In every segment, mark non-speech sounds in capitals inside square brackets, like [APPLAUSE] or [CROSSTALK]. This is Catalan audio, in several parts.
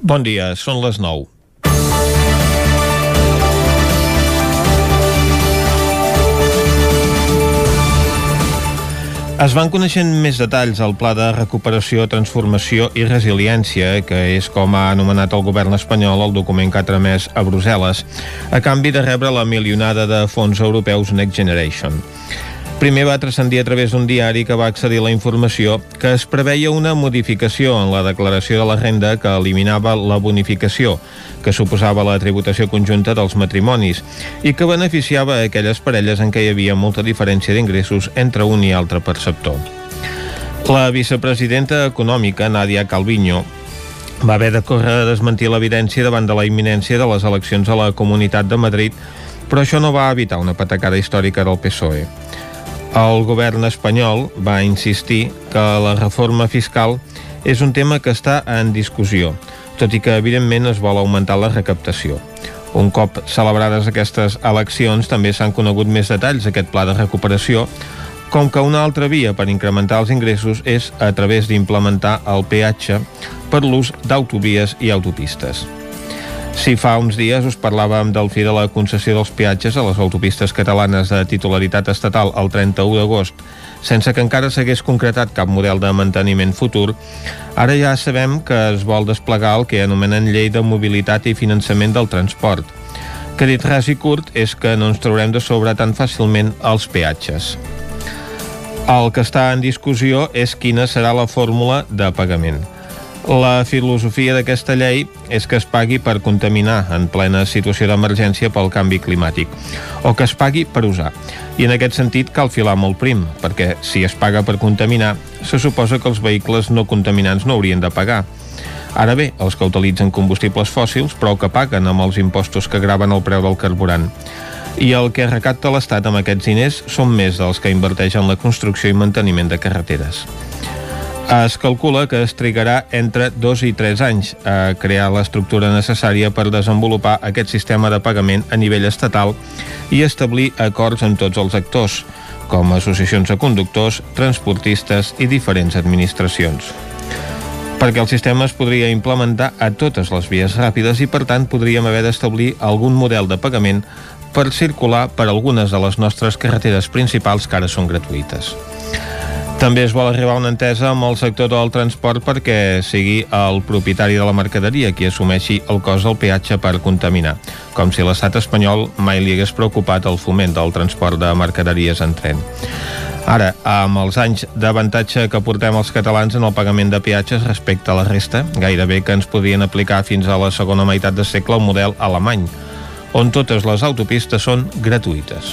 Bon dia, són les 9. Es van coneixent més detalls al Pla de Recuperació, Transformació i Resiliència, que és com ha anomenat el govern espanyol el document que ha tramès a Brussel·les, a canvi de rebre la milionada de fons europeus Next Generation. Primer va transcendir a través d'un diari que va accedir la informació que es preveia una modificació en la declaració de la renda que eliminava la bonificació, que suposava la tributació conjunta dels matrimonis, i que beneficiava aquelles parelles en què hi havia molta diferència d'ingressos entre un i altre perceptor. La vicepresidenta econòmica, Nadia Calviño, va haver de córrer a desmentir l'evidència davant de la imminència de les eleccions a la Comunitat de Madrid, però això no va evitar una patacada històrica del PSOE. El govern espanyol va insistir que la reforma fiscal és un tema que està en discussió, tot i que evidentment es vol augmentar la recaptació. Un cop celebrades aquestes eleccions també s'han conegut més detalls d'aquest pla de recuperació, com que una altra via per incrementar els ingressos és a través d'implementar el peatge per l'ús d'autovies i autopistes. Si fa uns dies us parlàvem del fi de la concessió dels peatges a les autopistes catalanes de titularitat estatal el 31 d'agost, sense que encara s'hagués concretat cap model de manteniment futur, ara ja sabem que es vol desplegar el que anomenen llei de mobilitat i finançament del transport, que dit ras i curt és que no ens traurem de sobre tan fàcilment els peatges. El que està en discussió és quina serà la fórmula de pagament. La filosofia d'aquesta llei és que es pagui per contaminar en plena situació d'emergència pel canvi climàtic, o que es pagui per usar. I en aquest sentit cal filar molt prim, perquè si es paga per contaminar, se suposa que els vehicles no contaminants no haurien de pagar. Ara bé, els que utilitzen combustibles fòssils, però que paguen amb els impostos que graven el preu del carburant. I el que recapta l'Estat amb aquests diners són més dels que inverteix en la construcció i manteniment de carreteres. Es calcula que es trigarà entre 2 i 3 anys a crear l'estructura necessària per desenvolupar aquest sistema de pagament a nivell estatal i establir acords amb tots els actors, com associacions de conductors, transportistes i diferents administracions. Perquè el sistema es podria implementar a totes les vies ràpides i, per tant, podríem haver d'establir algun model de pagament per circular per algunes de les nostres carreteres principals que ara són gratuïtes. També es vol arribar a una entesa amb el sector del transport perquè sigui el propietari de la mercaderia qui assumeixi el cost del peatge per contaminar, com si l'estat espanyol mai li hagués preocupat el foment del transport de mercaderies en tren. Ara, amb els anys d'avantatge que portem els catalans en el pagament de peatges respecte a la resta, gairebé que ens podien aplicar fins a la segona meitat de segle el model alemany, on totes les autopistes són gratuïtes.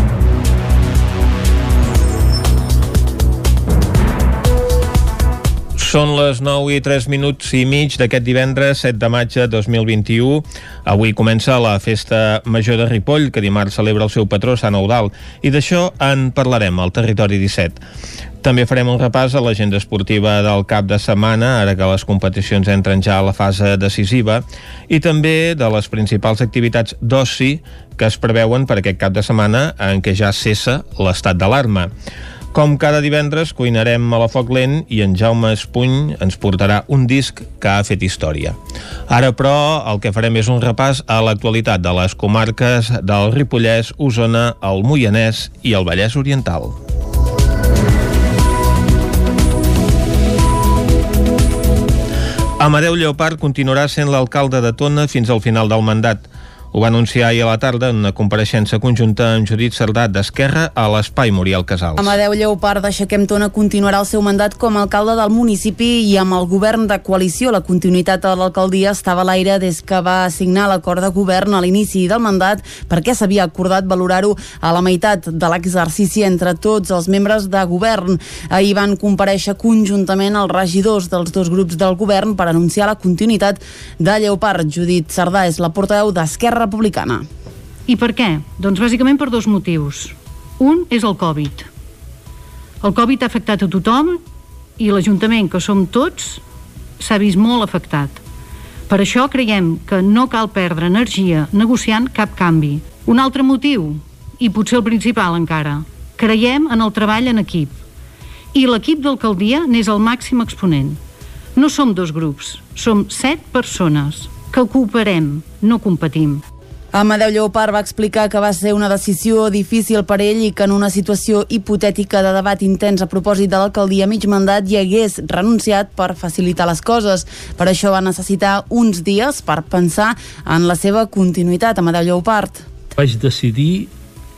Són les 9 i 3 minuts i mig d'aquest divendres 7 de maig de 2021. Avui comença la festa major de Ripoll, que dimarts celebra el seu patró Sant Eudal, i d'això en parlarem al Territori 17. També farem un repàs a l'agenda esportiva del cap de setmana, ara que les competicions entren ja a la fase decisiva, i també de les principals activitats d'oci que es preveuen per aquest cap de setmana en què ja cessa l'estat d'alarma. Com cada divendres, cuinarem a la foc lent i en Jaume Espuny ens portarà un disc que ha fet història. Ara, però, el que farem és un repàs a l'actualitat de les comarques del Ripollès, Osona, el Moianès i el Vallès Oriental. Amadeu Lleopard continuarà sent l'alcalde de Tona fins al final del mandat. Ho va anunciar ahir a la tarda en una compareixença conjunta amb Judit Sardat d'Esquerra a l'Espai Muriel Casals. Amadeu Lleopard d'Aixequem Tona continuarà el seu mandat com a alcalde del municipi i amb el govern de coalició. La continuïtat de l'alcaldia estava a l'aire des que va signar l'acord de govern a l'inici del mandat perquè s'havia acordat valorar-ho a la meitat de l'exercici entre tots els membres de govern. Ahir van compareixer conjuntament els regidors dels dos grups del govern per anunciar la continuïtat de Lleopard. Judit Sardà és la portaveu d'Esquerra Republicana. I per què? Doncs bàsicament per dos motius. Un és el Covid. El Covid ha afectat a tothom i l'Ajuntament, que som tots, s'ha vist molt afectat. Per això creiem que no cal perdre energia negociant cap canvi. Un altre motiu, i potser el principal encara, creiem en el treball en equip. I l'equip d'alcaldia n'és el màxim exponent. No som dos grups, som set persones que cooperem, no competim. Amadeu Lleopard va explicar que va ser una decisió difícil per ell i que en una situació hipotètica de debat intens a propòsit de l'alcaldia mig mandat hi hagués renunciat per facilitar les coses. Per això va necessitar uns dies per pensar en la seva continuïtat. Amadeu Lleopard. Vaig decidir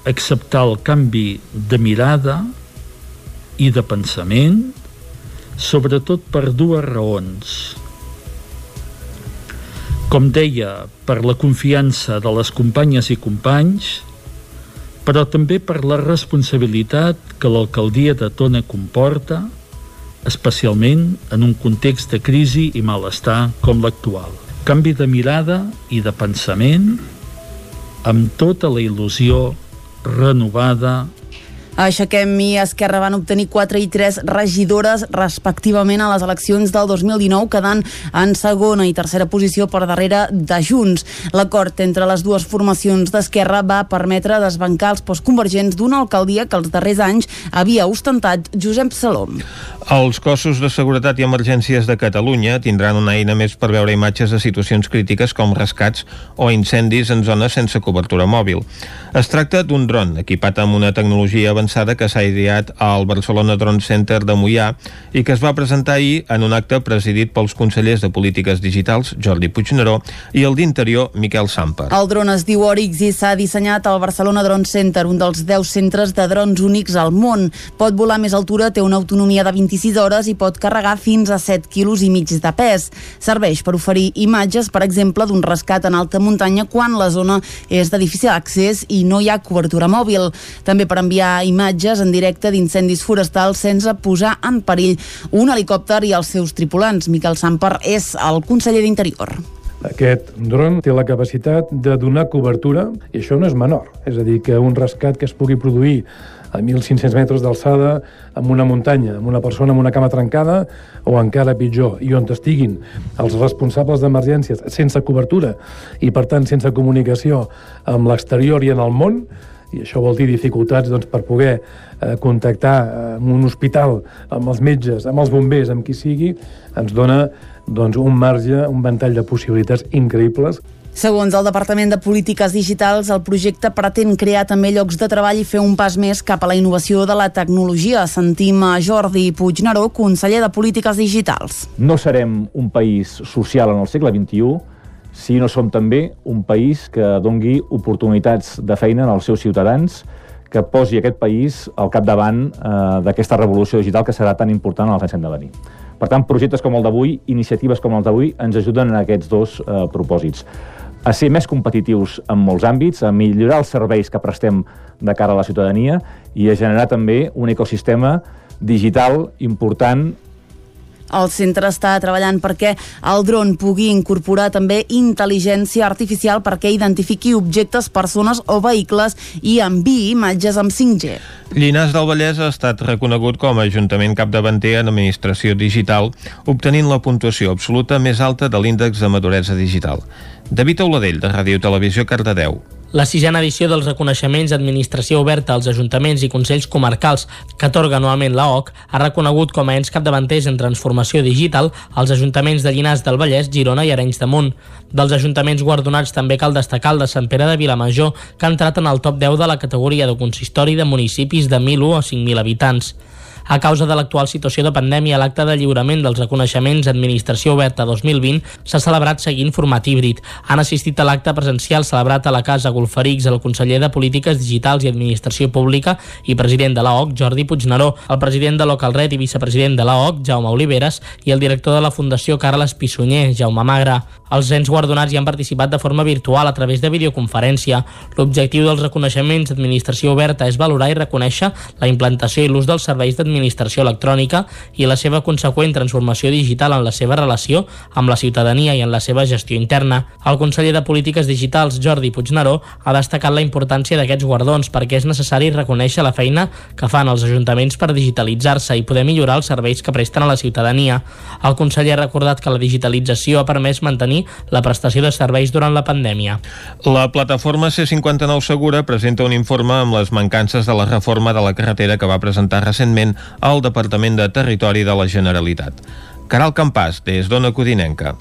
acceptar el canvi de mirada i de pensament, sobretot per dues raons com deia, per la confiança de les companyes i companys, però també per la responsabilitat que l'alcaldia de Tona comporta, especialment en un context de crisi i malestar com l'actual. Canvi de mirada i de pensament amb tota la il·lusió renovada Aixequem i Esquerra van obtenir 4 i 3 regidores respectivament a les eleccions del 2019, quedant en segona i tercera posició per darrere de Junts. L'acord entre les dues formacions d'Esquerra va permetre desbancar els postconvergents d'una alcaldia que els darrers anys havia ostentat Josep Salom. Els cossos de seguretat i emergències de Catalunya tindran una eina més per veure imatges de situacions crítiques com rescats o incendis en zones sense cobertura mòbil. Es tracta d'un dron equipat amb una tecnologia avançada avançada que s'ha ideat al Barcelona Drone Center de Mollà i que es va presentar ahir en un acte presidit pels consellers de Polítiques Digitals, Jordi Puigneró, i el d'Interior, Miquel Samper. El dron es diu Oryx i s'ha dissenyat al Barcelona Drone Center, un dels 10 centres de drons únics al món. Pot volar més altura, té una autonomia de 26 hores i pot carregar fins a 7 quilos i mig de pes. Serveix per oferir imatges, per exemple, d'un rescat en alta muntanya quan la zona és de difícil accés i no hi ha cobertura mòbil. També per enviar imatges en directe d'incendis forestals sense posar en perill un helicòpter i els seus tripulants. Miquel Samper és el conseller d'Interior. Aquest dron té la capacitat de donar cobertura, i això no és menor. És a dir, que un rescat que es pugui produir a 1.500 metres d'alçada, amb una muntanya, amb una persona amb una cama trencada, o encara pitjor, i on estiguin els responsables d'emergències sense cobertura i, per tant, sense comunicació amb l'exterior i en el món, i això vol dir dificultats doncs, per poder eh, contactar eh, amb un hospital, amb els metges, amb els bombers, amb qui sigui, ens dona doncs, un marge, un ventall de possibilitats increïbles. Segons el Departament de Polítiques Digitals, el projecte pretén crear també llocs de treball i fer un pas més cap a la innovació de la tecnologia. Sentim a Jordi Puigneró, conseller de Polítiques Digitals. No serem un país social en el segle XXI si no som també un país que dongui oportunitats de feina als seus ciutadans, que posi aquest país al capdavant eh, d'aquesta revolució digital que serà tan important en els anys que han de venir. Per tant, projectes com el d'avui, iniciatives com el d'avui, ens ajuden en aquests dos eh, propòsits a ser més competitius en molts àmbits, a millorar els serveis que prestem de cara a la ciutadania i a generar també un ecosistema digital important el centre està treballant perquè el dron pugui incorporar també intel·ligència artificial perquè identifiqui objectes, persones o vehicles i enviï imatges amb 5G. Llinars del Vallès ha estat reconegut com a Ajuntament capdavanter en administració digital, obtenint la puntuació absoluta més alta de l'índex de maduresa digital. David Auladell, de Ràdio Televisió, Cardedeu. La sisena edició dels reconeixements d'administració oberta als ajuntaments i consells comarcals que atorga anualment la OC ha reconegut com a ens capdavanters en transformació digital els ajuntaments de Llinars del Vallès, Girona i Arenys de Munt. Dels ajuntaments guardonats també cal destacar el de Sant Pere de Vilamajor, que ha entrat en el top 10 de la categoria de consistori de municipis de 1.001 a 5.000 habitants. A causa de l'actual situació de pandèmia, l'acte de lliurament dels reconeixements Administració Oberta 2020 s'ha celebrat seguint format híbrid. Han assistit a l'acte presencial celebrat a la Casa Golferics el conseller de Polítiques Digitals i Administració Pública i president de l'AOC, Jordi Puigneró, el president de Localred i vicepresident de l'AOC, Jaume Oliveres, i el director de la Fundació Carles Pissunyer, Jaume Magra. Els ens guardonats hi han participat de forma virtual a través de videoconferència. L'objectiu dels reconeixements d'administració oberta és valorar i reconèixer la implantació i l'ús dels serveis d'administració electrònica i la seva conseqüent transformació digital en la seva relació amb la ciutadania i en la seva gestió interna. El conseller de Polítiques Digitals, Jordi Puigneró, ha destacat la importància d'aquests guardons perquè és necessari reconèixer la feina que fan els ajuntaments per digitalitzar-se i poder millorar els serveis que presten a la ciutadania. El conseller ha recordat que la digitalització ha permès mantenir la prestació de serveis durant la pandèmia. La plataforma C59 Segura presenta un informe amb les mancances de la reforma de la carretera que va presentar recentment al Departament de Territori de la Generalitat. Caral Campàs, des d'Ona Codinenca.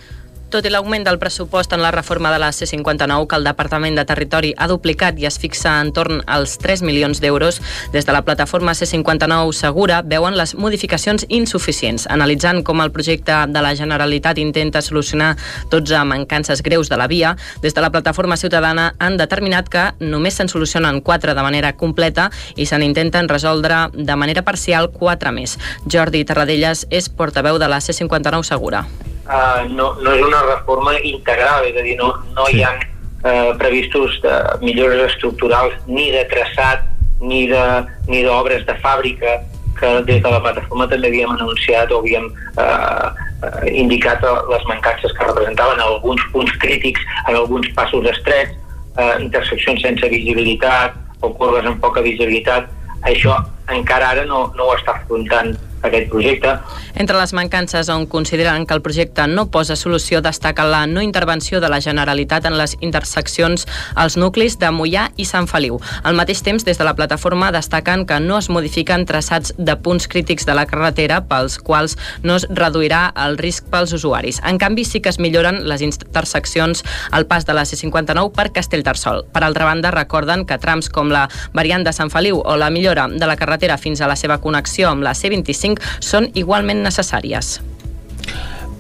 Tot i l'augment del pressupost en la reforma de la C-59 que el Departament de Territori ha duplicat i es fixa en torn als 3 milions d'euros, des de la plataforma C-59 Segura veuen les modificacions insuficients, analitzant com el projecte de la Generalitat intenta solucionar 12 mancances greus de la via, des de la plataforma ciutadana han determinat que només se'n solucionen 4 de manera completa i se n'intenten resoldre de manera parcial 4 més. Jordi Terradellas és portaveu de la C-59 Segura uh, no, no és una reforma integral, és a dir, no, no sí. hi ha uh, previstos de millores estructurals ni de traçat ni d'obres de, ni de fàbrica que des de la plataforma també havíem anunciat o havíem eh, uh, indicat les mancances que representaven alguns punts crítics en alguns passos estrets, eh, interseccions sense visibilitat o corbes amb poca visibilitat. Això encara ara no, no ho està afrontant aquest projecte. Entre les mancances on consideren que el projecte no posa solució destaca la no intervenció de la Generalitat en les interseccions als nuclis de Mollà i Sant Feliu. Al mateix temps, des de la plataforma destaquen que no es modifiquen traçats de punts crítics de la carretera pels quals no es reduirà el risc pels usuaris. En canvi, sí que es milloren les interseccions al pas de la C-59 per Castellterçol. Per altra banda, recorden que trams com la variant de Sant Feliu o la millora de la carretera fins a la seva connexió amb la C-25 són igualment necessàries.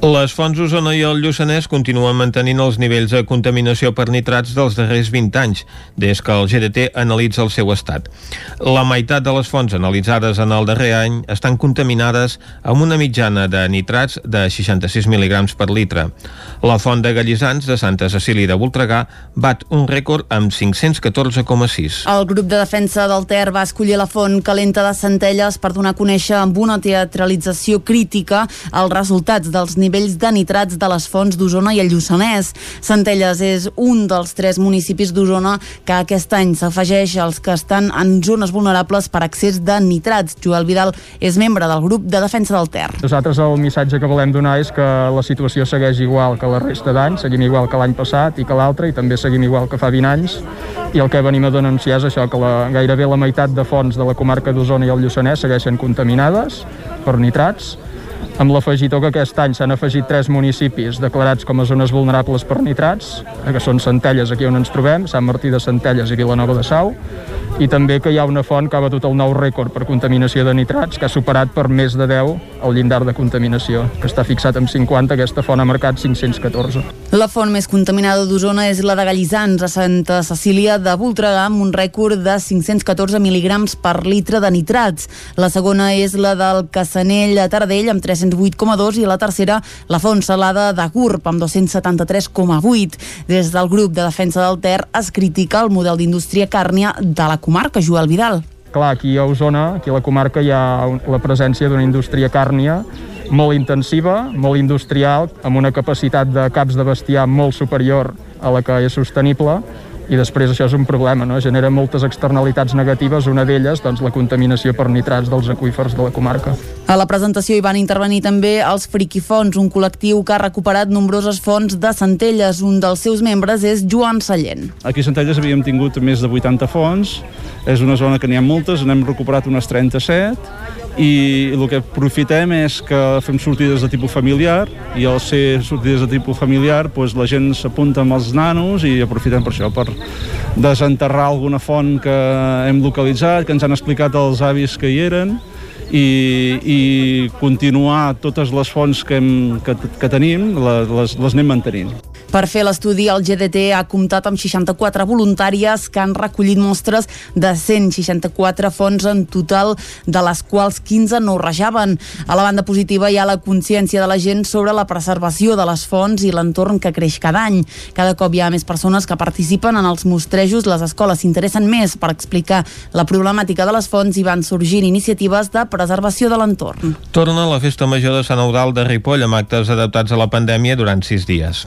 Les fonts Osona i el Lluçanès continuen mantenint els nivells de contaminació per nitrats dels darrers 20 anys, des que el GDT analitza el seu estat. La meitat de les fonts analitzades en el darrer any estan contaminades amb una mitjana de nitrats de 66 mg per litre. La font de Gallissans de Santa Cecília de Voltregà bat un rècord amb 514,6. El grup de defensa del Ter va escollir la font calenta de Centelles per donar a conèixer amb una teatralització crítica els resultats dels nivells nivells de nitrats de les fonts d'Osona i el Lluçanès. Centelles és un dels tres municipis d'Osona que aquest any s'afegeix als que estan en zones vulnerables per accés de nitrats. Joel Vidal és membre del grup de defensa del Ter. Nosaltres el missatge que volem donar és que la situació segueix igual que la resta d'anys, seguim igual que l'any passat i que l'altre, i també seguim igual que fa 20 anys, i el que venim a denunciar és això, que la, gairebé la meitat de fonts de la comarca d'Osona i el Lluçanès segueixen contaminades per nitrats, amb l'afegitó que aquest any s'han afegit tres municipis declarats com a zones vulnerables per nitrats, que són Centelles, aquí on ens trobem, Sant Martí de Centelles i Vilanova de Sau, i també que hi ha una font que ha batut el nou rècord per contaminació de nitrats, que ha superat per més de 10 el llindar de contaminació, que està fixat en 50, aquesta font ha marcat 514. La font més contaminada d'Osona és la de Gallissans, a Santa Cecília de Voltregà, amb un rècord de 514 mil·ligrams per litre de nitrats. La segona és la del Cassanell a Tardell, amb 308,2, i la tercera, la font salada de Gurb, amb 273,8. Des del grup de defensa del Ter es critica el model d'indústria càrnia de la comarca, Joel Vidal. Clar, aquí a Osona, aquí a la comarca, hi ha la presència d'una indústria càrnia molt intensiva, molt industrial, amb una capacitat de caps de bestiar molt superior a la que és sostenible, i després això és un problema, no? genera moltes externalitats negatives, una d'elles doncs, la contaminació per nitrats dels aqüífers de la comarca. A la presentació hi van intervenir també els Friquifons, un col·lectiu que ha recuperat nombroses fonts de Centelles. Un dels seus membres és Joan Sallent. Aquí a Centelles havíem tingut més de 80 fonts, és una zona que n'hi ha moltes, n'hem recuperat unes 37, i el que aprofitem és que fem sortides de tipus familiar i al ser sortides de tipus familiar doncs la gent s'apunta amb els nanos i aprofitem per això, per desenterrar alguna font que hem localitzat, que ens han explicat els avis que hi eren i, i continuar totes les fonts que, hem, que, que tenim, les, les anem mantenint. Per fer l'estudi, el GDT ha comptat amb 64 voluntàries que han recollit mostres de 164 fonts en total, de les quals 15 no rajaven. A la banda positiva hi ha la consciència de la gent sobre la preservació de les fonts i l'entorn que creix cada any. Cada cop hi ha més persones que participen en els mostrejos, les escoles s'interessen més per explicar la problemàtica de les fonts i van sorgint iniciatives de preservació de l'entorn. Torna la Festa Major de Sant Eudal de Ripoll amb actes adaptats a la pandèmia durant sis dies.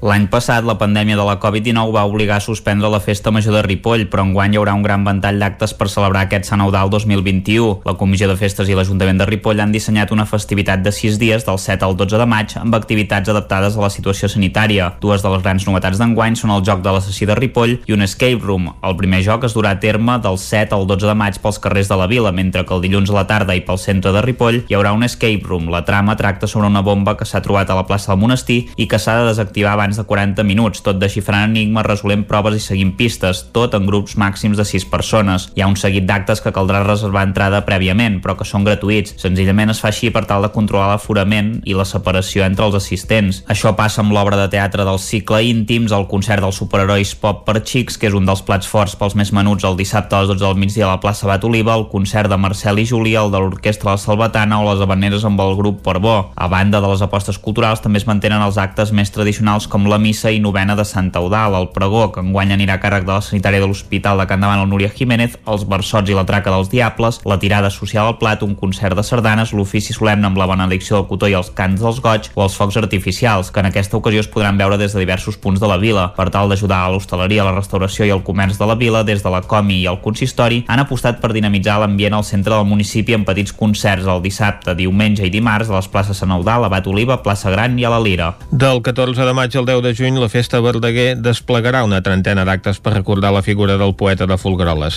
L'any passat, la pandèmia de la Covid-19 va obligar a suspendre la Festa Major de Ripoll, però enguany hi haurà un gran ventall d'actes per celebrar aquest Sant Eudal 2021. La Comissió de Festes i l'Ajuntament de Ripoll han dissenyat una festivitat de 6 dies, del 7 al 12 de maig, amb activitats adaptades a la situació sanitària. Dues de les grans novetats d'enguany són el joc de l'assassí de Ripoll i un escape room. El primer joc es durà a terme del 7 al 12 de maig pels carrers de la vila, mentre que el dilluns a la tarda i pel centre de Ripoll hi haurà un escape room. La trama tracta sobre una bomba que s'ha trobat a la plaça del monestir i que s'ha de desactivar abans de 40 minuts tot desxifrant enigmes, resolent proves i seguint pistes, tot en grups màxims de 6 persones. Hi ha un seguit d'actes que caldrà reservar entrada prèviament, però que són gratuïts. Senzillament es fa així per tal de controlar l'aforament i la separació entre els assistents. Això passa amb l'obra de teatre del cicle Íntims, el concert dels superherois pop per xics, que és un dels plats forts pels més menuts el dissabte a les 12 del migdia a la plaça Bat Oliva, el concert de Marcel i Júlia, el de l'Orquestra La Salvatana o les habaneres amb el grup Portbó. A banda de les apostes culturals, també es mantenen els actes més tradicionals com la missa i novena de Santa Eudal, el pregó, que enguany anirà a càrrec de la sanitària de l'Hospital de Can Davant, el Núria Jiménez, els versots i la traca dels diables, la tirada social al plat, un concert de sardanes, l'ofici solemne amb la benedicció del cotó i els cants dels goig o els focs artificials, que en aquesta ocasió es podran veure des de diversos punts de la vila. Per tal d'ajudar a l'hostaleria, la restauració i el comerç de la vila, des de la Comi i el consistori, han apostat per dinamitzar l'ambient al centre del municipi amb petits concerts el dissabte, diumenge i dimarts a les places Sant Eudal, Abat Oliva, plaça Gran i a la Lira. Del 14 de maig al 10 de juny, la festa Verdaguer desplegarà una trentena d'actes per recordar la figura del poeta de Folgueroles.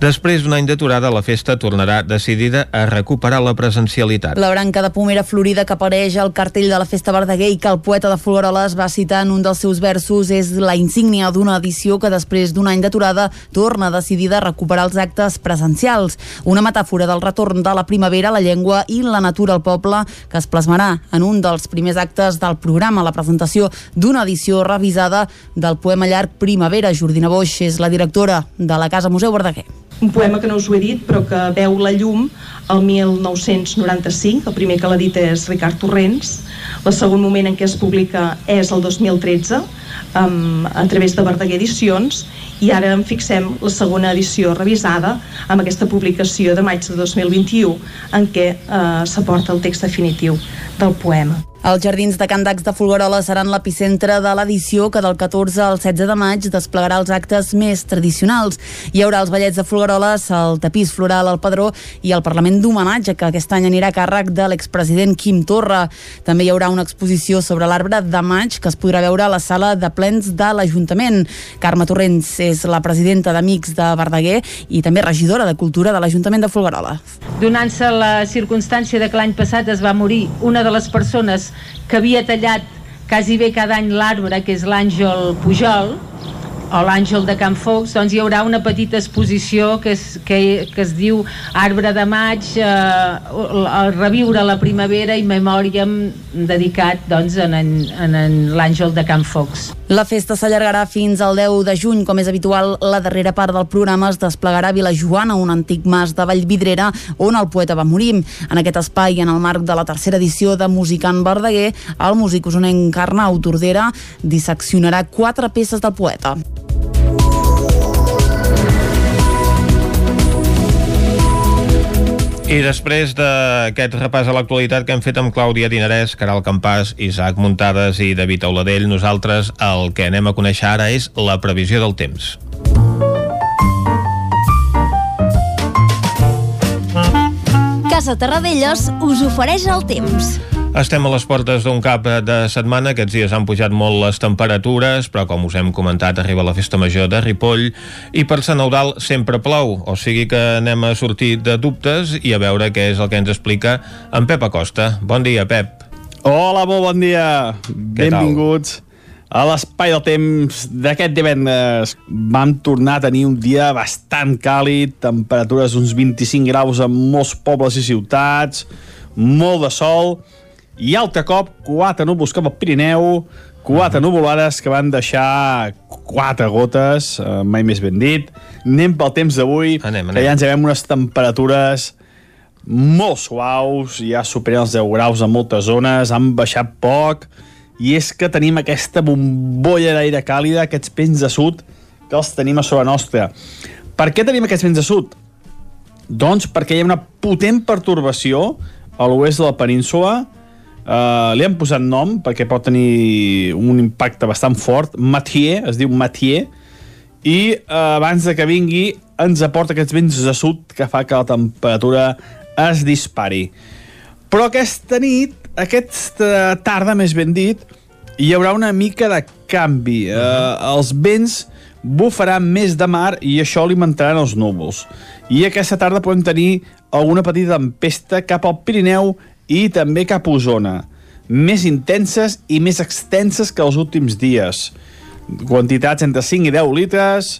Després d'un any d'aturada, la festa tornarà decidida a recuperar la presencialitat. La branca de pomera florida que apareix al cartell de la festa Verdaguer i que el poeta de Folgueroles va citar en un dels seus versos és la insígnia d'una edició que després d'un any d'aturada torna decidida a recuperar els actes presencials. Una metàfora del retorn de la primavera, la llengua i la natura al poble que es plasmarà en un dels primers actes del programa, la presentació d'una edició revisada del poema llarg Primavera. Jordina Boix és la directora de la Casa Museu Verdaguer. Un poema que no us ho he dit, però que veu la llum el 1995. El primer que l'ha dit és Ricard Torrents. El segon moment en què es publica és el 2013, um, a través de Verdaguer Edicions, i ara en fixem la segona edició revisada amb aquesta publicació de maig de 2021 en què eh, s'aporta el text definitiu del poema. Els jardins de Can Dax de Folguerola seran l'epicentre de l'edició que del 14 al 16 de maig desplegarà els actes més tradicionals. Hi haurà els ballets de Folgueroles, el tapís floral al Padró i el Parlament d'homenatge que aquest any anirà a càrrec de l'expresident Quim Torra. També hi haurà una exposició sobre l'arbre de maig que es podrà veure a la sala de plens de l'Ajuntament. Carme Torrents és la presidenta d'Amics de Verdaguer i també regidora de Cultura de l'Ajuntament de Folguerola. Donant-se la circumstància de que l'any passat es va morir una de les persones que havia tallat quasi bé cada any l'arbre, que és l'Àngel Pujol, o l'Àngel de Can Fox, doncs hi haurà una petita exposició que es, que, que es diu Arbre de Maig, eh, reviure la primavera i memòriam dedicat doncs, en, en, en, en l'Àngel de Can Fox. La festa s'allargarà fins al 10 de juny. Com és habitual, la darrera part del programa es desplegarà a Vilajoana, un antic mas de Vallvidrera, on el poeta va morir. En aquest espai, en el marc de la tercera edició de Musicant Verdaguer, el músic usonenc Arnau Tordera disseccionarà quatre peces del poeta. I després d'aquest repàs a l'actualitat que hem fet amb Clàudia Dinarès, Caral Campàs, Isaac Muntades i David Auladell, nosaltres el que anem a conèixer ara és la previsió del temps. Casa Terradellos us ofereix el temps. Estem a les portes d'un cap de setmana. Aquests dies han pujat molt les temperatures, però com us hem comentat, arriba la festa major de Ripoll i per Sant Eudal sempre plou, o sigui que anem a sortir de dubtes i a veure què és el que ens explica en Pep Acosta. Bon dia, Pep. Hola, molt bon dia. Què Benvinguts. Tal? A l'espai del temps d'aquest divendres vam tornar a tenir un dia bastant càlid, temperatures uns 25 graus en molts pobles i ciutats, molt de sol, i altre cop quatre núvols cap al Pirineu, quatre nuvolades que van deixar quatre gotes, eh, mai més ben dit. Anem pel temps d'avui, que ja ens veiem unes temperatures molt suaus, ja superen els 10 graus en moltes zones, han baixat poc, i és que tenim aquesta bombolla d'aire càlida, aquests pens de sud, que els tenim a sobre nostra. Per què tenim aquests pens de sud? Doncs perquè hi ha una potent pertorbació a l'oest de la península, Uh, li han posat nom perquè pot tenir un impacte bastant fort. Mathieu, es diu Mathieu, i uh, abans de que vingui ens aporta aquests vents de sud que fa que la temperatura es dispari. Però aquesta nit, aquesta tarda més ben dit, hi haurà una mica de canvi. Uh, -huh. els vents bufaran més de mar i això alimentaran els núvols. I aquesta tarda podem tenir alguna petita tempesta cap al Pirineu i també cap a Osona, més intenses i més extenses que els últims dies. Quantitats entre 5 i 10 litres,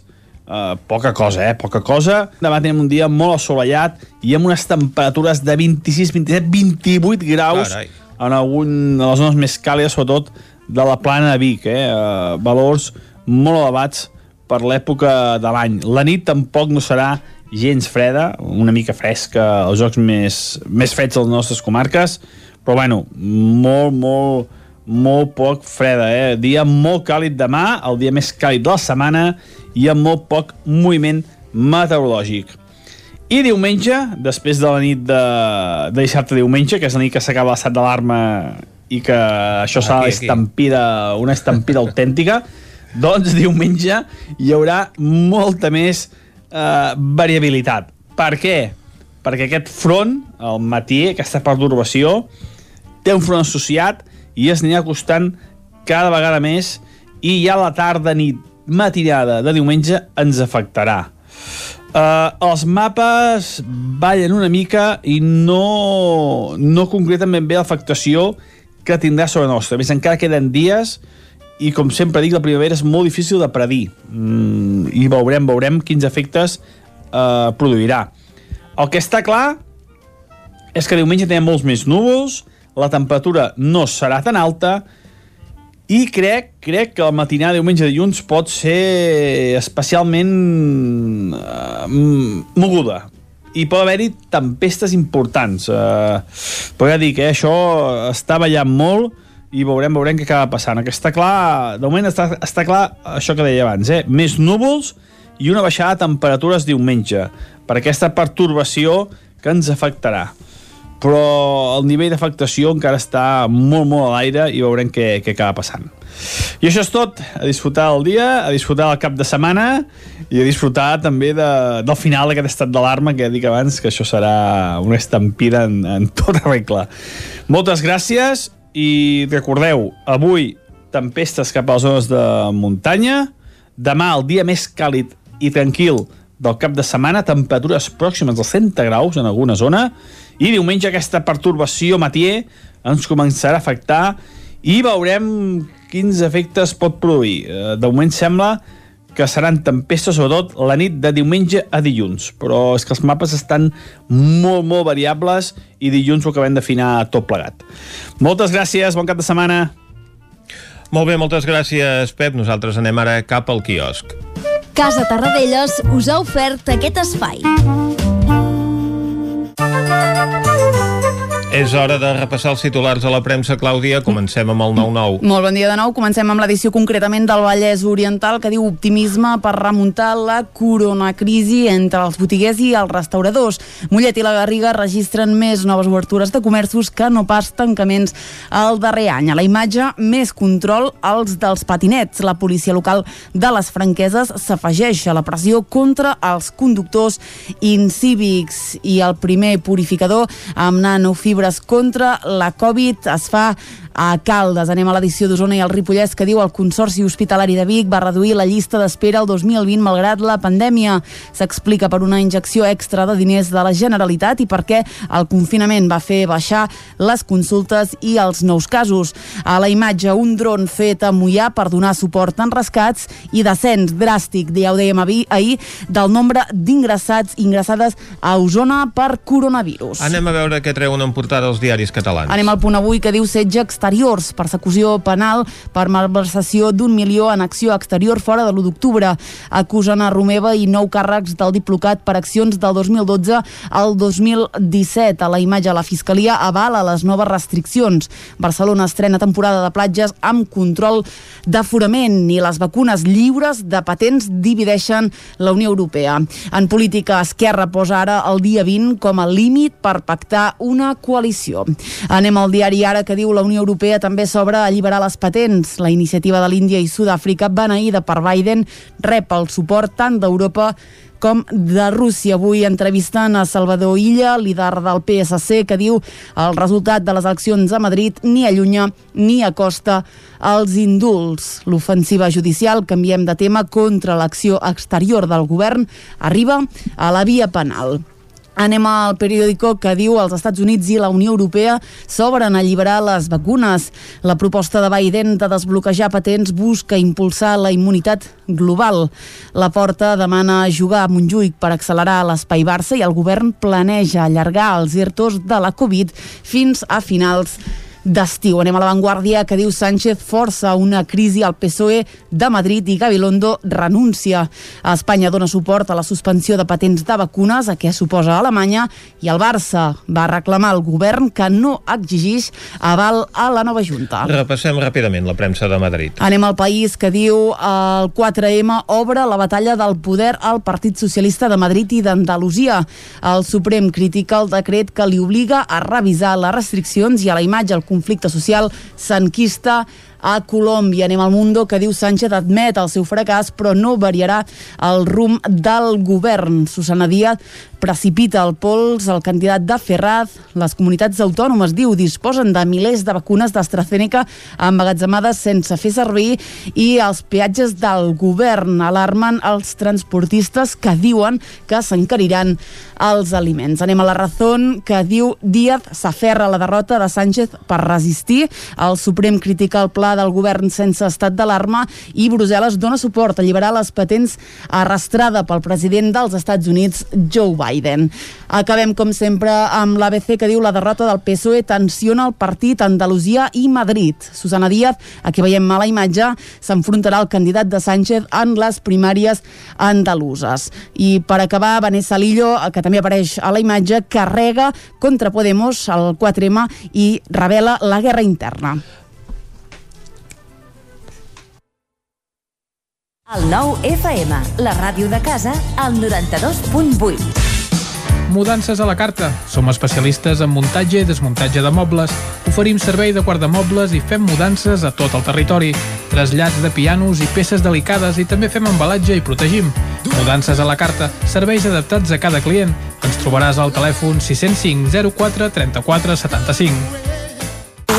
eh, poca cosa, eh? Poca cosa. Demà tenim un dia molt assolellat i amb unes temperatures de 26, 27, 28 graus Carai. en algun de les zones més càlides, sobretot de la plana de Vic, eh? eh valors molt elevats per l'època de l'any. La nit tampoc no serà gens freda, una mica fresca, els jocs més, més freds a les nostres comarques, però bueno, molt, molt, molt poc freda, eh? Dia molt càlid demà, el dia més càlid de la setmana, i amb molt poc moviment meteorològic. I diumenge, després de la nit de, de dissabte diumenge, que és la nit que s'acaba l'estat d'alarma i que això serà estampida, una estampida autèntica, doncs diumenge hi haurà molta més eh, variabilitat. Per què? Perquè aquest front, el matí, aquesta perturbació, té un front associat i es anirà costant cada vegada més i ja la tarda, nit, matinada de diumenge ens afectarà. Uh, els mapes ballen una mica i no, no concreten ben bé l'afectació que tindrà sobre nostra. Més encara queden dies i com sempre dic, la primavera és molt difícil de predir mm, i veurem, veurem quins efectes eh, produirà. El que està clar és que diumenge tenim molts més núvols, la temperatura no serà tan alta i crec, crec que la matinada de diumenge dilluns pot ser especialment eh, moguda i pot haver-hi tempestes importants. Eh, però ja dic, eh, això està ballant molt i veurem, veurem què acaba passant. Que està clar, de moment està, està clar això que deia abans, eh? més núvols i una baixada de temperatures diumenge per aquesta pertorbació que ens afectarà però el nivell d'afectació encara està molt, molt a l'aire i veurem què, què acaba passant. I això és tot, a disfrutar el dia, a disfrutar el cap de setmana i a disfrutar també de, del final d'aquest estat d'alarma que ja dic abans que això serà una estampida en, en tota regla. Moltes gràcies i recordeu, avui tempestes cap a les zones de muntanya, demà el dia més càlid i tranquil del cap de setmana, temperatures pròximes als 100 graus en alguna zona, i diumenge aquesta pertorbació matier ens començarà a afectar i veurem quins efectes pot produir. Eh, de moment sembla que seran tempestes, sobretot la nit de diumenge a dilluns. Però és que els mapes estan molt, molt variables i dilluns ho acabem d'afinar tot plegat. Moltes gràcies, bon cap de setmana. Molt bé, moltes gràcies, Pep. Nosaltres anem ara cap al quiosc. Casa Tarradellas us ha ofert aquest espai. És hora de repassar els titulars a la premsa, Clàudia. Comencem amb el 9-9. Molt bon dia de nou. Comencem amb l'edició concretament del Vallès Oriental que diu optimisme per remuntar la coronacrisi entre els botiguers i els restauradors. Mollet i la Garriga registren més noves obertures de comerços que no pas tancaments el darrer any. A la imatge, més control als dels patinets. La policia local de les franqueses s'afegeix a la pressió contra els conductors incívics i el primer purificador amb nanofibra mesures contra la Covid. Es fa a Caldes. Anem a l'edició d'Osona i el Ripollès que diu el Consorci Hospitalari de Vic va reduir la llista d'espera el 2020 malgrat la pandèmia. S'explica per una injecció extra de diners de la Generalitat i perquè el confinament va fer baixar les consultes i els nous casos. A la imatge, un dron fet a Mollà per donar suport en rescats i descens dràstic, ja ho dèiem ahir, del nombre d'ingressats ingressades a Osona per coronavirus. Anem a veure què treuen en portada els diaris catalans. Anem al punt avui que diu setge exteriors, persecució penal per malversació d'un milió en acció exterior fora de l'1 d'octubre. Acusen a Romeva i nou càrrecs del diplocat per accions del 2012 al 2017. A la imatge, la Fiscalia avala les noves restriccions. Barcelona estrena temporada de platges amb control d'aforament i les vacunes lliures de patents divideixen la Unió Europea. En política, Esquerra posa ara el dia 20 com a límit per pactar una coalició. Anem al diari Ara que diu la Unió Europea també s'obre a alliberar les patents. La iniciativa de l'Índia i Sud-àfrica beneïda per Biden rep el suport tant d'Europa com de Rússia. Avui entrevistant a Salvador Illa, líder del PSC, que diu el resultat de les eleccions a Madrid ni allunya ni acosta als indults. L'ofensiva judicial, canviem de tema, contra l'acció exterior del govern, arriba a la via penal. Anem al periòdico que diu els Estats Units i la Unió Europea s'obren a alliberar les vacunes. La proposta de Biden de desbloquejar patents busca impulsar la immunitat global. La Porta demana jugar a Montjuïc per accelerar l'espai Barça i el govern planeja allargar els ERTOs de la Covid fins a finals d'estiu. Anem a l'avantguàrdia que diu Sánchez força una crisi al PSOE de Madrid i Gabilondo renuncia. A Espanya dona suport a la suspensió de patents de vacunes, a què suposa Alemanya, i el Barça va reclamar al govern que no exigís aval a la nova Junta. Repassem ràpidament la premsa de Madrid. Anem al país que diu el 4M obre la batalla del poder al Partit Socialista de Madrid i d'Andalusia. El Suprem critica el decret que li obliga a revisar les restriccions i a la imatge el conflicte social s'enquista a Colòmbia. Anem al Mundo, que diu Sánchez admet el seu fracàs, però no variarà el rumb del govern. Susana Díaz precipita el pols el candidat de Ferraz. Les comunitats autònomes, diu, disposen de milers de vacunes d'AstraZeneca emmagatzemades sense fer servir i els peatges del govern alarmen els transportistes que diuen que s'encariran els aliments. Anem a la raó que diu Díaz s'aferra a la derrota de Sánchez per resistir. El Suprem critica el pla del govern sense estat d'alarma i Brussel·les dona suport a alliberar les patents arrastrada pel president dels Estats Units, Joe Biden. Acabem, com sempre, amb l'ABC que diu la derrota del PSOE tensiona el partit Andalusia i Madrid. Susana Díaz, aquí veiem mala imatge, s'enfrontarà al candidat de Sánchez en les primàries andaluses. I per acabar, Vanessa Lillo, que també apareix a la imatge, carrega contra Podemos, el 4M, i revela la guerra interna. El nou FM, la ràdio de casa, al 92.8. Mudances a la carta. Som especialistes en muntatge i desmuntatge de mobles. Oferim servei de guardamobles i fem mudances a tot el territori. Trasllats de pianos i peces delicades i també fem embalatge i protegim. Mudances a la carta. Serveis adaptats a cada client. Ens trobaràs al telèfon 605 04 34 75.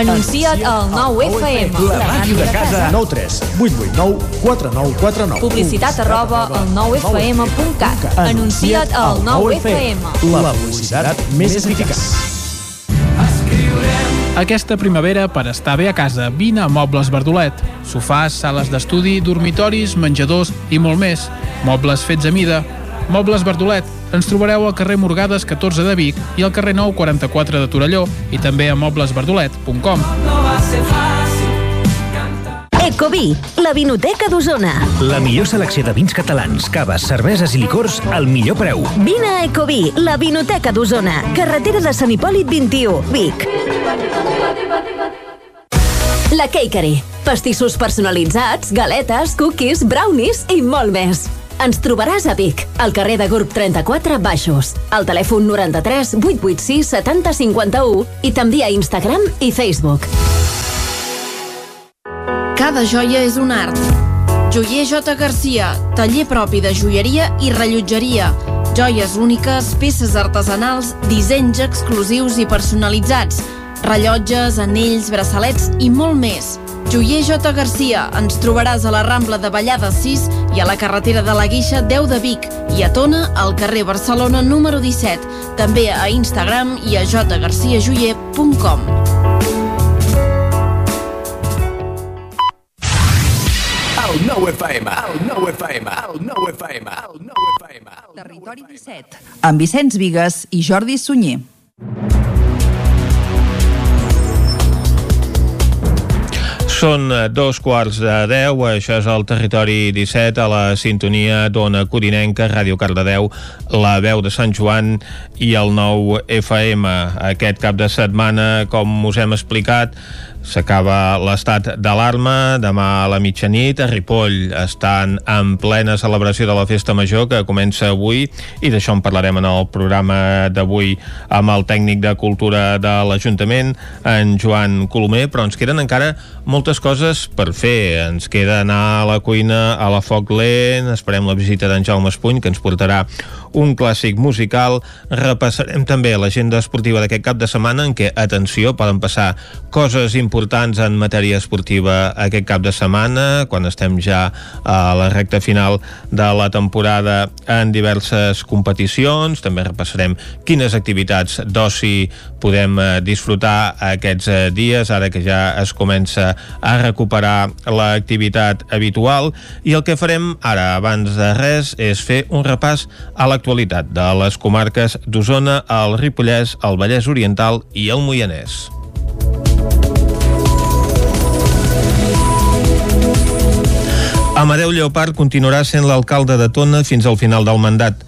Anuncia't al 9FM. La màquina de casa. 9 3 8 8 9 4 9 4 9. Publicitat arroba al 9FM.cat. Anuncia't al 9FM. La publicitat més eficaç. Aquesta primavera, per estar bé a casa, vine a Mobles Verdolet. Sofàs, sales d'estudi, dormitoris, menjadors i molt més. Mobles fets a mida. Mobles Verdolet. Ens trobareu al carrer Morgades 14 de Vic i al carrer Nou 44 de Torelló i també a moblesverdolet.com. Ecoví, la vinoteca d'Osona. La millor selecció de vins catalans, caves, cerveses i licors al millor preu. Vine a Ecoví, la vinoteca d'Osona. Carretera de Sant Hipòlit 21, Vic. La Cakery. Pastissos personalitzats, galetes, cookies, brownies i molt més. Ens trobaràs a Vic, al carrer de Gurb 34 Baixos, al telèfon 93 886 70 51 i també a Instagram i Facebook. Cada joia és un art. Joier J. Garcia, taller propi de joieria i rellotgeria. Joies úniques, peces artesanals, dissenys exclusius i personalitzats, rellotges, anells, braçalets i molt més. Joier J. Garcia, ens trobaràs a la Rambla de Vallada 6 i a la carretera de la Guixa 10 de Vic i a Tona, al carrer Barcelona número 17. També a Instagram i a jgarciajoyer.com. El nou FM, el nou FM, el nou FM, el nou FM. Territori 17, amb Vicenç Vigues i Jordi Sunyer. Són eh, dos quarts de deu, això és el Territori 17, a la sintonia d'Ona Corinenca, Ràdio Cardedeu, la veu de Sant Joan i el nou FM. Aquest cap de setmana, com us hem explicat, S'acaba l'estat d'alarma demà a la mitjanit. A Ripoll estan en plena celebració de la Festa Major que comença avui i d'això en parlarem en el programa d'avui amb el tècnic de Cultura de l'Ajuntament, en Joan Colomer, però ens queden encara moltes coses per fer. Ens queda anar a la cuina a la foc lent, esperem la visita d'en Jaume Espuny que ens portarà un clàssic musical. Repassarem també l'agenda esportiva d'aquest cap de setmana en què, atenció, poden passar coses importants en matèria esportiva aquest cap de setmana, quan estem ja a la recta final de la temporada en diverses competicions. També repassarem quines activitats d'oci podem eh, disfrutar aquests eh, dies, ara que ja es comença a recuperar l'activitat habitual. I el que farem ara, abans de res, és fer un repàs a la l'actualitat de les comarques d'Osona, el Ripollès, el Vallès Oriental i el Moianès. Amadeu Lleopard continuarà sent l'alcalde de Tona fins al final del mandat.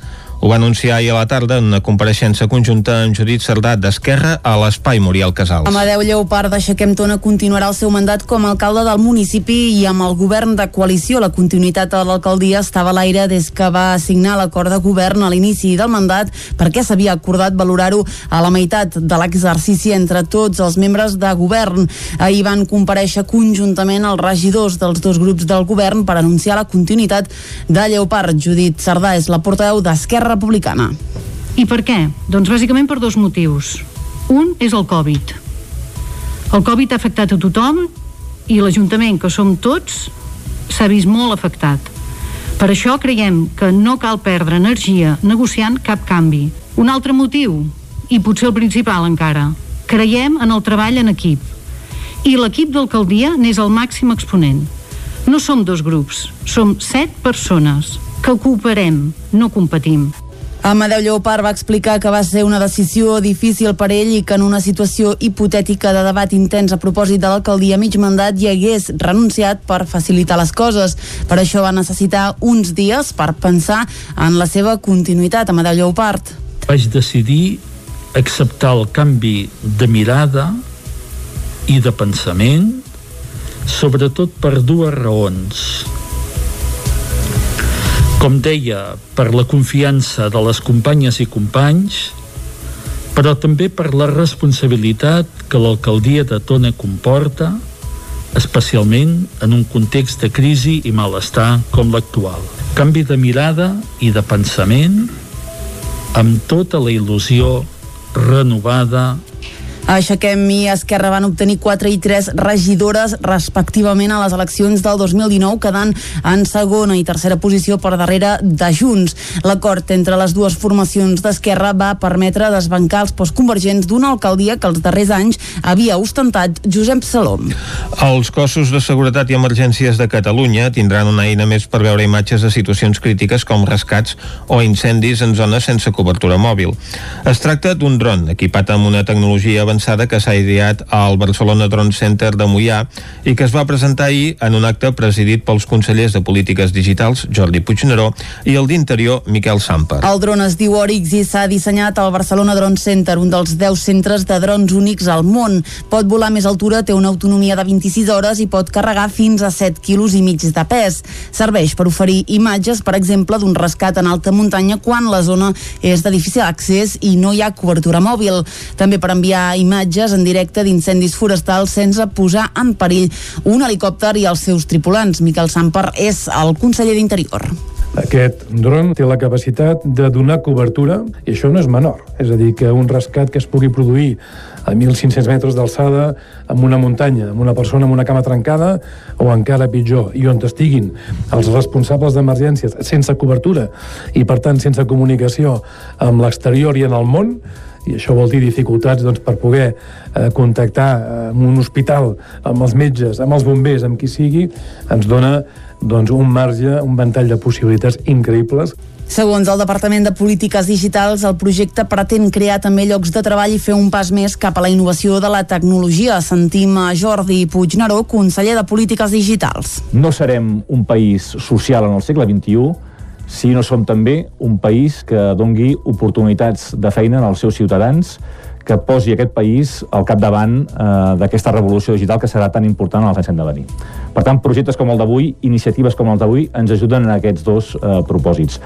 Ho va anunciar ahir a la tarda en una compareixença conjunta amb Judit Sardat d'Esquerra a l'Espai Muriel Casals. Amadeu Lleopard d'Aixequem Tona continuarà el seu mandat com a alcalde del municipi i amb el govern de coalició. La continuïtat de l'alcaldia estava a l'aire des que va signar l'acord de govern a l'inici del mandat perquè s'havia acordat valorar-ho a la meitat de l'exercici entre tots els membres de govern. Ahir van compareixer conjuntament els regidors dels dos grups del govern per anunciar la continuïtat de Lleopard. Judit Sardà és la portaveu d'Esquerra Republicana. I per què? Doncs bàsicament per dos motius. Un és el Covid. El Covid ha afectat a tothom i l'Ajuntament, que som tots, s'ha vist molt afectat. Per això creiem que no cal perdre energia negociant cap canvi. Un altre motiu, i potser el principal encara, creiem en el treball en equip. I l'equip d'alcaldia n'és el màxim exponent. No som dos grups, som set persones que cooperem, no competim. Amadeu Lleopard va explicar que va ser una decisió difícil per ell i que en una situació hipotètica de debat intens a propòsit de l'alcaldia mig mandat hi hagués renunciat per facilitar les coses. Per això va necessitar uns dies per pensar en la seva continuïtat. Amadeu Lleopard. Vaig decidir acceptar el canvi de mirada i de pensament sobretot per dues raons com deia, per la confiança de les companyes i companys, però també per la responsabilitat que l'alcaldia de Tona comporta, especialment en un context de crisi i malestar com l'actual. Canvi de mirada i de pensament amb tota la il·lusió renovada Aixequem i Esquerra van obtenir 4 i 3 regidores respectivament a les eleccions del 2019, quedant en segona i tercera posició per darrere de Junts. L'acord entre les dues formacions d'Esquerra va permetre desbancar els postconvergents d'una alcaldia que els darrers anys havia ostentat Josep Salom. Els cossos de seguretat i emergències de Catalunya tindran una eina més per veure imatges de situacions crítiques com rescats o incendis en zones sense cobertura mòbil. Es tracta d'un dron equipat amb una tecnologia avançada que s'ha ideat al Barcelona Drone Center de Mollà i que es va presentar ahir en un acte presidit pels consellers de Polítiques Digitals, Jordi Puigneró, i el d'Interior, Miquel Samper. El dron es diu Orix i s'ha dissenyat al Barcelona Drone Center, un dels 10 centres de drons únics al món. Pot volar més altura, té una autonomia de 26 hores i pot carregar fins a 7 quilos i mig de pes. Serveix per oferir imatges, per exemple, d'un rescat en alta muntanya quan la zona és de difícil accés i no hi ha cobertura mòbil. També per enviar imatges en directe d'incendis forestals sense posar en perill un helicòpter i els seus tripulants. Miquel Samper és el conseller d'Interior. Aquest dron té la capacitat de donar cobertura, i això no és menor. És a dir, que un rescat que es pugui produir a 1.500 metres d'alçada, amb una muntanya, amb una persona amb una cama trencada, o encara pitjor, i on estiguin els responsables d'emergències sense cobertura i, per tant, sense comunicació amb l'exterior i en el món, i això vol dir dificultats doncs, per poder eh, contactar eh, amb un hospital, amb els metges, amb els bombers, amb qui sigui, ens dona doncs, un marge, un ventall de possibilitats increïbles. Segons el Departament de Polítiques Digitals, el projecte pretén crear també llocs de treball i fer un pas més cap a la innovació de la tecnologia. Sentim a Jordi Puigneró, conseller de Polítiques Digitals. No serem un país social en el segle XXI si no som també un país que dongui oportunitats de feina als seus ciutadans, que posi aquest país al capdavant eh, d'aquesta revolució digital que serà tan important en els anys que han de venir. Per tant, projectes com el d'avui, iniciatives com el d'avui, ens ajuden en aquests dos eh, propòsits.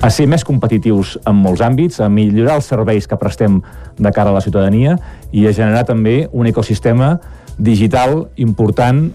A ser més competitius en molts àmbits, a millorar els serveis que prestem de cara a la ciutadania i a generar també un ecosistema digital important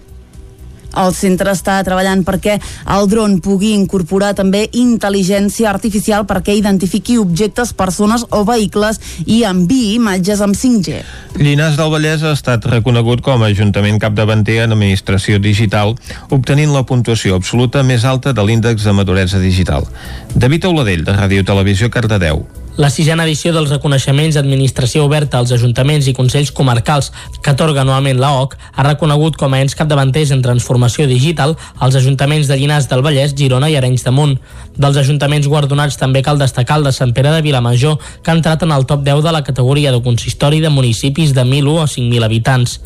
el centre està treballant perquè el dron pugui incorporar també intel·ligència artificial perquè identifiqui objectes, persones o vehicles i enviï imatges amb 5G. Llinars del Vallès ha estat reconegut com a Ajuntament capdavanter en Administració Digital, obtenint la puntuació absoluta més alta de l'índex de maduresa digital. David Auladell, de Ràdio Televisió, Cardedeu. La sisena edició dels reconeixements d'administració oberta als ajuntaments i consells comarcals que atorga anualment la OC ha reconegut com a ens capdavanters en transformació digital els ajuntaments de Llinars del Vallès, Girona i Arenys de Munt. Dels ajuntaments guardonats també cal destacar el de Sant Pere de Vilamajor, que ha entrat en el top 10 de la categoria de consistori de municipis de 1.001 a 5.000 habitants.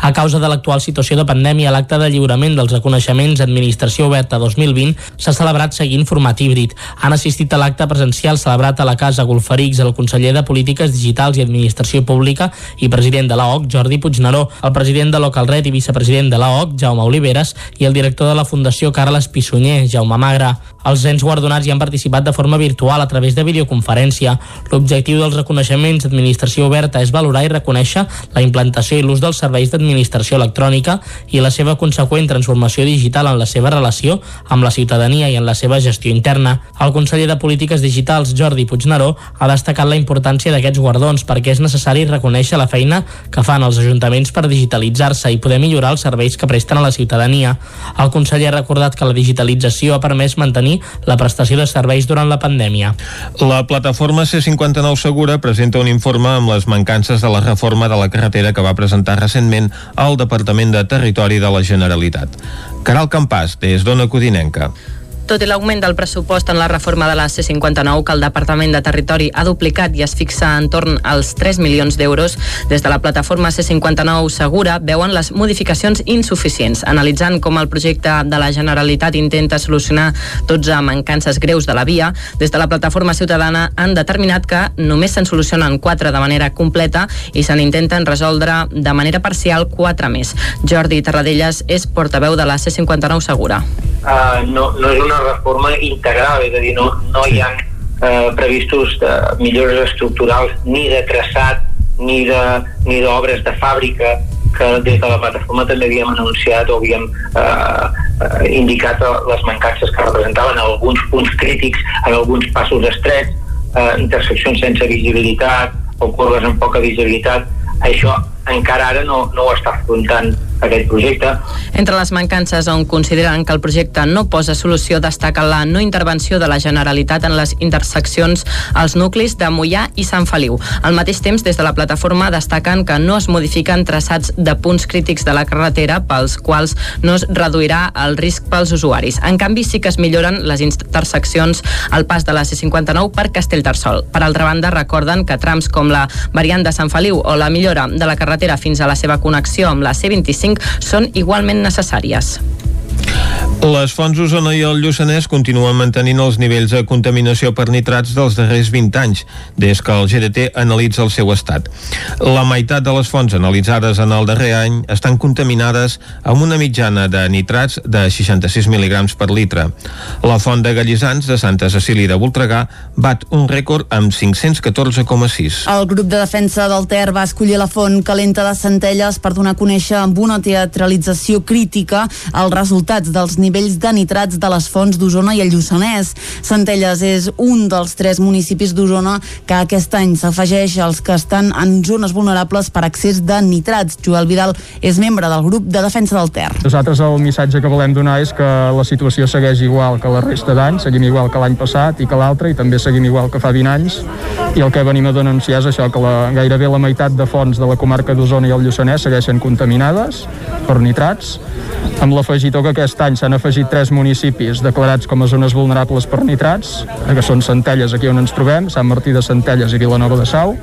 A causa de l'actual situació de pandèmia, l'acte de lliurament dels reconeixements Administració Oberta 2020 s'ha celebrat seguint format híbrid. Han assistit a l'acte presencial celebrat a la Casa Golferics el conseller de Polítiques Digitals i Administració Pública i president de l'AOC, Jordi Puigneró, el president de Localret i vicepresident de l'AOC, Jaume Oliveres, i el director de la Fundació Carles Pissunyer, Jaume Magra. Els ens guardonats hi han participat de forma virtual a través de videoconferència. L'objectiu dels reconeixements d'administració oberta és valorar i reconèixer la implantació i l'ús dels serveis d'administració electrònica i la seva conseqüent transformació digital en la seva relació amb la ciutadania i en la seva gestió interna. El conseller de Polítiques Digitals, Jordi Puigneró, ha destacat la importància d'aquests guardons perquè és necessari reconèixer la feina que fan els ajuntaments per digitalitzar-se i poder millorar els serveis que presten a la ciutadania. El conseller ha recordat que la digitalització ha permès mantenir la prestació de serveis durant la pandèmia. La plataforma C59 Segura presenta un informe amb les mancances de la reforma de la carretera que va presentar recentment al Departament de Territori de la Generalitat. Caral Campàs, des d'Ona Codinenca. Tot i l'augment del pressupost en la reforma de la C-59 que el Departament de Territori ha duplicat i es fixa en torn als 3 milions d'euros, des de la plataforma C-59 Segura veuen les modificacions insuficients, analitzant com el projecte de la Generalitat intenta solucionar 12 mancances greus de la via, des de la plataforma ciutadana han determinat que només se'n solucionen 4 de manera completa i se n'intenten resoldre de manera parcial 4 més. Jordi Terradellas és portaveu de la C-59 Segura. Uh, no, no és una reforma integral, és a dir, no, no hi ha eh, previstos de millores estructurals ni de traçat ni d'obres de, de fàbrica que des de la plataforma també havíem anunciat o havíem eh, eh, indicat les mancances que representaven alguns punts crítics en alguns passos estrets, eh, interseccions sense visibilitat o curves amb poca visibilitat. Això encara ara no, no ho està afrontant aquest projecte. Entre les mancances on consideren que el projecte no posa solució destaca la no intervenció de la Generalitat en les interseccions als nuclis de Mollà i Sant Feliu. Al mateix temps, des de la plataforma destaquen que no es modifiquen traçats de punts crítics de la carretera pels quals no es reduirà el risc pels usuaris. En canvi, sí que es milloren les interseccions al pas de la C-59 per Castellterçol. Per altra banda, recorden que trams com la variant de Sant Feliu o la millora de la carretera fins a la seva connexió amb la C-25 són igualment necessàries. Les fonts Osona i el Lluçanès continuen mantenint els nivells de contaminació per nitrats dels darrers 20 anys, des que el GDT analitza el seu estat. La meitat de les fonts analitzades en el darrer any estan contaminades amb una mitjana de nitrats de 66 mg per litre. La font de Gallissans de Santa Cecília de Voltregà bat un rècord amb 514,6. El grup de defensa del Ter va escollir la font calenta de Centelles per donar a conèixer amb una teatralització crítica els resultats dels nivells de nitrats de les fonts d'Osona i el Lluçanès. Centelles és un dels tres municipis d'Osona que aquest any s'afegeix als que estan en zones vulnerables per accés de nitrats. Joel Vidal és membre del grup de defensa del Ter. Nosaltres el missatge que volem donar és que la situació segueix igual que la resta d'anys, seguim igual que l'any passat i que l'altre, i també seguim igual que fa 20 anys, i el que venim a denunciar és això, que la, gairebé la meitat de fonts de la comarca d'Osona i el Lluçanès segueixen contaminades per nitrats, amb l'afegitó que aquest any s'han afegit tres municipis declarats com a zones vulnerables per nitrats, que són Centelles, aquí on ens trobem, Sant Martí de Centelles i Vilanova de Sau,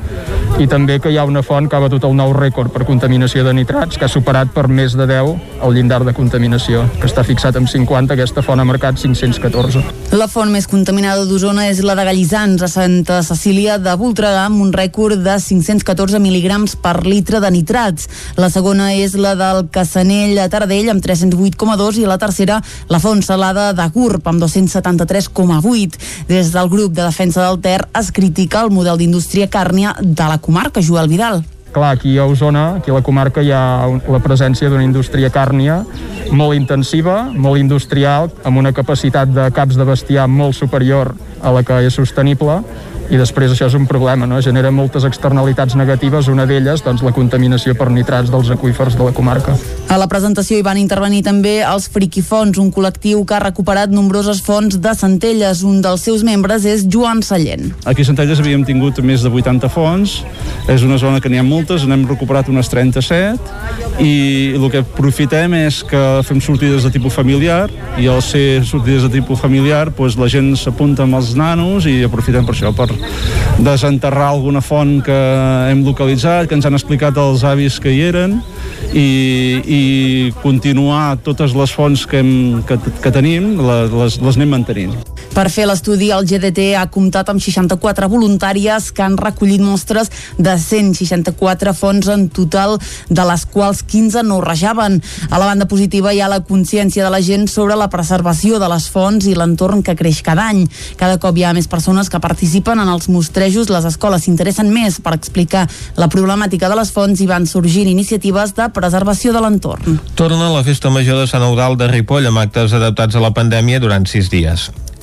i també que hi ha una font que ha batut el nou rècord per contaminació de nitrats, que ha superat per més de 10 el llindar de contaminació, que està fixat en 50, aquesta font ha marcat 514. La font més contaminada d'Osona és la de Gallissans, a Santa Cecília de Voltregà, amb un rècord de 514 mil·lígrams per litre de nitrats. La segona és la del Cassanell a Taradell, amb 308,2, i la tercera, la font salada de Gurb, amb 273,8. Des del grup de defensa del Ter es critica el model d'indústria càrnia de la comarca, Joel Vidal clar, aquí a Osona, aquí a la comarca, hi ha la presència d'una indústria càrnia molt intensiva, molt industrial, amb una capacitat de caps de bestiar molt superior a la que és sostenible, i després això és un problema, no? genera moltes externalitats negatives, una d'elles doncs, la contaminació per nitrats dels aqüífers de la comarca. A la presentació hi van intervenir també els Friquifons, un col·lectiu que ha recuperat nombroses fonts de Centelles. Un dels seus membres és Joan Sallent. Aquí a Centelles havíem tingut més de 80 fonts, és una zona que n'hi ha moltes, n'hem recuperat unes 37 i el que aprofitem és que fem sortides de tipus familiar i al ser sortides de tipus familiar doncs la gent s'apunta amb els nanos i aprofitem per això, per desenterrar alguna font que hem localitzat, que ens han explicat els avis que hi eren i, i continuar totes les fonts que, hem, que, que tenim, les, les anem mantenint. Per fer l'estudi, el GDT ha comptat amb 64 voluntàries que han recollit mostres de 164 fonts en total, de les quals 15 no rajaven. A la banda positiva hi ha la consciència de la gent sobre la preservació de les fonts i l'entorn que creix cada any. Cada cop hi ha més persones que participen en els mostrejos, les escoles s'interessen més per explicar la problemàtica de les fonts i van sorgint iniciatives de preservació de l'entorn. Torna la festa major de Sant Eudal de Ripoll amb actes adaptats a la pandèmia durant sis dies.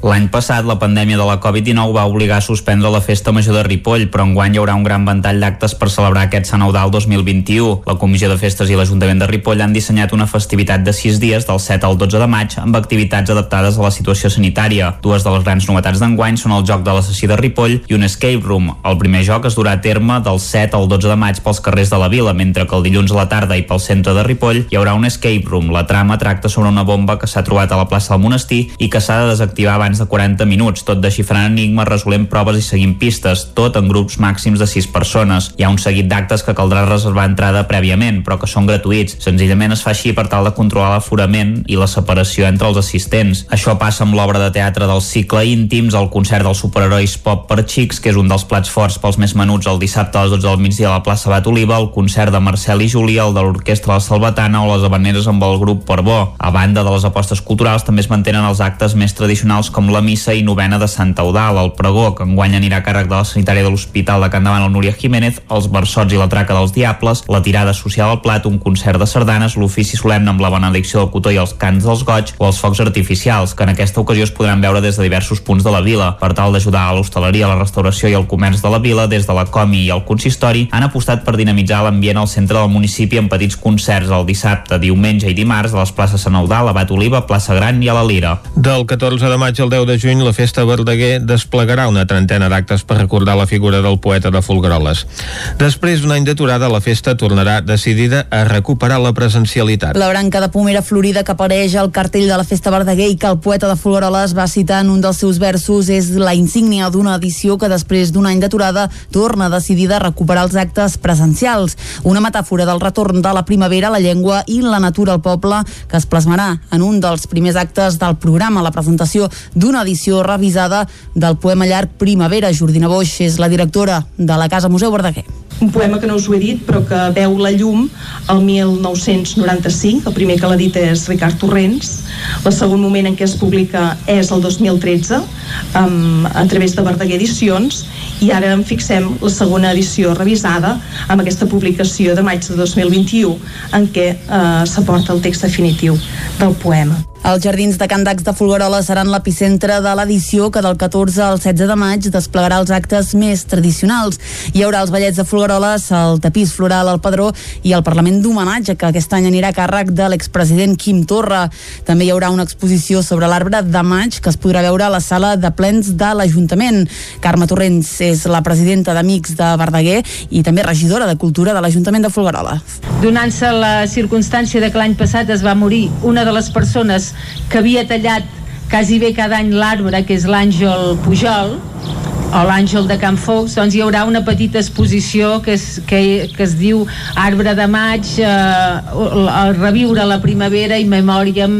L'any passat, la pandèmia de la Covid-19 va obligar a suspendre la Festa Major de Ripoll, però enguany hi haurà un gran ventall d'actes per celebrar aquest Sant Eudal 2021. La Comissió de Festes i l'Ajuntament de Ripoll han dissenyat una festivitat de 6 dies del 7 al 12 de maig amb activitats adaptades a la situació sanitària. Dues de les grans novetats d'enguany són el joc de l'assassí de Ripoll i un escape room. El primer joc es durà a terme del 7 al 12 de maig pels carrers de la vila, mentre que el dilluns a la tarda i pel centre de Ripoll hi haurà un escape room. La trama tracta sobre una bomba que s'ha trobat a la plaça del monestir i que s'ha de desactivar abans de 40 minuts, tot desxifrant enigmes, resolent proves i seguint pistes, tot en grups màxims de 6 persones. Hi ha un seguit d'actes que caldrà reservar entrada prèviament, però que són gratuïts. Senzillament es fa així per tal de controlar l'aforament i la separació entre els assistents. Això passa amb l'obra de teatre del cicle íntims, el concert dels superherois pop per xics, que és un dels plats forts pels més menuts el dissabte a les 12 del migdia a la plaça Bat Oliva, el concert de Marcel i Júlia, el de l'Orquestra La Salvatana o les habaneres amb el grup Portbó. A banda de les apostes culturals, també es mantenen els actes més tradicionals com com la missa i novena de Santa Eudal, el pregó, que enguany anirà a càrrec de la sanitària de l'Hospital de Can Davant, el Núria Jiménez, els versots i la traca dels diables, la tirada social al plat, un concert de sardanes, l'ofici solemne amb la benedicció del cotó i els cants dels goig o els focs artificials, que en aquesta ocasió es podran veure des de diversos punts de la vila. Per tal d'ajudar a l'hostaleria, la restauració i el comerç de la vila, des de la Comi i el consistori han apostat per dinamitzar l'ambient al centre del municipi amb petits concerts el dissabte, diumenge i dimarts a les places Sant Eudal, Abat Oliva, Plaça Gran i a la Lira. Del 14 de maig al 10 de juny, la Festa Verdaguer desplegarà una trentena d'actes per recordar la figura del poeta de Folgueroles. Després d'un any d'aturada, la festa tornarà decidida a recuperar la presencialitat. La branca de pomera florida que apareix al cartell de la Festa Verdaguer i que el poeta de Folgueroles va citar en un dels seus versos és la insígnia d'una edició que després d'un any d'aturada torna decidida a recuperar els actes presencials. Una metàfora del retorn de la primavera, la llengua i la natura al poble que es plasmarà en un dels primers actes del programa, la presentació d'una edició revisada del poema llarg Primavera. Jordina Boix és la directora de la Casa Museu Verdaguer. Un poema que no us ho he dit però que veu la llum el 1995, el primer que l'ha dit és Ricard Torrents el segon moment en què es publica és el 2013 um, a través de Verdaguer Edicions i ara en fixem la segona edició revisada amb aquesta publicació de maig de 2021 en què uh, s'aporta el text definitiu del poema Els jardins de Can Dax de Folgueroles seran l'epicentre de l'edició que del 14 al 16 de maig desplegarà els actes més tradicionals. Hi haurà els ballets de Folgueroles, el tapís floral al Padró i el Parlament d'homenatge que aquest any anirà a càrrec de l'expresident Quim Torra. També hi haurà una exposició sobre l'arbre de maig que es podrà veure a la sala de plens de l'Ajuntament. Carme Torrents és la presidenta d'Amics de Verdaguer i també regidora de Cultura de l'Ajuntament de Folgueroles. Donant-se la circumstància de que l'any passat es va morir una de les persones que havia tallat quasi bé cada any l'arbre, que és l'Àngel Pujol, o l'Àngel de Can Focs, doncs hi haurà una petita exposició que es, que, que es diu Arbre de Maig, eh, a reviure la primavera i memòriam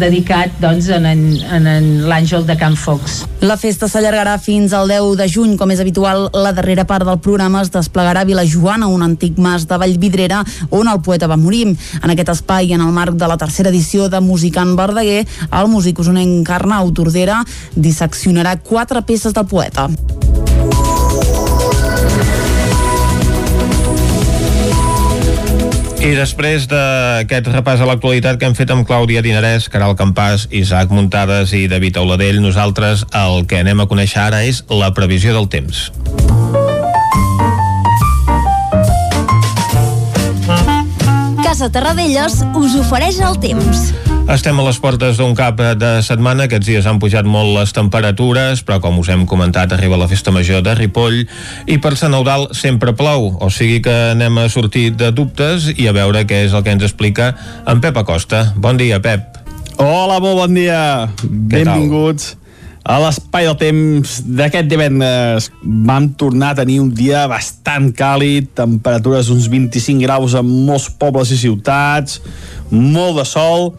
dedicat doncs, en, en, en, l'Àngel de Can Focs. La festa s'allargarà fins al 10 de juny, com és habitual. La darrera part del programa es desplegarà a Vilajoana, un antic mas de Vallvidrera, on el poeta va morir. En aquest espai, en el marc de la tercera edició de Musicant Verdaguer, el músic usonenc Arnau Tordera disseccionarà quatre peces del poeta. I després d'aquest repàs a l'actualitat que hem fet amb Clàudia Dinarès, Caral Campàs, Isaac Muntades i David Auladell, nosaltres el que anem a conèixer ara és la previsió del temps. Casa Terradellos us ofereix el temps. Estem a les portes d'un cap de setmana. Aquests dies han pujat molt les temperatures, però com us hem comentat, arriba la festa major de Ripoll i per Sant Eudal sempre plou. O sigui que anem a sortir de dubtes i a veure què és el que ens explica en Pep Acosta. Bon dia, Pep. Hola, molt bon dia. Benvinguts a l'espai del temps d'aquest divendres. Vam tornar a tenir un dia bastant càlid, temperatures uns 25 graus en molts pobles i ciutats, molt de sol,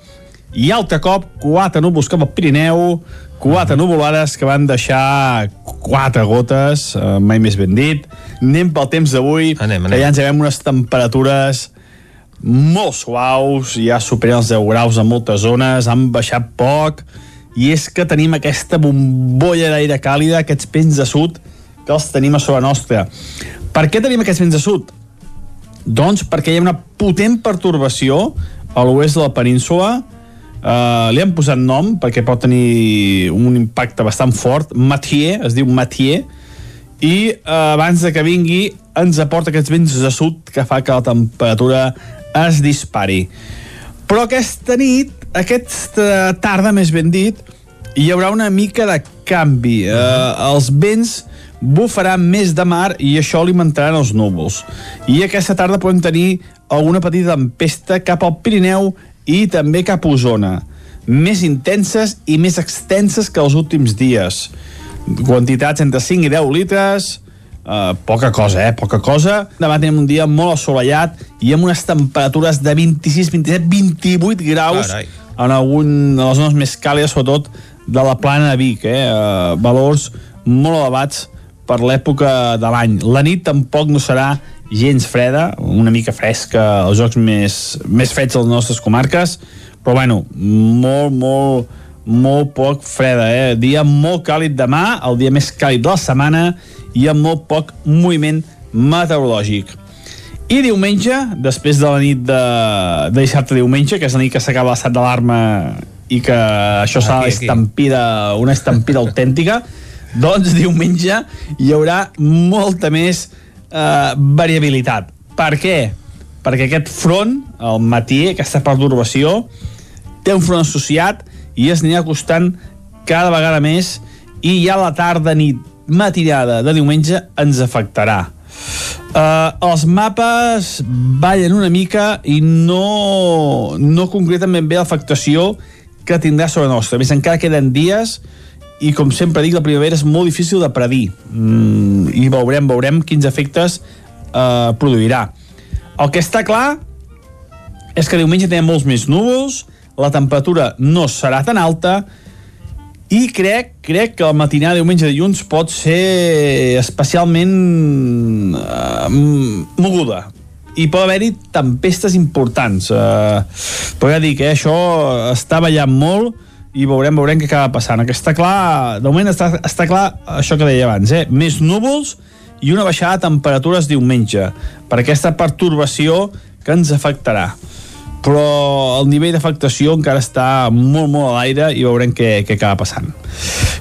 i altre cop quatre núvols cap al Pirineu, quatre nuvolades que van deixar quatre gotes, eh, mai més ben dit. Anem pel temps d'avui, que ja ens veiem unes temperatures molt suaus, ja superen els 10 graus en moltes zones, han baixat poc, i és que tenim aquesta bombolla d'aire càlida, aquests pens de sud, que els tenim a sobre nostra. Per què tenim aquests vents de sud? Doncs perquè hi ha una potent pertorbació a l'oest de la península, Uh, li han posat nom perquè pot tenir un impacte bastant fort. Mathieu, es diu Mathieu. I uh, abans de que vingui ens aporta aquests vents de sud que fa que la temperatura es dispari. Però aquesta nit aquesta tarda més ben dit hi haurà una mica de canvi. Uh, els vents bufaran més de mar i això alimentaran els núvols. I aquesta tarda podem tenir alguna petita tempesta cap al Pirineu i també cap a Osona, més intenses i més extenses que els últims dies. Quantitats entre 5 i 10 litres, eh, poca cosa, eh? Poca cosa. Demà tenim un dia molt assolellat i amb unes temperatures de 26, 27, 28 graus Carai. en algun de les zones més càlides, sobretot de la plana de Vic, eh? eh valors molt elevats per l'època de l'any. La nit tampoc no serà gens freda, una mica fresca als jocs més, més freds de les nostres comarques, però bueno, molt, molt molt poc freda, eh? Dia molt càlid demà, el dia més càlid de la setmana i amb molt poc moviment meteorològic. I diumenge, després de la nit de, de dissabte diumenge, que és la nit que s'acaba l'estat d'alarma i que això serà estampida, una estampida autèntica, doncs diumenge hi haurà molta més eh, variabilitat. Per què? Perquè aquest front, al matí, aquesta perturbació, té un front associat i es anirà acostant cada vegada més i ja la tarda, nit, matinada de diumenge ens afectarà. Uh, els mapes ballen una mica i no, no concreten ben bé l'afectació que tindrà sobre nostra. A més, encara queden dies i, com sempre dic, la primavera és molt difícil de predir. Mm, I veurem, veurem quins efectes uh, produirà. El que està clar és que diumenge tenim molts més núvols, la temperatura no serà tan alta i crec, crec que el matinà de diumenge de dilluns pot ser especialment uh, moguda i pot haver-hi tempestes importants uh, però ja dic, eh, això està ballant molt i veurem, veurem què acaba passant. Que està clar, de moment està, està clar això que deia abans, eh? més núvols i una baixada de temperatures diumenge per aquesta pertorbació que ens afectarà però el nivell d'afectació encara està molt, molt a l'aire i veurem què, què acaba passant.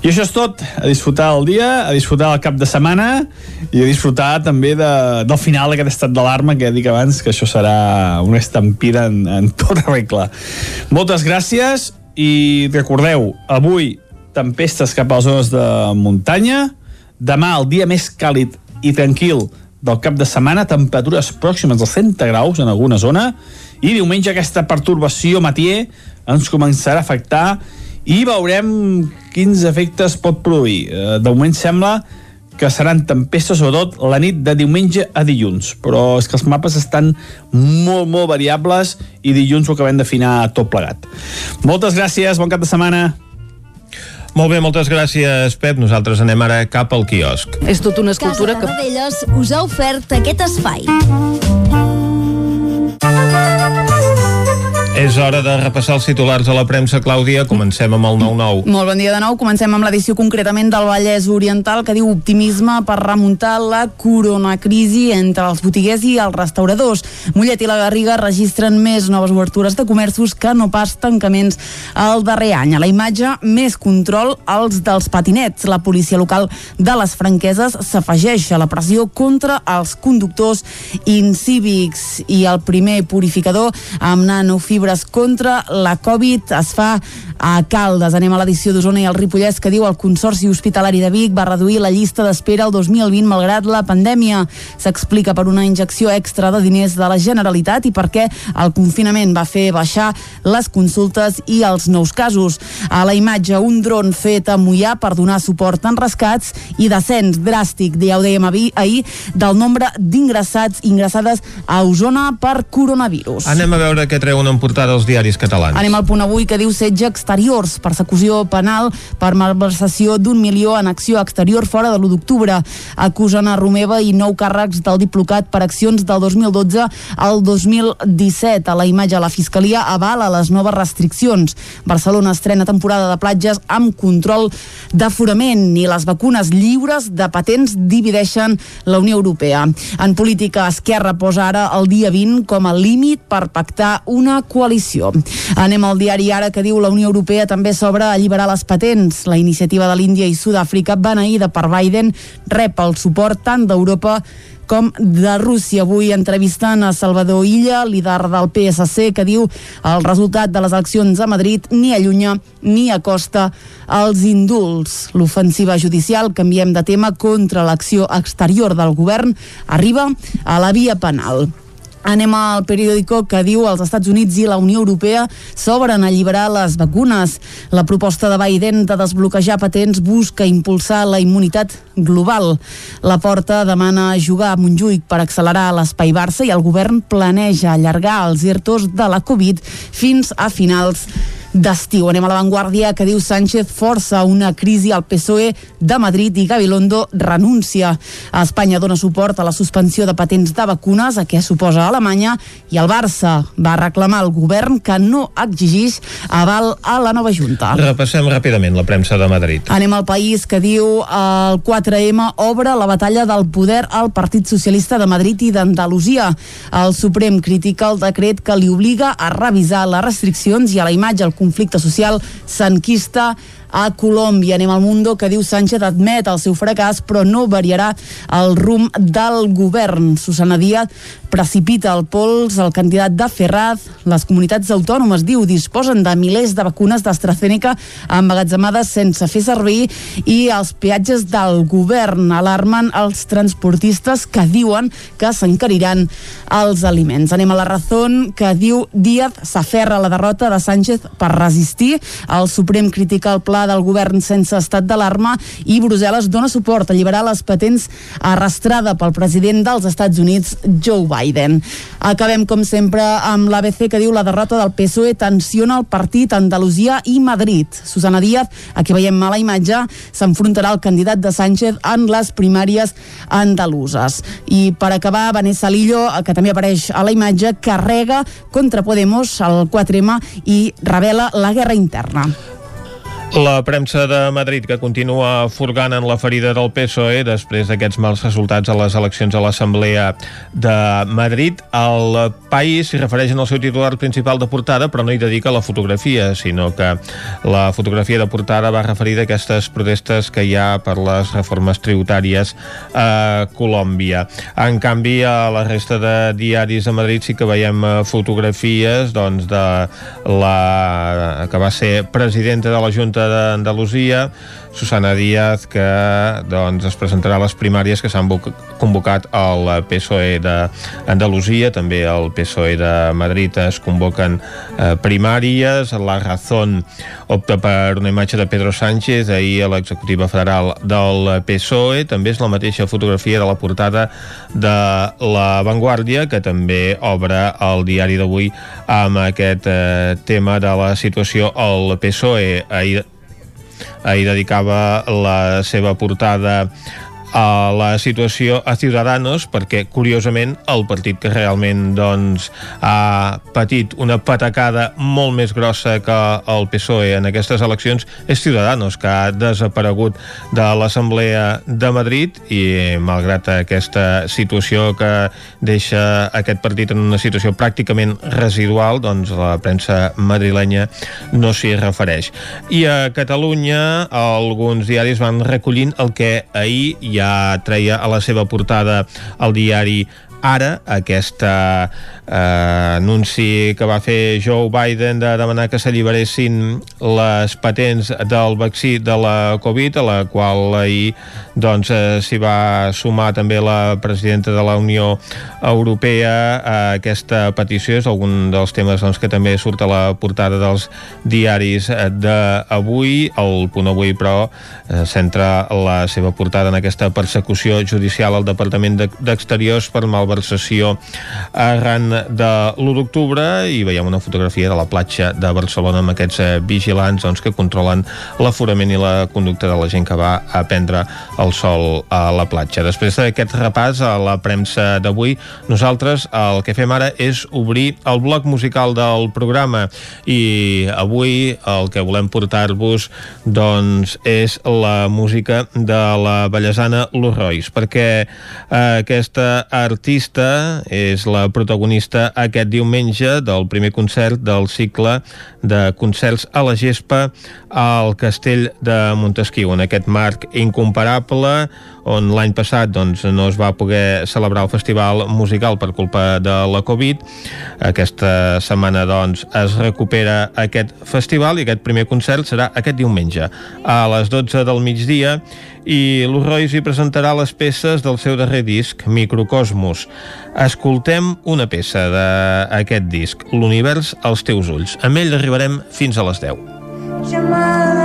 I això és tot. A disfrutar el dia, a disfrutar el cap de setmana i a disfrutar també de, del final d'aquest estat d'alarma que ja dic abans que això serà una estampida en, en tota regla. Moltes gràcies i recordeu, avui tempestes cap a les zones de muntanya, demà el dia més càlid i tranquil del cap de setmana, temperatures pròximes als 100 graus en alguna zona, i diumenge aquesta pertorbació matier ens començarà a afectar i veurem quins efectes pot produir. Eh, De moment sembla que seran tempestes, sobretot la nit de diumenge a dilluns, però és que els mapes estan molt, molt variables i dilluns ho acabem d'afinar tot plegat. Moltes gràcies, bon cap de setmana. Molt bé, moltes gràcies, Pep. Nosaltres anem ara cap al quiosc. És tota una escultura que... Casa Tarradellas us ha ofert aquest espai. És hora de repassar els titulars a la premsa, Clàudia. Comencem amb el 9-9. Molt bon dia de nou. Comencem amb l'edició concretament del Vallès Oriental que diu optimisme per remuntar la coronacrisi entre els botiguers i els restauradors. Mollet i la Garriga registren més noves obertures de comerços que no pas tancaments el darrer any. A la imatge, més control als dels patinets. La policia local de les franqueses s'afegeix a la pressió contra els conductors incívics i el primer purificador amb nanofibres contra la Covid es fa a Caldes. Anem a l'edició d'Osona i el Ripollès que diu el Consorci Hospitalari de Vic va reduir la llista d'espera el 2020 malgrat la pandèmia. S'explica per una injecció extra de diners de la Generalitat i perquè el confinament va fer baixar les consultes i els nous casos. A la imatge, un dron fet a Mollà per donar suport en rescats i descens dràstic, ja ho dèiem ahir, del nombre d'ingressats ingressades a Osona per coronavirus. Anem a veure què treuen en portada els diaris catalans. Anem al punt avui que diu setge exteriors, persecució penal per malversació d'un milió en acció exterior fora de l'1 d'octubre. Acusen a Romeva i nou càrrecs del diplocat per accions del 2012 al 2017. A la imatge, la Fiscalia avala les noves restriccions. Barcelona estrena temporada de platges amb control d'aforament i les vacunes lliures de patents divideixen la Unió Europea. En política, Esquerra posa ara el dia 20 com a límit per pactar una coalició. Anem al diari Ara que diu la Unió Europea també s'obre a alliberar les patents. La iniciativa de l'Índia i Sud-àfrica beneïda per Biden rep el suport tant d'Europa com de Rússia. Avui entrevistant a Salvador Illa, líder del PSC, que diu el resultat de les eleccions a Madrid ni allunya ni acosta als indults. L'ofensiva judicial, canviem de tema, contra l'acció exterior del govern, arriba a la via penal. Anem al periòdico que diu els Estats Units i la Unió Europea s'obren a alliberar les vacunes. La proposta de Biden de desbloquejar patents busca impulsar la immunitat global. La Porta demana jugar a Montjuïc per accelerar l'espai Barça i el govern planeja allargar els ERTOs de la Covid fins a finals d'estiu. Anem a l'avantguàrdia que diu Sánchez força una crisi al PSOE de Madrid i Gabilondo renuncia. A Espanya dona suport a la suspensió de patents de vacunes, a què suposa Alemanya, i el Barça va reclamar al govern que no exigís aval a la nova Junta. Repassem ràpidament la premsa de Madrid. Anem al país que diu el 4M obre la batalla del poder al Partit Socialista de Madrid i d'Andalusia. El Suprem critica el decret que li obliga a revisar les restriccions i a la imatge el conflicte social s'enquista a Colòmbia. Anem al Mundo que diu Sánchez admet el seu fracàs però no variarà el rumb del govern. Susana Díaz precipita el pols el candidat de Ferraz. Les comunitats autònomes, diu, disposen de milers de vacunes d'AstraZeneca emmagatzemades sense fer servir i els peatges del govern alarmen els transportistes que diuen que s'encariran els aliments. Anem a la raó que diu Díaz s'aferra a la derrota de Sánchez per resistir. El Suprem critica el pla del govern sense estat d'alarma i Brussel·les dona suport a alliberar les patents arrastrada pel president dels Estats Units, Joe Biden. Biden. Acabem, com sempre, amb l'ABC que diu la derrota del PSOE tensiona el partit Andalusia i Madrid. Susana Díaz, aquí veiem mala imatge, s'enfrontarà al candidat de Sánchez en les primàries andaluses. I per acabar, Vanessa Lillo, que també apareix a la imatge, carrega contra Podemos el 4M i revela la guerra interna. La premsa de Madrid que continua furgant en la ferida del PSOE després d'aquests mals resultats a les eleccions a l'Assemblea de Madrid. El País s'hi refereix en el seu titular principal de portada, però no hi dedica la fotografia, sinó que la fotografia de portada va referir d'aquestes protestes que hi ha per les reformes tributàries a Colòmbia. En canvi, a la resta de diaris de Madrid sí que veiem eh, fotografies doncs, de la que va ser presidenta de la Junta d'Andalusia, Susana Díaz, que doncs, es presentarà a les primàries que s'han convocat al PSOE d'Andalusia, també al PSOE de Madrid es convoquen eh, primàries, la Razón opta per una imatge de Pedro Sánchez, ahir a l'executiva federal del PSOE, també és la mateixa fotografia de la portada de La Vanguardia, que també obre el diari d'avui amb aquest eh, tema de la situació al PSOE. Ahir ahir dedicava la seva portada a la situació a Ciudadanos perquè curiosament el partit que realment doncs ha patit una patacada molt més grossa que el PSOE en aquestes eleccions és Ciudadanos que ha desaparegut de l'Assemblea de Madrid i malgrat aquesta situació que deixa aquest partit en una situació pràcticament residual doncs la premsa madrilenya no s'hi refereix. I a Catalunya alguns diaris van recollint el que ahir ja ja treia a la seva portada el diari Ara, aquesta eh, anunci que va fer Joe Biden de demanar que s'alliberessin les patents del vaccí de la Covid, a la qual ahir doncs, eh, s'hi va sumar també la presidenta de la Unió Europea a aquesta petició. És algun dels temes doncs, que també surt a la portada dels diaris d'avui. El punt avui, però, eh, centra la seva portada en aquesta persecució judicial al Departament d'Exteriors per malversació arran de l'1 d'octubre i veiem una fotografia de la platja de Barcelona amb aquests eh, vigilants doncs, que controlen l'aforament i la conducta de la gent que va a prendre el sol a la platja. Després d'aquest repàs a la premsa d'avui, nosaltres el que fem ara és obrir el bloc musical del programa i avui el que volem portar-vos doncs és la música de la bellesana Luz Royce perquè eh, aquesta artista és la protagonista aquest diumenge del primer concert del cicle de concerts a la gespa al castell de Montesquieu, en aquest marc incomparable on l'any passat doncs, no es va poder celebrar el festival musical per culpa de la Covid. Aquesta setmana doncs, es recupera aquest festival i aquest primer concert serà aquest diumenge a les 12 del migdia i Luz Royce hi presentarà les peces del seu darrer disc, Microcosmos. Escoltem una peça d'aquest disc, L'univers als teus ulls. Amb ell arribarem fins a les 10. Chamada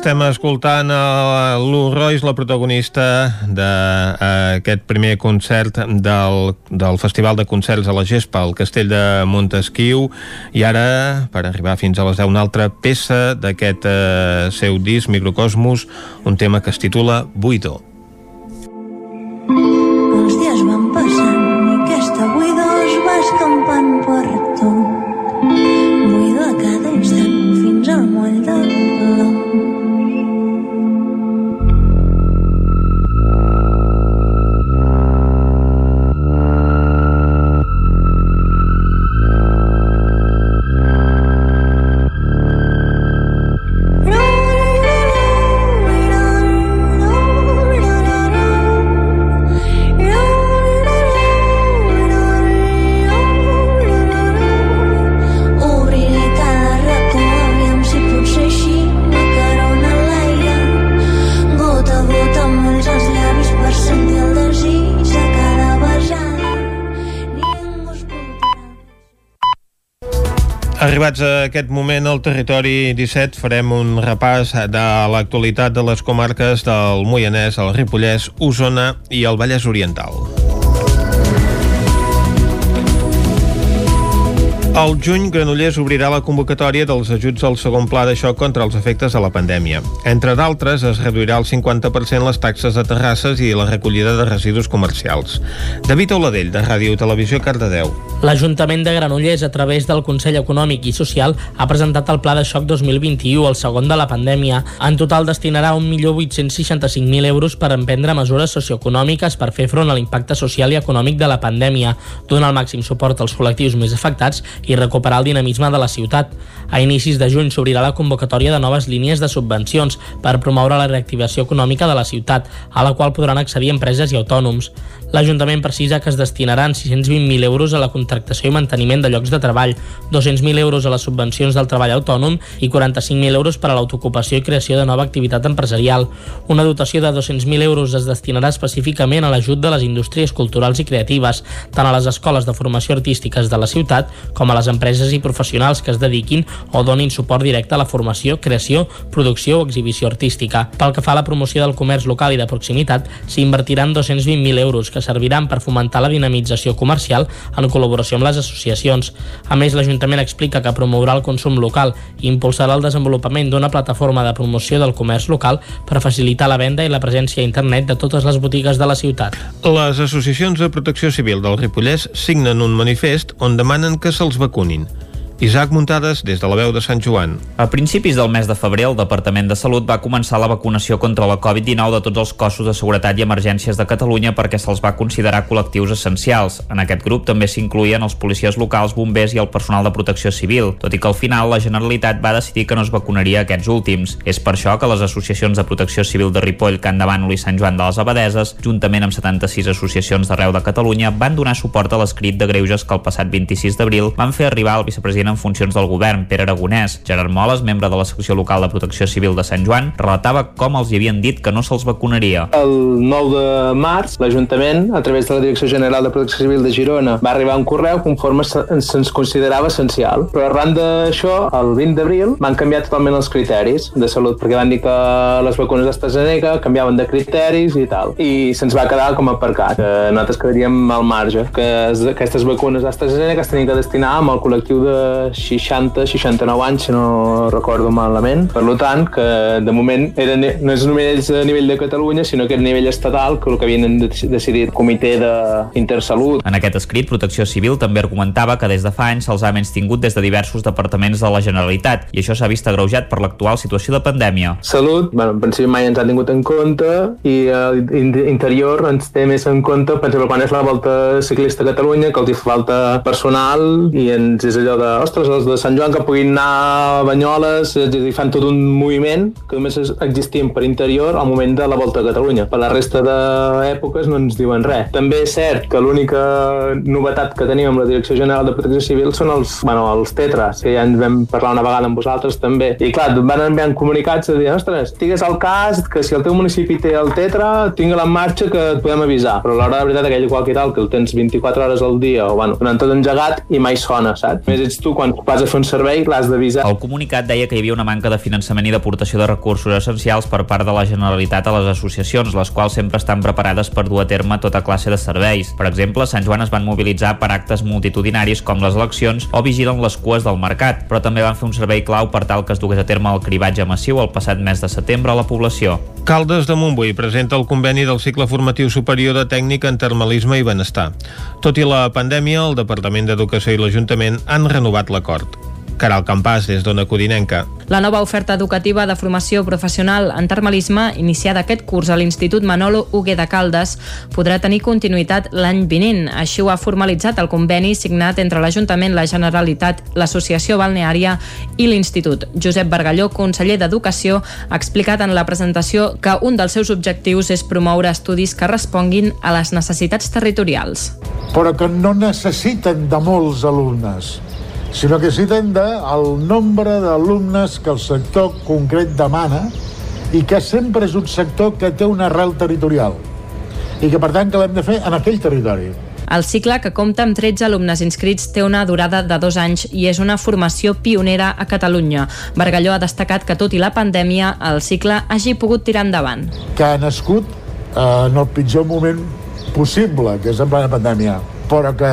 Estem escoltant a Lu Royce, la protagonista d'aquest primer concert del, del Festival de Concerts a la Gespa, al Castell de Montesquieu, i ara, per arribar fins a les 10, una altra peça d'aquest eh, seu disc, Microcosmos, un tema que es titula Buido. Aquest moment al territori 17 farem un repàs de l'actualitat de les comarques del Moianès, el Ripollès, Osona i el Vallès Oriental. Al juny, Granollers obrirà la convocatòria dels ajuts al segon pla de xoc contra els efectes de la pandèmia. Entre d'altres, es reduirà al 50% les taxes de terrasses i la recollida de residus comercials. David Oladell, de Ràdio Televisió, Cardedeu. L'Ajuntament de Granollers, a través del Consell Econòmic i Social, ha presentat el Pla de Xoc 2021, el segon de la pandèmia. En total destinarà 1.865.000 euros per emprendre mesures socioeconòmiques per fer front a l'impacte social i econòmic de la pandèmia, donar el màxim suport als col·lectius més afectats recuperar el dinamisme de la ciutat. A inicis de juny s'obrirà la convocatòria de noves línies de subvencions per promoure la reactivació econòmica de la ciutat, a la qual podran accedir empreses i autònoms. L'Ajuntament precisa que es destinaran 620.000 euros a la contractació i manteniment de llocs de treball, 200.000 euros a les subvencions del treball autònom i 45.000 euros per a l'autoocupació i creació de nova activitat empresarial. Una dotació de 200.000 euros es destinarà específicament a l'ajut de les indústries culturals i creatives, tant a les escoles de formació artístiques de la ciutat com a les empreses i professionals que es dediquin o donin suport directe a la formació, creació, producció o exhibició artística. Pel que fa a la promoció del comerç local i de proximitat, s'invertiran 220.000 euros que serviran per fomentar la dinamització comercial en col·laboració amb les associacions. A més, l'Ajuntament explica que promourà el consum local i impulsarà el desenvolupament d'una plataforma de promoció del comerç local per facilitar la venda i la presència a internet de totes les botigues de la ciutat. Les associacions de protecció civil del Ripollès signen un manifest on demanen que se'ls vacunin. Isaac Muntades, des de la veu de Sant Joan. A principis del mes de febrer, el Departament de Salut va començar la vacunació contra la Covid-19 de tots els cossos de seguretat i emergències de Catalunya perquè se'ls va considerar col·lectius essencials. En aquest grup també s'incluïen els policies locals, bombers i el personal de protecció civil, tot i que al final la Generalitat va decidir que no es vacunaria aquests últims. És per això que les associacions de protecció civil de Ripoll, Can de Bànol i Sant Joan de les Abadeses, juntament amb 76 associacions d'arreu de Catalunya, van donar suport a l'escrit de greuges que el passat 26 d'abril van fer arribar al vicepresident en funcions del govern, Pere Aragonès. Gerard Moles, membre de la secció local de protecció civil de Sant Joan, relatava com els hi havien dit que no se'ls vacunaria. El 9 de març, l'Ajuntament, a través de la Direcció General de Protecció Civil de Girona, va arribar un correu conforme se- se'ns considerava essencial. Però arran d'això, el 20 d'abril, van canviar totalment els criteris de salut, perquè van dir que les vacunes d'AstraZeneca canviaven de criteris i tal. I se'ns va quedar com aparcat, que nosaltres quedaríem al marge, que es- aquestes vacunes d'AstraZeneca es tenien que destinar amb el col·lectiu de 60-69 anys, si no recordo malament. Per tant, que de moment era, no és només a nivell de Catalunya, sinó que a nivell estatal, que el que havien de- decidit el comitè d'Intersalut. En aquest escrit, Protecció Civil també argumentava que des de fa anys se'ls ha menys tingut des de diversos departaments de la Generalitat i això s'ha vist agreujat per l'actual situació de pandèmia. Salut, bueno, en principi mai ens ha tingut en compte i eh, in- interior ens té més en compte, per exemple, quan és la volta ciclista a Catalunya, que els hi falta personal i ens és allò de, ostres, els de Sant Joan que puguin anar a Banyoles, a dir, fan tot un moviment que només existien per interior al moment de la volta a Catalunya. Per la resta d'èpoques no ens diuen res. També és cert que l'única novetat que tenim amb la Direcció General de Protecció Civil són els, bueno, els tetras, que ja ens vam parlar una vegada amb vosaltres també. I clar, van enviant comunicats de dir, ostres, estigues al cas que si el teu municipi té el tetra, tinga-la en marxa que et podem avisar. Però a l'hora de veritat aquell qualque tal, que el tens 24 hores al dia, o bueno, donant tot engegat i mai sona, saps? A més ets tu tu quan vas a fer un servei l'has d'avisar. El comunicat deia que hi havia una manca de finançament i d'aportació de recursos essencials per part de la Generalitat a les associacions, les quals sempre estan preparades per dur a terme tota classe de serveis. Per exemple, a Sant Joan es van mobilitzar per actes multitudinaris com les eleccions o vigilen les cues del mercat, però també van fer un servei clau per tal que es dugués a terme el cribatge massiu el passat mes de setembre a la població. Caldes de Montbui presenta el conveni del cicle formatiu superior de tècnica en termalisme i benestar. Tot i la pandèmia, el Departament d'Educació i l'Ajuntament han renovat l'acord. Caral Campàs, des d'Ona Codinenca. La nova oferta educativa de formació professional en termalisme, iniciada aquest curs a l'Institut Manolo Hugué de Caldes, podrà tenir continuïtat l'any vinent. Així ho ha formalitzat el conveni signat entre l'Ajuntament, la Generalitat, l'Associació Balneària i l'Institut. Josep Bargalló, conseller d'Educació, ha explicat en la presentació que un dels seus objectius és promoure estudis que responguin a les necessitats territorials. però que no necessiten de molts alumnes, sinó que necessiten del nombre d'alumnes que el sector concret demana i que sempre és un sector que té una arrel territorial i que per tant que l'hem de fer en aquell territori. El cicle, que compta amb 13 alumnes inscrits, té una durada de dos anys i és una formació pionera a Catalunya. Bargalló ha destacat que, tot i la pandèmia, el cicle hagi pogut tirar endavant. que ha nascut eh, en el pitjor moment possible, que és en plena pandèmia però que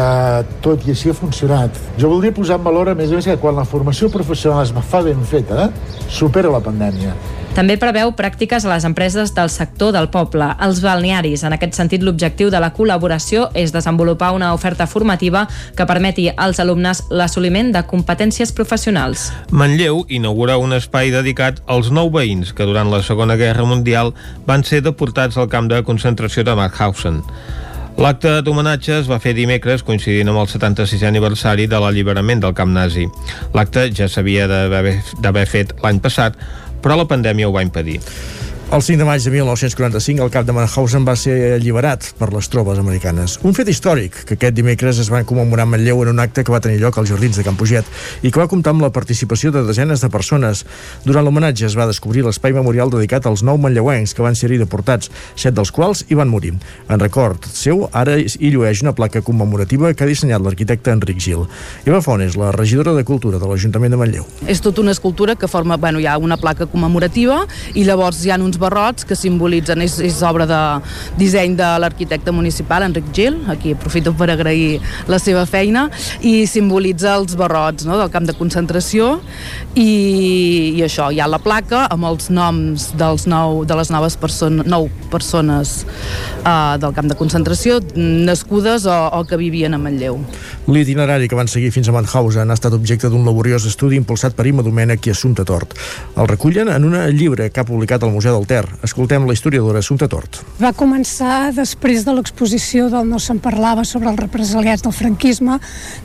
tot i així ha funcionat. Jo voldria posar en valor, a més a més, que quan la formació professional es fa ben feta, supera la pandèmia. També preveu pràctiques a les empreses del sector del poble, els balnearis. En aquest sentit, l'objectiu de la col·laboració és desenvolupar una oferta formativa que permeti als alumnes l'assoliment de competències professionals. Manlleu inaugura un espai dedicat als nou veïns que durant la Segona Guerra Mundial van ser deportats al camp de concentració de Mauthausen. L'acte d'homenatge es va fer dimecres coincidint amb el 76è aniversari de l'alliberament del camp nazi. L'acte ja s'havia d'haver fet l'any passat, però la pandèmia ho va impedir. El 5 de maig de 1945, el cap de Mannhausen va ser alliberat per les tropes americanes. Un fet històric que aquest dimecres es va commemorar a Manlleu en un acte que va tenir lloc als Jardins de Can Puget i que va comptar amb la participació de desenes de persones. Durant l'homenatge es va descobrir l'espai memorial dedicat als nou manlleuencs que van ser-hi deportats, set dels quals hi van morir. En record seu, ara hi llueix una placa commemorativa que ha dissenyat l'arquitecte Enric Gil. Eva Font és la regidora de Cultura de l'Ajuntament de Manlleu. És tota una escultura que forma, bueno, hi ha una placa commemorativa i llavors hi ha uns barrots que simbolitzen, és, és obra de disseny de l'arquitecte municipal, Enric Gil, aquí aprofito per agrair la seva feina, i simbolitza els barrots no, del camp de concentració i, i això, hi ha la placa amb els noms dels nou, de les noves persones, nou persones uh, del camp de concentració nascudes o, o que vivien a Manlleu. L'itinerari que van seguir fins a Mauthausen ha estat objecte d'un laboriós estudi impulsat per Ima Domènech i Assumpta Tort. El recullen en un llibre que ha publicat el Museu del Ter. Escoltem la historiadora Assumpta Tort. Va començar després de l'exposició del No se'n parlava sobre els represaliats del franquisme,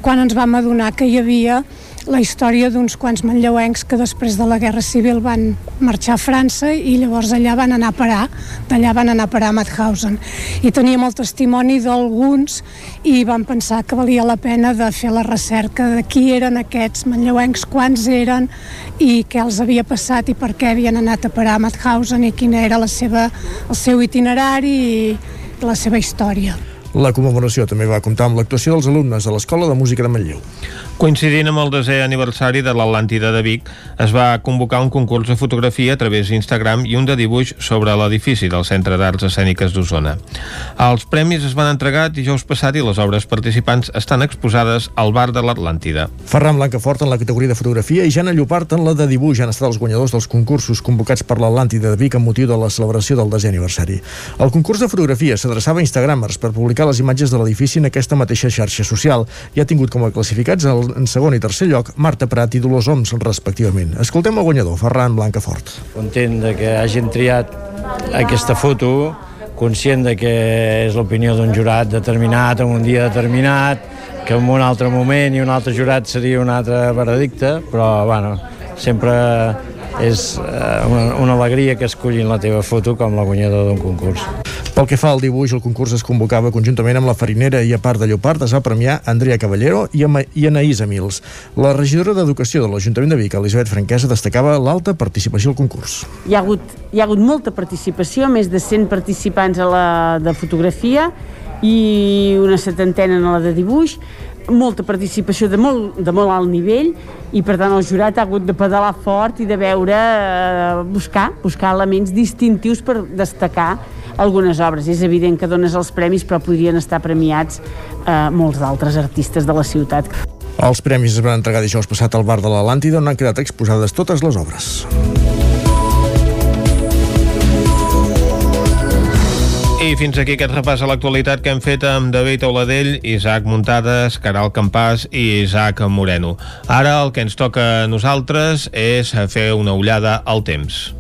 quan ens vam adonar que hi havia la història d'uns quants manlleuencs que després de la Guerra Civil van marxar a França i llavors allà van anar a parar, d'allà van anar a parar a Mauthausen. I teníem el testimoni d'alguns i vam pensar que valia la pena de fer la recerca de qui eren aquests manlleuencs, quants eren i què els havia passat i per què havien anat a parar a Mauthausen i quina era la seva, el seu itinerari i la seva història. La commemoració també va comptar amb l'actuació dels alumnes de l'Escola de Música de Manlleu. Coincidint amb el desè aniversari de l'Atlàntida de Vic, es va convocar un concurs de fotografia a través d'Instagram i un de dibuix sobre l'edifici del Centre d'Arts Escèniques d'Osona. Els premis es van entregar dijous passat i les obres participants estan exposades al bar de l'Atlàntida. Ferran Blancafort en la categoria de fotografia i Jana Llopart en la de dibuix han estat els guanyadors dels concursos convocats per l'Atlàntida de Vic amb motiu de la celebració del desè aniversari. El concurs de fotografia s'adreçava a Instagramers per publicar les imatges de l'edifici en aquesta mateixa xarxa social i ha tingut com a classificats el, en segon i tercer lloc Marta Prat i Dolors Oms, respectivament. Escoltem el guanyador, Ferran Blancafort. Content de que hagin triat aquesta foto, conscient de que és l'opinió d'un jurat determinat en un dia determinat, que en un altre moment i un altre jurat seria un altre veredicte, però bueno, sempre és eh, una, una alegria que escollin la teva foto com la guanyadora d'un concurs. Pel que fa al dibuix, el concurs es convocava conjuntament amb la farinera i a part de Llopart es va premiar Andrea Caballero i, Ama i Anaïs Emils. La regidora d'Educació de l'Ajuntament de Vic, Elisabet Franquesa, destacava l'alta participació al concurs. Hi ha, hagut, hi ha hagut molta participació, més de 100 participants a la de fotografia i una setantena en la de dibuix. Molta participació de molt, de molt alt nivell i per tant el jurat ha hagut de pedalar fort i de veure, eh, buscar, buscar elements distintius per destacar algunes obres. És evident que dones els premis però podrien estar premiats eh, molts d'altres artistes de la ciutat. Els premis es van entregar dijous passat al bar de l'Atlàntida on han quedat exposades totes les obres. I fins aquí aquest repàs a l'actualitat que hem fet amb David Auladell, Isaac Muntades, Caral Campàs i Isaac Moreno. Ara el que ens toca a nosaltres és fer una ullada al temps.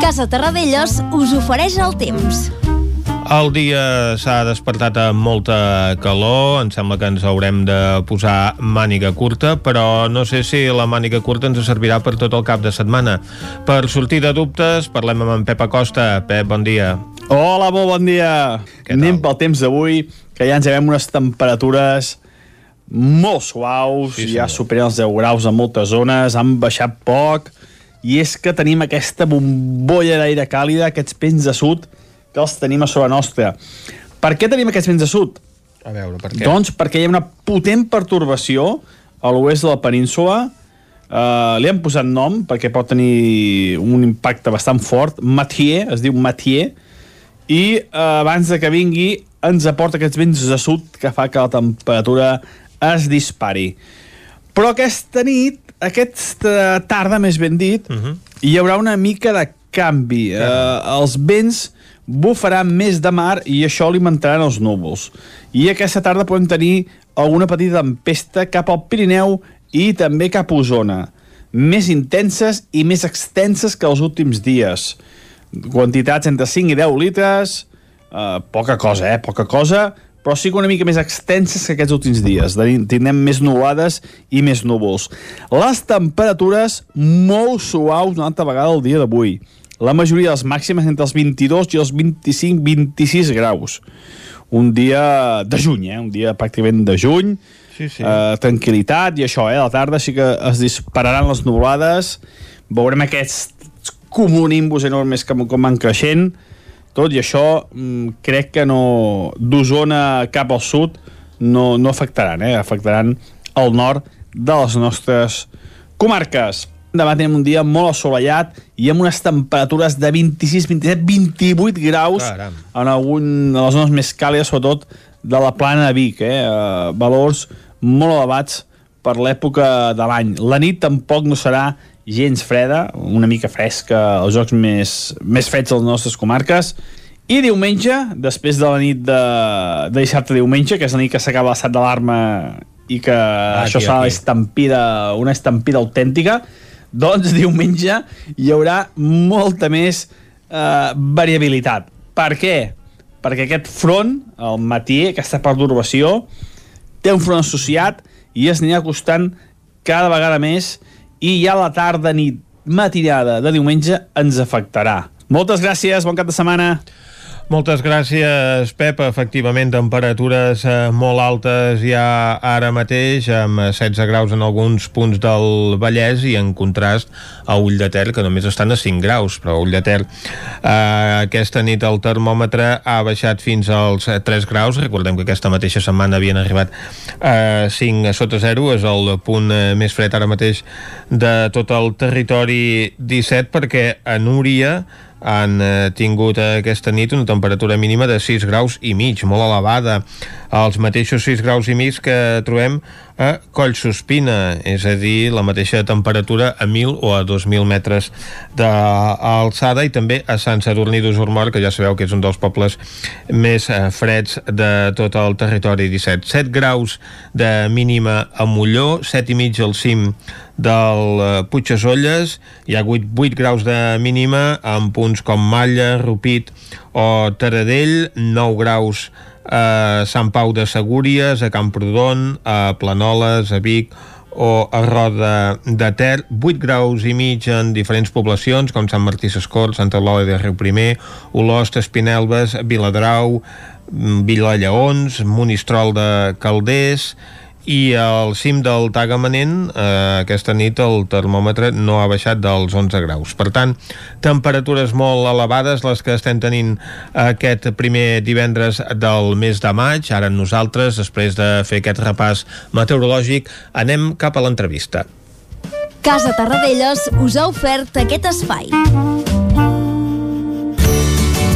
Casa Terradellos us ofereix el temps. El dia s'ha despertat amb molta calor, em sembla que ens haurem de posar màniga curta, però no sé si la màniga curta ens servirà per tot el cap de setmana. Per sortir de dubtes, parlem amb en Pep Acosta. Pep, bon dia. Hola, molt bon dia. Anem pel temps d'avui, que ja ens veiem unes temperatures molt suaus, sí, ja superen els 10 graus en moltes zones, han baixat poc, i és que tenim aquesta bombolla d'aire càlida, aquests pens de sud, que els tenim a sobre nostra. Per què tenim aquests vents de sud? A veure, per què? Doncs perquè hi ha una potent pertorbació a l'oest de la península, Uh, li han posat nom perquè pot tenir un impacte bastant fort Mathieu, es diu Mathieu i uh, abans de que vingui ens aporta aquests vents de sud que fa que la temperatura es dispari però aquesta nit aquesta tarda més ben dit uh -huh. hi haurà una mica de canvi uh, els vents bufaran més de mar i això alimentaran els núvols. I aquesta tarda podem tenir alguna petita tempesta cap al Pirineu i també cap a Osona. Més intenses i més extenses que els últims dies. Quantitats entre 5 i 10 litres, eh, poca cosa, eh? Poca cosa, però sí que una mica més extenses que aquests últims dies. Tindrem més nublades i més núvols. Les temperatures molt suaus una altra vegada el dia d'avui la majoria de les màximes entre els 22 i els 25-26 graus. Un dia de juny, eh? un dia pràcticament de juny, sí, sí. Eh, tranquil·litat, i això, eh? a la tarda sí que es dispararan les nublades, veurem aquests cumulonimbus enormes que com van creixent, tot i això mm, crec que no d'Osona cap al sud no, no afectaran, eh? afectaran el nord de les nostres comarques demà tenim un dia molt assolellat i amb unes temperatures de 26, 27, 28 graus Caram. en algun de les zones més càlides, sobretot de la plana de Vic, eh? Uh, valors molt elevats per l'època de l'any. La nit tampoc no serà gens freda, una mica fresca als jocs més, més freds de les nostres comarques, i diumenge, després de la nit de, de dissabte diumenge, que és la nit que s'acaba l'estat d'alarma i que ah, això serà estampida, una estampida autèntica, doncs diumenge hi haurà molta més eh, variabilitat. Per què? Perquè aquest front, al matí, aquesta perturbació, té un front associat i es anirà costant cada vegada més i ja la tarda, nit, matinada de diumenge ens afectarà. Moltes gràcies, bon cap de setmana. Moltes gràcies, Pep. Efectivament, temperatures eh, molt altes ja ara mateix, amb 16 graus en alguns punts del Vallès i en contrast a Ull de Ter, que només estan a 5 graus, però a Ull de Ter eh, aquesta nit el termòmetre ha baixat fins als 3 graus. Recordem que aquesta mateixa setmana havien arribat a eh, 5 sota 0, és el punt eh, més fred ara mateix de tot el territori 17, perquè a Núria han eh, tingut eh, aquesta nit una temperatura mínima de 6 graus i mig, molt elevada. Els mateixos 6 graus i mig que trobem a Collsospina, és a dir, la mateixa temperatura a 1.000 o a 2.000 metres d'alçada i també a Sant Sadurní d'Usormort, que ja sabeu que és un dels pobles més eh, freds de tot el territori 17. 7 graus de mínima a Molló, 7 i mig al cim del eh, Puigdesolles, hi ha 8, 8 graus de mínima en punts com Malla, Rupit o Taradell, 9 graus a Sant Pau de Segúries, a Camprodon, a Planoles, a Vic o a Roda de Ter, 8 graus i mig en diferents poblacions com Sant Martí Sescort, Santa Eulàlia de Riu Primer, Olost, Espinelves, Viladrau, Vila Lleons, Monistrol de Calders i al cim del Tagamanent eh, aquesta nit el termòmetre no ha baixat dels 11 graus. Per tant, temperatures molt elevades les que estem tenint aquest primer divendres del mes de maig. Ara nosaltres, després de fer aquest repàs meteorològic, anem cap a l'entrevista. Casa Tarradellas us ha ofert aquest espai.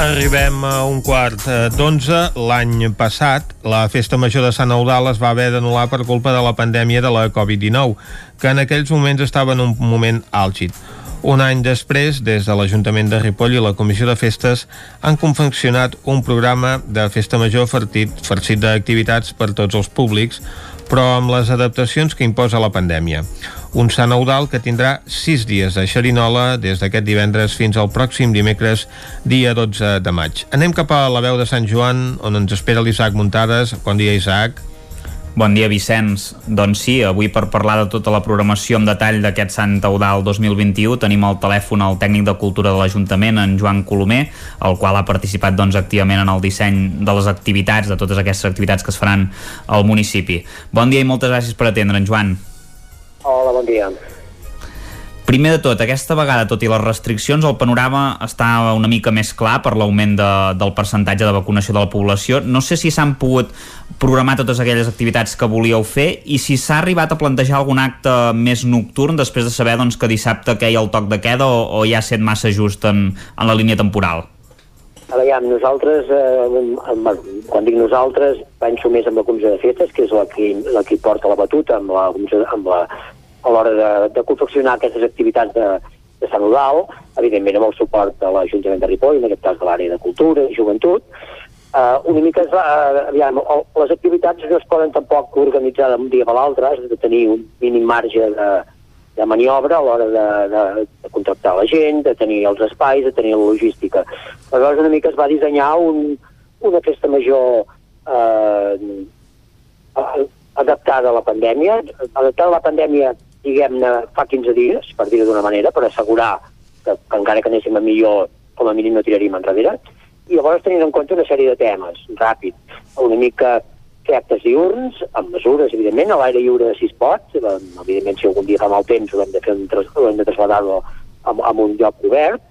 Arribem a un quart eh, d'onze. L'any passat, la festa major de Sant Eudal es va haver d'anul·lar per culpa de la pandèmia de la Covid-19, que en aquells moments estava en un moment àlgid. Un any després, des de l'Ajuntament de Ripoll i la Comissió de Festes han confeccionat un programa de festa major farcit d'activitats per tots els públics, però amb les adaptacions que imposa la pandèmia. Un Sant Eudal que tindrà sis dies de xerinola des d'aquest divendres fins al pròxim dimecres, dia 12 de maig. Anem cap a la veu de Sant Joan, on ens espera l'Isaac Muntades. Bon dia, Isaac. Bon dia, Vicenç. Doncs sí, avui per parlar de tota la programació amb detall d'aquest Sant Eudal 2021 tenim al telèfon el tècnic de cultura de l'Ajuntament, en Joan Colomer, el qual ha participat doncs, activament en el disseny de les activitats, de totes aquestes activitats que es faran al municipi. Bon dia i moltes gràcies per atendre, en Joan. Hola, bon dia. Primer de tot, aquesta vegada, tot i les restriccions, el panorama està una mica més clar per l'augment de, del percentatge de vacunació de la població. No sé si s'han pogut programar totes aquelles activitats que volíeu fer i si s'ha arribat a plantejar algun acte més nocturn després de saber doncs, que dissabte queia el toc de queda o, o ja ha set massa just en, en la línia temporal. A veure, nosaltres, eh, quan dic nosaltres, penso més en la comissió de festes, que és la que, la que porta la batuta amb la, amb la, a l'hora de, de confeccionar aquestes activitats de, de Sant Udal, evidentment amb el suport de l'Ajuntament de Ripoll, en aquest cas de l'àrea de cultura i joventut. Uh, una mica, uh, aviam, les activitats no es poden tampoc organitzar d'un dia per l'altre, has de tenir un mínim marge de, de maniobra a l'hora de, de, de contractar la gent, de tenir els espais, de tenir la logística. Aleshores una mica es va dissenyar un, una festa major eh, adaptada a la pandèmia, adaptada a la pandèmia diguem-ne, fa 15 dies, per dir-ho d'una manera, per assegurar que, que encara que anéssim a millor, com a mínim no tiraríem enrere, i llavors tenint en compte una sèrie de temes, ràpid, una mica fer actes diurns, amb mesures, evidentment, a l'aire lliure si es pot, evidentment si algun dia fa mal temps ho hem de, fer un, ho hem de traslladar-lo a, a un lloc obert,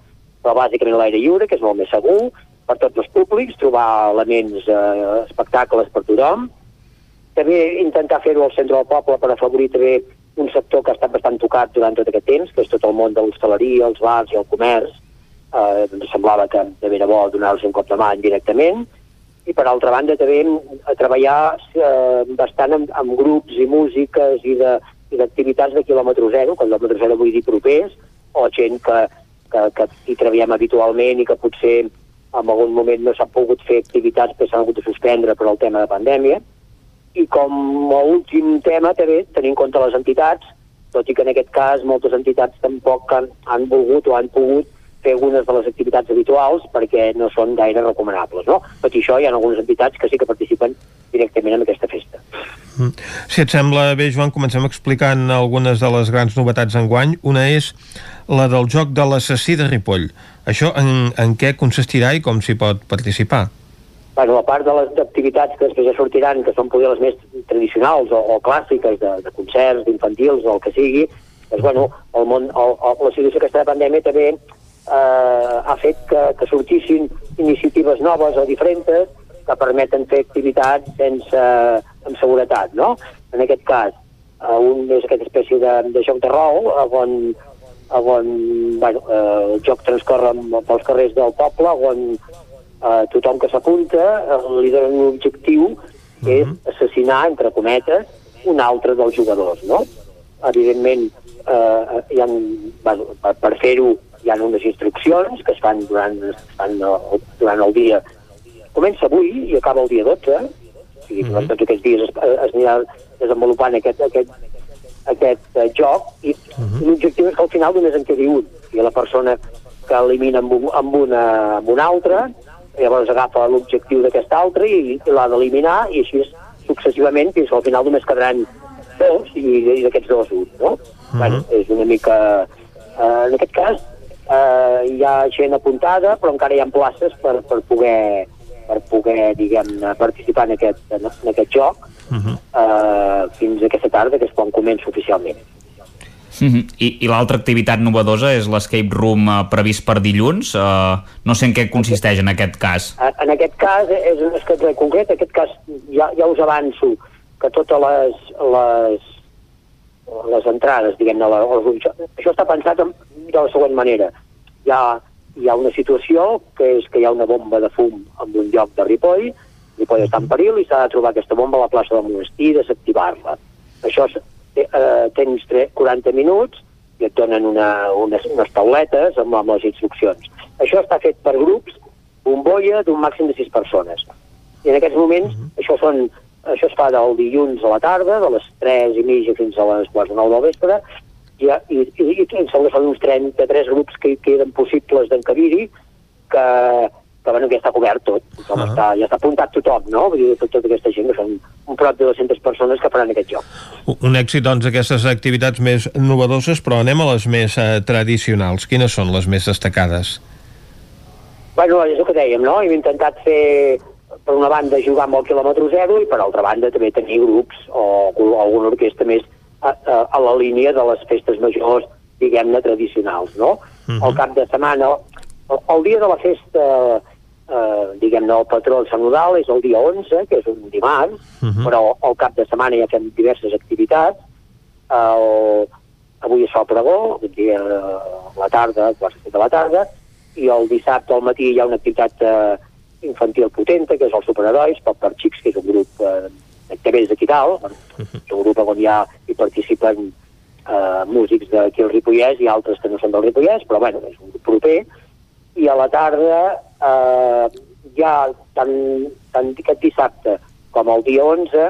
però bàsicament a l'aire lliure, que és molt més segur, per tots els públics, trobar elements, eh, espectacles per tothom, també intentar fer-ho al centre del poble per afavorir també un sector que ha estat bastant tocat durant tot aquest temps, que és tot el món de l'hostaleria, els bars i el comerç. Eh, ens semblava que de ben bo donar-los un cop de mà directament. I per altra banda també a treballar eh, bastant amb, amb grups i músiques i de i d'activitats de quilòmetre zero, quilòmetre zero vull dir propers, o gent que, que, que hi treballem habitualment i que potser en algun moment no s'ha pogut fer activitats que s'han hagut de suspendre per al tema de pandèmia, i com a últim tema també tenir en compte les entitats, tot i que en aquest cas moltes entitats tampoc han, han volgut o han pogut fer algunes de les activitats habituals perquè no són gaire recomanables. No? Tot i això, hi ha algunes entitats que sí que participen directament en aquesta festa. Mm. Si et sembla bé, Joan, comencem explicant algunes de les grans novetats enguany. Una és la del joc de l'assassí de Ripoll. Això en, en què consistirà i com s'hi pot participar? Bueno, a part de les activitats que després ja sortiran, que són poder les més tradicionals o, o clàssiques, de, de concerts, d'infantils o el que sigui, doncs, bueno, el món, el, el, la situació aquesta de pandèmia també eh, ha fet que, que sortissin iniciatives noves o diferents que permeten fer activitats sense, amb seguretat, no? En aquest cas, eh, un és aquesta espècie de, de joc de rol, on, on bueno, eh, el joc transcorre pels carrers del poble, on eh, tothom que s'apunta eh, li donen un objectiu que és assassinar, entre cometes, un altre dels jugadors, no? Evidentment, eh, hi ha, bueno, per, per fer-ho hi ha unes instruccions que es fan durant, es fan el, durant el dia. Comença avui i acaba el dia 12, o sigui, durant tots aquests dies es, es anirà desenvolupant aquest, aquest, aquest uh, joc i l'objectiu és que al final només en quedi un. I la persona que elimina amb, un, amb, una, amb una altra, llavors agafa l'objectiu d'aquest altre i, i l'ha d'eliminar i així successivament fins al final només quedaran dos i, i d'aquests dos un, no? bueno, és una mica... Eh, en aquest cas eh, hi ha gent apuntada però encara hi ha places per, per poder per poder, diguem participar en aquest, en, en aquest joc eh, fins aquesta tarda, que és quan comença oficialment. Mhm. I, i l'altra activitat novedosa és l'escape room eh, previst per dilluns. Eh, no sé en què consisteix en aquest cas. En aquest cas és un escatrer concret, en aquest cas ja, ja us avanço que totes les, les, les entrades, diguem-ne, ulls- això està pensat en- de la següent manera. Hi ha, hi ha una situació que és que hi ha una bomba de fum en un lloc de Ripoll, Ripoll està en perill i s'ha de trobar aquesta bomba a la plaça del monestir i desactivar-la. Això és, eh, tens tre- 40 minuts i et donen una, unes, unes tauletes amb, amb les instruccions. Això està fet per grups, bombolla d'un màxim de 6 persones. I en aquests moments, això, són, això es fa del dilluns a la tarda, de les 3 i mitja fins a les quarts de 9 del vespre, i, i, i, i em sembla que són uns 33 grups que hi queden possibles d'encabir-hi, que, que, bueno, que ja està cobert tot. Tothom està, ja està apuntat tothom, no? Vull dir, tot, tota aquesta gent, que són un prop de 200 persones que faran aquest joc. Un èxit, doncs, aquestes activitats més novedoses, però anem a les més eh, tradicionals. Quines són les més destacades? Bueno, és el que dèiem, no? Hem intentat fer, per una banda, jugar amb el quilòmetre zero i per altra banda també tenir grups o, o alguna orquestra més a, a, a la línia de les festes majors, diguem-ne, tradicionals, no? Mhm. El cap de setmana, el, el dia de la festa, eh, diguem-ne, el patró de Sant és el dia 11, que és un dimarts, Mhm. però al cap de setmana ja fem diverses activitats. El, avui es fa el pregó, el dia, a la tarda, quarts de la tarda, i el dissabte al matí hi ha una activitat eh, infantil potenta, que és el Superherois, Pop per Xics, que és un grup eh, que ve d'aquí dalt, és un grup on ja hi participen eh, músics d'aquí al Ripollès i altres que no són del Ripollès, però bueno, és un grup proper, i a la tarda eh, ja tant, tant aquest dissabte com el dia 11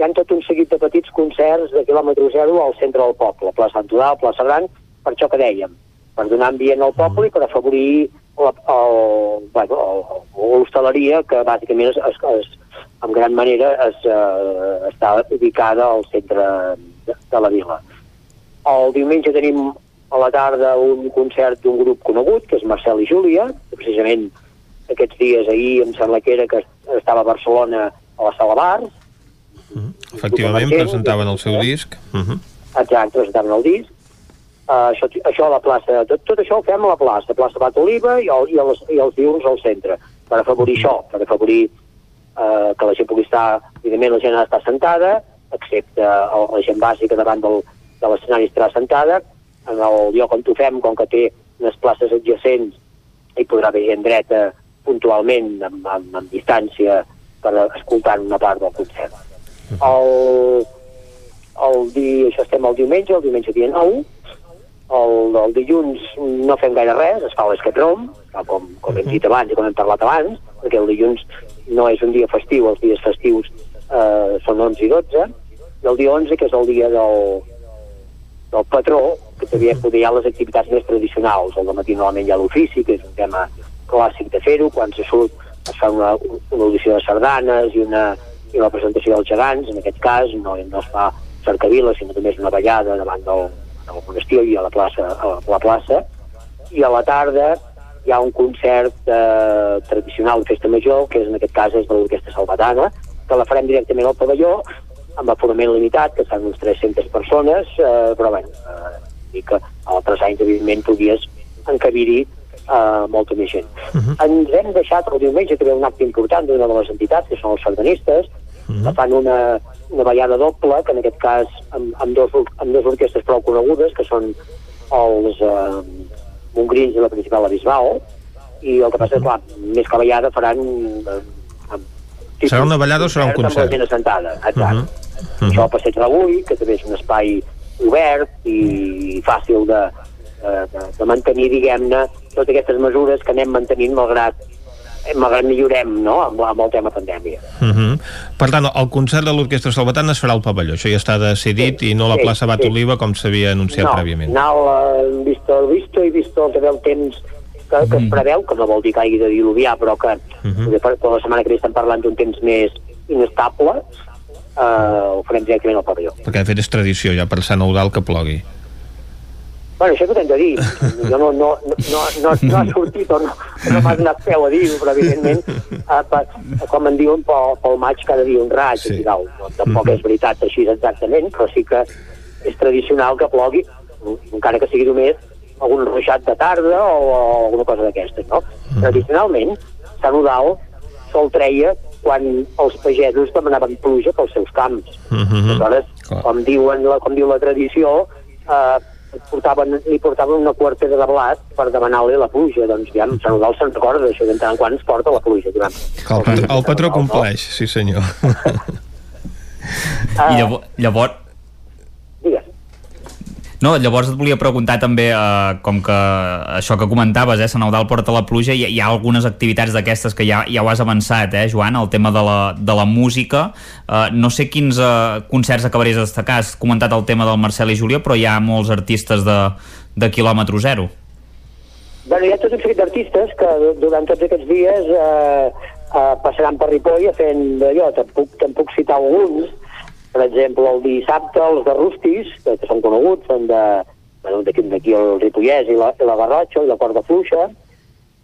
hi ha tot un seguit de petits concerts de quilòmetre zero al centre del poble, plaça Sant Tudal, plaça Gran, per això que dèiem, per donar ambient al poble i per afavorir el- bueno, l'hostaleria que bàsicament es, es, es, en gran manera es, eh, està ubicada al centre de, de la vila. El diumenge tenim a la tarda un concert d'un grup conegut, que és Marcel i Júlia, precisament aquests dies ahir em sembla que era que estava a Barcelona a la Sala Bar, Efectivament, Emergent, presentaven el seu disc. Uh -huh. exacte, presentaven el disc. Uh, això, això a la plaça, tot, tot això ho fem a la plaça, plaça Bat Oliva i, el, i, els, i els diurns al centre, per afavorir això, per afavorir uh, que la gent pugui estar, evidentment la gent ha d'estar sentada, excepte el, la gent bàsica davant del, de l'escenari estarà sentada, en el lloc on ho fem, com que té unes places adjacents, hi podrà haver gent dreta puntualment, amb, amb, amb distància, per escoltar una part del concert. El, el di, això estem el diumenge, el diumenge dia 9, el, el dilluns no fem gaire res, es fa tal com, com hem dit abans i com hem parlat abans, perquè el dilluns no és un dia festiu, els dies festius eh, són 11 i 12, i el dia 11, que és el dia del, del patró, també poder les activitats més tradicionals. El matí normalment hi ha l'ofici, que és un tema clàssic de fer-ho, quan se surt es fa una, una audició de sardanes i una, i la presentació dels gegants, en aquest cas no, no es fa cercavila, sinó també és una ballada davant del, del monestir i a la plaça, a la plaça. I a la tarda hi ha un concert eh, tradicional de festa major, que és, en aquest cas és de l'Orquestra Salvatana, que la farem directament al pavelló, amb aforament limitat, que estan uns 300 persones, eh, però bueno, eh, i que altres anys, evidentment, podies encabir-hi eh, molta més gent. Ens hem deixat el diumenge també un acte important d'una de les entitats, que són els sardanistes, que fan una, una ballada doble, que en aquest cas amb, amb, dos, amb dos orquestres prou conegudes, que són els eh, Mongrins i la principal la Bisbal, i el que passa és, clar, més que ballada faran... Eh, amb- Serà una ballada o serà un Amb la concert? gent assentada, exacte. Mhm. Això al Passeig de l'Avui, que també és un espai obert i fàcil de, de, de, mantenir, diguem-ne, totes aquestes mesures que anem mantenint malgrat eh, malgrat millorem no? amb, amb el tema pandèmia. Uh -huh. Per tant, el concert de l'Orquestra Salvatana es farà al pavelló, això ja està decidit sí, i no a la sí, plaça Bat sí. Oliva com s'havia anunciat no, prèviament. No, uh, visto el visto i visto el que ve el temps que, que es preveu, que no vol dir que hagi de diluviar, però que uh -huh. per, per la setmana que ve estem parlant d'un temps més inestable, uh, ho farem directament al pavelló. Perquè de fet és tradició ja per Sant Eudal que plogui. Bueno, això que t'hem de dir. Jo no, no, no, no, no, no ha sortit o no, no m'has anat peu a dir però evidentment, eh, per, com en diuen, pel, pel maig cada dia un raig, sí. i tal. No, tampoc és veritat així exactament, però sí que és tradicional que plogui, encara que sigui només algun ruixat de tarda o, o alguna cosa d'aquestes, no? Tradicionalment, Sant Eudal sol treia quan els pagesos demanaven pluja pels seus camps. Aleshores, com, diuen, la, com diu la tradició, eh, portaven, li portaven una quartera de blat per demanar-li la pluja. Doncs ja, Sant Eudal se'n recorda d'això, de tant en quan es porta la pluja. Durant... El, pat el patró compleix, sí senyor. [LAUGHS] I llavors, llavors no, llavors et volia preguntar també, eh, com que això que comentaves, eh, Sant Eudal porta la pluja, hi, hi ha algunes activitats d'aquestes que ja, ja ho has avançat, eh, Joan, el tema de la, de la música. Eh, no sé quins eh, concerts acabaries de destacar, has comentat el tema del Marcel i Júlia, però hi ha molts artistes de, de quilòmetre zero. Bueno, hi ha tot un seguit d'artistes que durant tots aquests dies eh, eh, passaran per Ripoll fent d'allò, te'n puc, te puc citar alguns, per exemple, el dissabte els de Rustis, que, que són coneguts, són de, bueno, d'aquí, el Ripollès i la, i la Garrotxa, i la Corda Fluixa.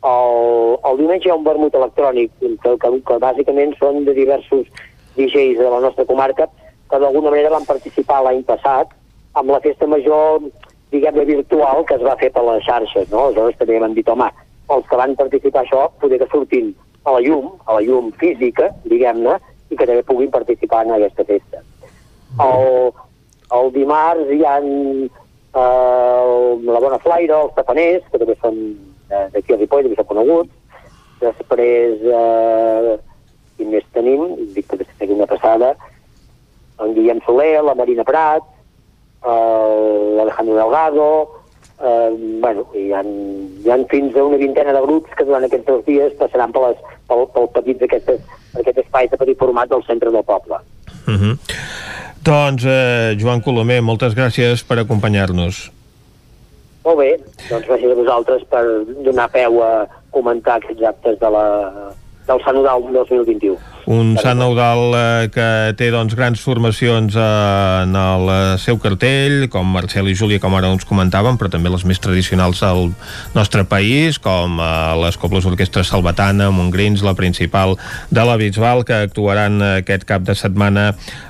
El, el diumenge hi ha un vermut electrònic, que, que, que bàsicament són de diversos DJs de la nostra comarca, que d'alguna manera van participar l'any passat amb la festa major, diguem-ne, virtual que es va fer per les xarxes, no? Aleshores també vam dit, home, els que van participar això, poder que surtin a la llum, a la llum física, diguem-ne, i que també puguin participar en aquesta festa. El, el dimarts hi ha eh, la Bona Flaire, els tapaners, que també són eh, d'aquí a Ripoll, també són coneguts. Després, eh, qui més tenim? Dic que després una passada, en Guillem Soler, la Marina Prat, eh, l'Alejandro Delgado, eh, bueno, hi ha, hi ha fins a una vintena de grups que durant aquests dos dies passaran per pel, pel petit d'aquestes, aquest espai de petit format del centre del poble. Uh -huh. Doncs, eh, Joan Colomer, moltes gràcies per acompanyar-nos. Molt bé, doncs gràcies a vosaltres per donar peu a comentar aquests actes de la, del Sant Eudal 2021. Un Sant Eudal eh, que té doncs, grans formacions eh, en el eh, seu cartell, com Marcel i Júlia, com ara ens comentaven, però també les més tradicionals del nostre país, com les Cobles Orquestra Salvatana, Montgrins, la principal de la Bisbal, que actuaran aquest cap de setmana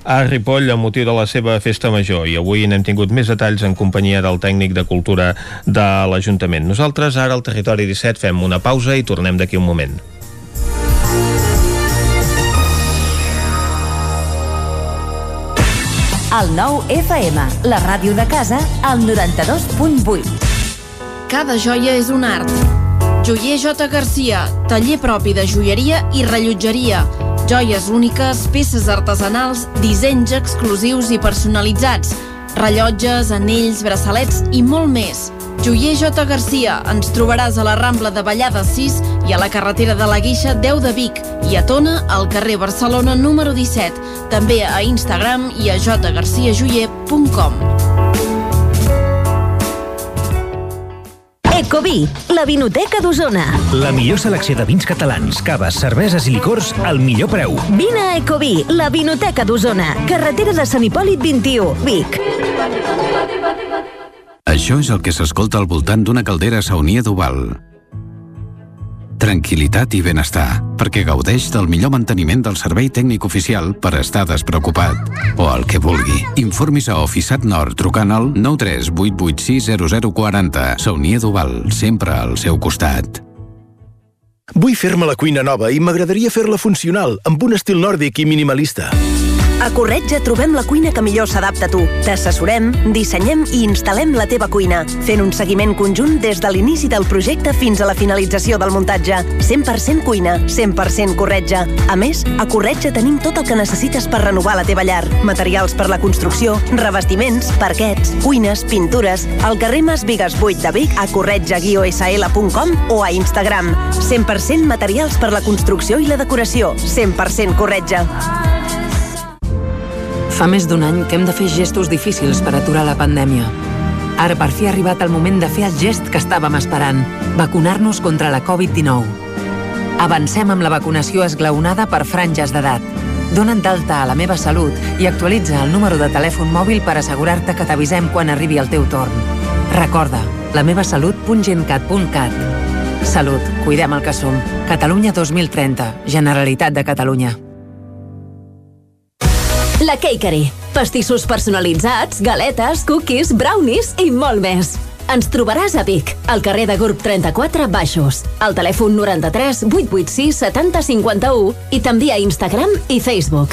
a Ripoll amb motiu de la seva festa major. I avui n'hem tingut més detalls en companyia del tècnic de cultura de l'Ajuntament. Nosaltres ara al Territori 17 fem una pausa i tornem d'aquí un moment. El nou FM, la ràdio de casa, al 92.8. Cada joia és un art. Joier J. Garcia, taller propi de joieria i rellotgeria. Joies úniques, peces artesanals, dissenys exclusius i personalitzats. Rellotges, anells, braçalets i molt més. Joier J. Garcia, ens trobaràs a la Rambla de Vallada 6 i a la carretera de la Guixa 10 de Vic i a Tona, al carrer Barcelona número 17. També a Instagram i a jgarciajoyer.com. Ecoví, la vinoteca d'Osona. La millor selecció de vins catalans, caves, cerveses i licors al millor preu. Vine a Ecoví, la vinoteca d'Osona. Carretera de Sant Hipòlit 21, Vic. Això és el que s'escolta al voltant d'una caldera saunia d'Oval. Tranquilitat i benestar, perquè gaudeix del millor manteniment del servei tècnic oficial per estar despreocupat. O el que vulgui. Informis a Oficiat Nord trucant al 938860040. Saunia d'Oval, sempre al seu costat. Vull fer-me la cuina nova i m'agradaria fer-la funcional, amb un estil nòrdic i minimalista. A Corretja trobem la cuina que millor s'adapta a tu. T'assessorem, dissenyem i instal·lem la teva cuina, fent un seguiment conjunt des de l'inici del projecte fins a la finalització del muntatge. 100% cuina, 100% Corretja. A més, a Corretja tenim tot el que necessites per renovar la teva llar. Materials per la construcció, revestiments, parquets, cuines, pintures. Al carrer Mas Vigues 8 de Vic, a corretja-sl.com o a Instagram. 100% materials per la construcció i la decoració. 100% Corretja. Fa més d'un any que hem de fer gestos difícils per aturar la pandèmia. Ara per fi ha arribat el moment de fer el gest que estàvem esperant, vacunar-nos contra la Covid-19. Avancem amb la vacunació esglaonada per franges d'edat. Dona't d'alta a la meva salut i actualitza el número de telèfon mòbil per assegurar-te que t'avisem quan arribi el teu torn. Recorda, lamevasalut.gencat.cat. Salut, cuidem el que som. Catalunya 2030, Generalitat de Catalunya. La Cakery. Pastissos personalitzats, galetes, cookies, brownies i molt més. Ens trobaràs a Vic, al carrer de Gurb 34 Baixos, al telèfon 93 886 70 51 i també a Instagram i Facebook.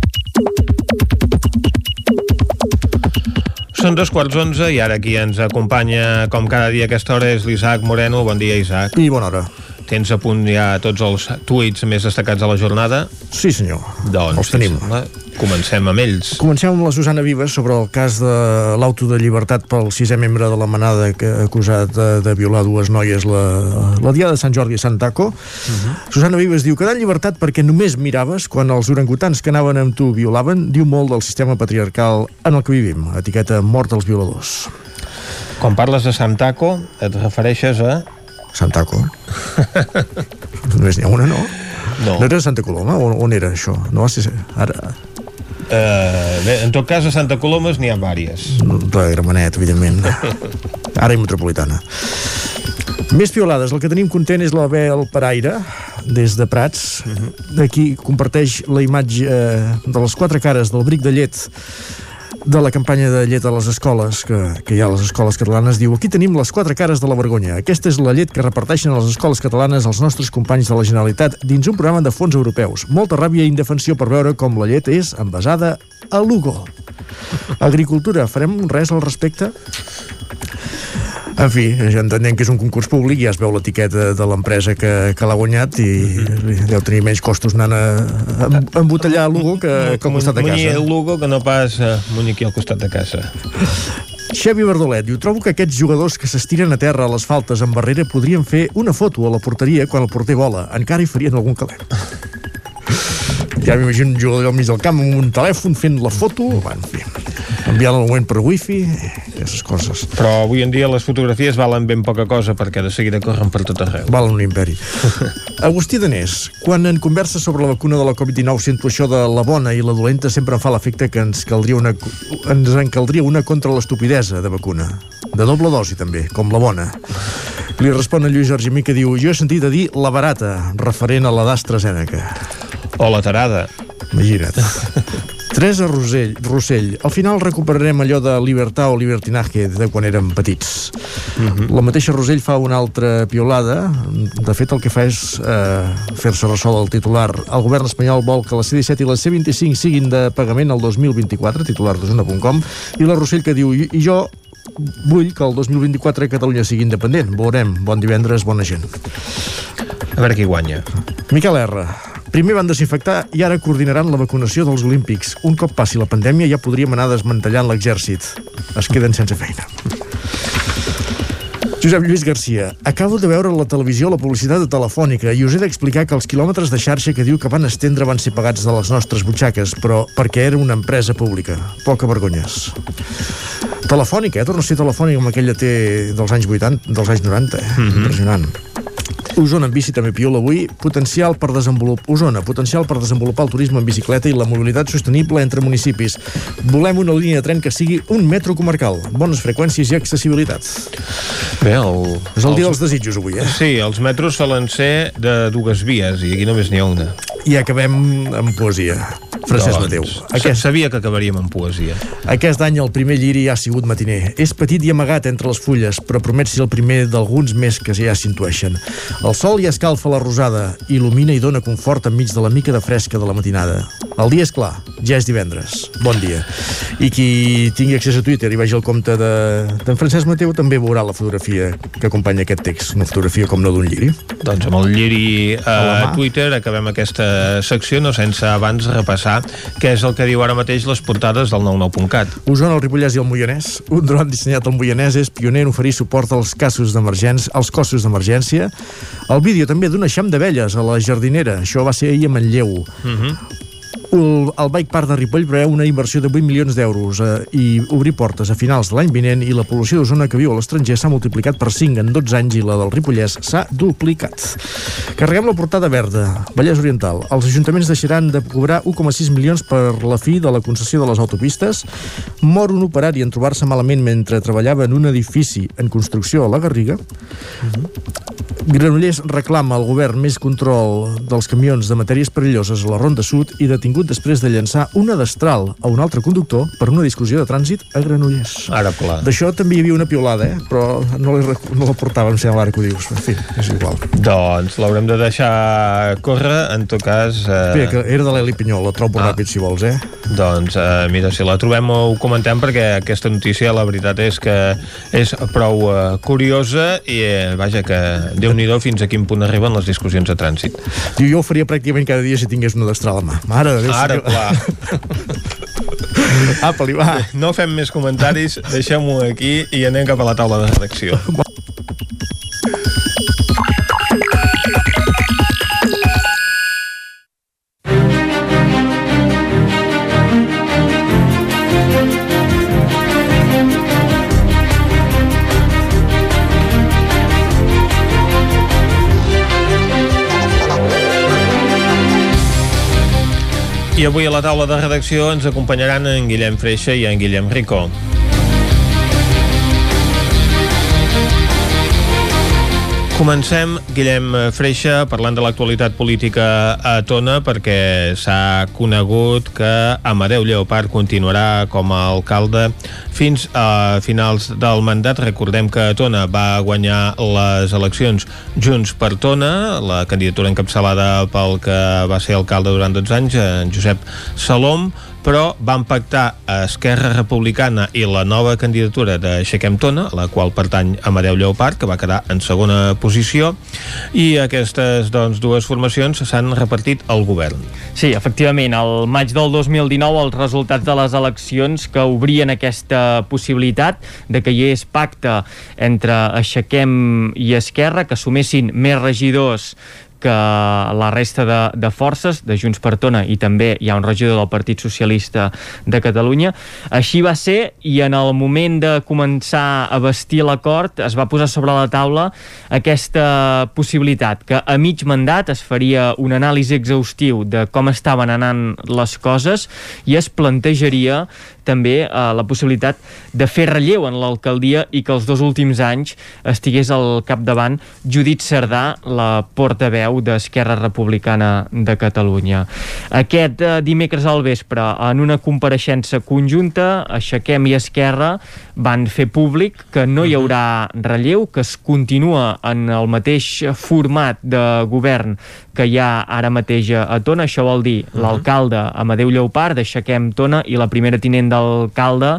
Són dos quarts onze i ara qui ens acompanya com cada dia a aquesta hora és l'Isaac Moreno. Bon dia, Isaac. I bona hora. Tens a punt ja tots els tuits més destacats de la jornada? Sí, senyor. Doncs, Els tenim. sembla, comencem amb ells. Comencem amb la Susana Vives sobre el cas de l'auto de llibertat pel sisè membre de la manada que ha acusat de, de violar dues noies la, la dia de Sant Jordi a Santaco. Uh -huh. Susana Vives diu quedar en llibertat perquè només miraves quan els orangutans que anaven amb tu violaven diu molt del sistema patriarcal en el que vivim. Etiqueta mort als violadors. Quan parles de Santaco, et refereixes a... Santaco. Només n'hi ha una, no? No. No era Santa Coloma? On, on era això? No ser... Ara... Uh, bé, en tot cas, a Santa Colomes n'hi ha vàries. La Gramenet, evidentment. Ara i metropolitana. Més piolades. El que tenim content és la Bel Paraire, des de Prats. D'aquí comparteix la imatge eh, de les quatre cares del bric de llet de la campanya de llet a les escoles que, que hi ha a les escoles catalanes diu aquí tenim les quatre cares de la vergonya. Aquesta és la llet que reparteixen a les escoles catalanes els nostres companys de la Generalitat dins un programa de fons europeus. Molta ràbia i indefensió per veure com la llet és envasada a Lugo. Agricultura, farem res al respecte? En fi, ja entenem que és un concurs públic i ja es veu l'etiqueta de l'empresa que, que l'ha guanyat i deu tenir menys costos anant a, a embotellar a Lugo que, que al costat de casa. el Lugo que no pas uh, munyi aquí al costat de casa. Xavi Verdolet diu, trobo que aquests jugadors que s'estiren a terra a les faltes amb barrera podrien fer una foto a la porteria quan el porter vola. Encara hi farien algun calent. Ja m'imagino un jugador al mig del camp amb un telèfon fent la foto, bueno, en fi, enviant el moment per wifi, aquestes coses. Però avui en dia les fotografies valen ben poca cosa perquè de seguida corren per tot arreu. Valen un imperi. [LAUGHS] Agustí Danés, quan en conversa sobre la vacuna de la Covid-19 sento això de la bona i la dolenta sempre em fa l'efecte que ens caldria una, ens en caldria una contra l'estupidesa de vacuna. De doble dosi, també, com la bona. Li respon a Lluís Argemí que diu jo he sentit a dir la barata, referent a la d'AstraZeneca. O la tarada. Imagina't. [LAUGHS] Teresa Rosell, Rossell, al final recuperarem allò de libertà o libertinaje de quan érem petits. La mateixa Rosell fa una altra piolada. De fet, el que fa és eh, fer-se ressò del titular. El govern espanyol vol que la C-17 i la C-25 siguin de pagament el 2024, titular d'Osona.com, i la Rossell que diu, i jo vull que el 2024 Catalunya sigui independent. Veurem. Bon divendres, bona gent. A veure qui guanya. Miquel R. Primer van desinfectar i ara coordinaran la vacunació dels Olímpics. Un cop passi la pandèmia ja podríem anar desmantellant l'exèrcit. Es queden sense feina. Josep Lluís Garcia, acabo de veure a la televisió la publicitat de Telefònica i us he d'explicar que els quilòmetres de xarxa que diu que van estendre van ser pagats de les nostres butxaques, però perquè era una empresa pública. Poca vergonyes. Telefònica, eh? Torna a ser Telefònica amb aquella T dels anys 80, dels anys 90, eh? Mhm. Impressionant. Osona en bici també piola avui. Potencial per desenvolupar... Osona, potencial per desenvolupar el turisme en bicicleta i la mobilitat sostenible entre municipis. Volem una línia de tren que sigui un metro comarcal. Bones freqüències i accessibilitat. Bé, el... És el dia dels desitjos avui, eh? Sí, els metros solen ser de dues vies i aquí només n'hi ha una. I acabem amb poesia. Francesc doncs, Mateu. Aquest... Sabia que acabaríem amb poesia. Aquest any el primer lliri ha sigut matiner. És petit i amagat entre les fulles, però promet ser el primer d'alguns més que ja s'intueixen. El sol ja escalfa la rosada, il·lumina i dona confort enmig de la mica de fresca de la matinada. El dia és clar, ja és divendres. Bon dia. I qui tingui accés a Twitter i vagi al compte d'en de, Francesc Mateu també veurà la fotografia que acompanya aquest text, una fotografia com no d'un lliri. Doncs amb el lliri a Twitter acabem aquesta secció, no sense abans repassar què és el que diu ara mateix les portades del 99.cat. Osona, el Ripollès i el Moianès. Un dron dissenyat al Moianès és pioner en oferir suport als casos d'emergència, als cossos d'emergència. El vídeo també d'un eixam d'abelles a la jardinera. Això va ser ahir a Manlleu. Uh -huh. El, el Bike Park de Ripoll preveu una inversió de 8 milions d'euros eh, i obrir portes a finals de l'any vinent i la població d'Osona que viu a l'estranger s'ha multiplicat per 5 en 12 anys i la del Ripollès s'ha duplicat. Carreguem la portada verda, Vallès Oriental. Els ajuntaments deixaran de cobrar 1,6 milions per la fi de la concessió de les autopistes. Mor un operari en trobar-se malament mentre treballava en un edifici en construcció a la Garriga. Uh -huh. Granollers reclama al govern més control dels camions de matèries perilloses a la Ronda Sud i detingut després de llançar una destral a un altre conductor per una discussió de trànsit a Granollers. Ara, clar. D'això també hi havia una piolada, eh? però no, la, no la portava, em sembla ara que ho dius. En fi, és igual. Doncs l'haurem de deixar córrer, en tot cas... Eh... Espera, que era de l'Eli Pinyol, la trobo ah. ràpid, si vols, eh? Doncs, eh, mira, si la trobem ho comentem, perquè aquesta notícia, la veritat és que és prou eh, curiosa i, eh, vaja, que déu nhi fins a quin punt arriben les discussions de trànsit. Diu, jo ho faria pràcticament cada dia si tingués una destral a mà. Mare de Déu, Ara, senyor. clar. [LAUGHS] Apa, li va. No fem més comentaris, deixem-ho aquí i anem cap a la taula de redacció. I avui a la taula de redacció ens acompanyaran en Guillem Freixa i en Guillem Rico. Comencem, Guillem Freixa, parlant de l'actualitat política a Tona, perquè s'ha conegut que Amadeu Lleopard continuarà com a alcalde fins a finals del mandat. Recordem que Tona va guanyar les eleccions Junts per Tona, la candidatura encapçalada pel que va ser alcalde durant 12 anys, en Josep Salom, però van pactar Esquerra Republicana i la nova candidatura d'Aixequem Tona, la qual pertany a Amadeu Lleopard, que va quedar en segona posició, i aquestes doncs, dues formacions s'han repartit al govern. Sí, efectivament, al maig del 2019 els resultats de les eleccions que obrien aquesta possibilitat de que hi hagués pacte entre Aixequem i Esquerra, que sumessin més regidors que la resta de, de forces de Junts per Tona i també hi ha un regidor del Partit Socialista de Catalunya. Així va ser i en el moment de començar a vestir l'acord es va posar sobre la taula aquesta possibilitat que a mig mandat es faria un anàlisi exhaustiu de com estaven anant les coses i es plantejaria també eh, la possibilitat de fer relleu en l'alcaldia i que els dos últims anys estigués al capdavant Judit Cerdà, la portaveu d'Esquerra Republicana de Catalunya. Aquest eh, dimecres al vespre, en una compareixença conjunta, Aixequem i Esquerra van fer públic que no hi haurà relleu, que es continua en el mateix format de govern que hi ha ara mateix a Tona. Això vol dir l'alcalde Amadeu Lleopard, d'Aixequem Tona, i la primera tinent d'alcalde,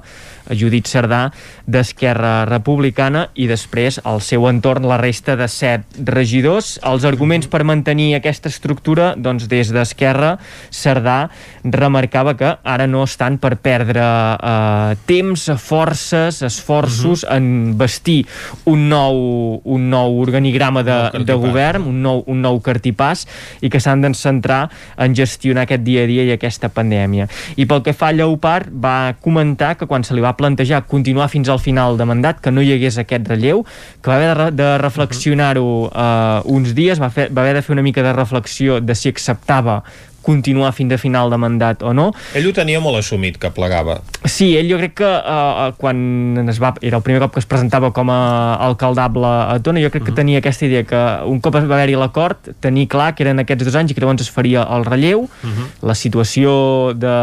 Judit Cerdà, d'Esquerra Republicana, i després al seu entorn la resta de set regidors. Els arguments per mantenir aquesta estructura, doncs des d'Esquerra, Cerdà remarcava que ara no estan per perdre eh, temps, forces, esforços uh -huh. en vestir un nou, un nou organigrama de, de govern, un nou, un nou cartipàs, i que s'han de centrar en gestionar aquest dia a dia i aquesta pandèmia. I pel que fa a Lleopard, va comentar que quan se li va plantejar continuar fins al final de mandat, que no hi hagués aquest relleu, que va haver de, de reflexionar-ho uh, uns dies, va, fer, va haver de fer una mica de reflexió de si acceptava continuar fins a final de mandat o no. Ell ho tenia molt assumit, que plegava. Sí, ell jo crec que uh, quan es va, era el primer cop que es presentava com a alcaldable a Tona, jo crec uh -huh. que tenia aquesta idea que un cop va haver-hi l'acord, tenir clar que eren aquests dos anys i que llavors es faria el relleu, uh -huh. la situació de,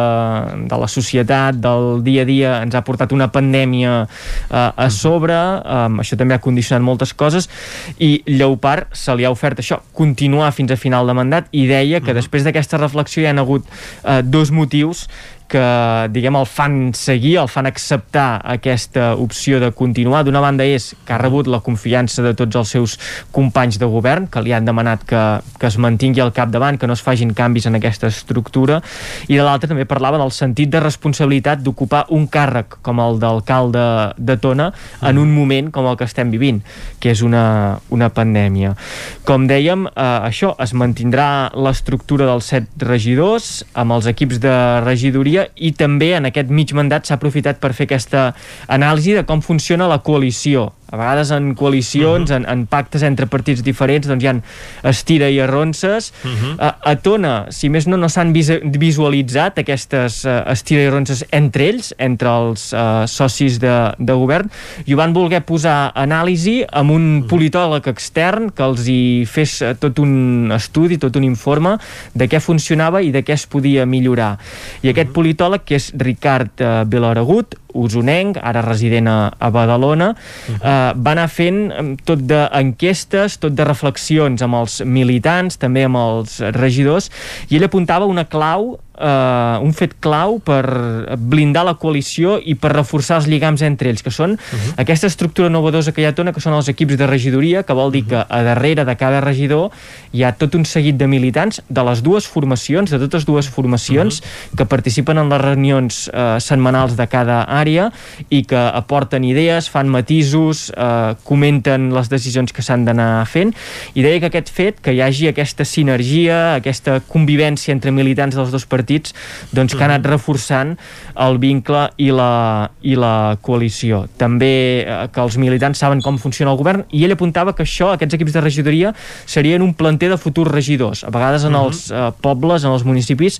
de la societat, del dia a dia, ens ha portat una pandèmia uh, a sobre, um, això també ha condicionat moltes coses, i Lleopard se li ha ofert això, continuar fins a final de mandat, i deia que uh -huh. després d'aquesta reflexió hi ha hagut eh, dos motius que diguem el fan seguir, el fan acceptar aquesta opció de continuar. D'una banda és que ha rebut la confiança de tots els seus companys de govern, que li han demanat que, que es mantingui al capdavant, que no es fagin canvis en aquesta estructura, i de l'altra també parlava del sentit de responsabilitat d'ocupar un càrrec com el d'alcalde de Tona en un moment com el que estem vivint, que és una, una pandèmia. Com dèiem, eh, això es mantindrà l'estructura dels set regidors amb els equips de regidoria dia i també en aquest mig mandat s'ha aprofitat per fer aquesta anàlisi de com funciona la coalició a vegades en coalicions, uh -huh. en, en pactes entre partits diferents, doncs hi ha estira i arronses. Uh -huh. a, a Tona, si més no, no s'han visualitzat aquestes uh, estira i arronses entre ells, entre els uh, socis de, de govern, i ho van voler posar anàlisi amb un uh -huh. politòleg extern que els hi fes tot un estudi, tot un informe de què funcionava i de què es podia millorar. I aquest politòleg, que és Ricard uh, Vilaregut, usonenc, ara resident a, a Badalona, uh -huh. eh, va anar fent tot d'enquestes, tot de reflexions amb els militants, també amb els regidors, i ell apuntava una clau eh, un fet clau per blindar la coalició i per reforçar els lligams entre ells, que són uh -huh. aquesta estructura novedosa que hi ha Tona, que són els equips de regidoria, que vol dir uh -huh. que a darrere de cada regidor hi ha tot un seguit de militants de les dues formacions, de totes dues formacions, uh -huh. que participen en les reunions eh, setmanals de cada àrea i que aporten idees, fan matisos, eh, comenten les decisions que s'han d'anar fent, i deia que aquest fet, que hi hagi aquesta sinergia, aquesta convivència entre militants dels dos partits, partits doncs, que ha anat reforçant el vincle i la, i la coalició. També eh, que els militants saben com funciona el govern i ell apuntava que això, aquests equips de regidoria, serien un planter de futurs regidors. A vegades en -huh. els eh, pobles, en els municipis,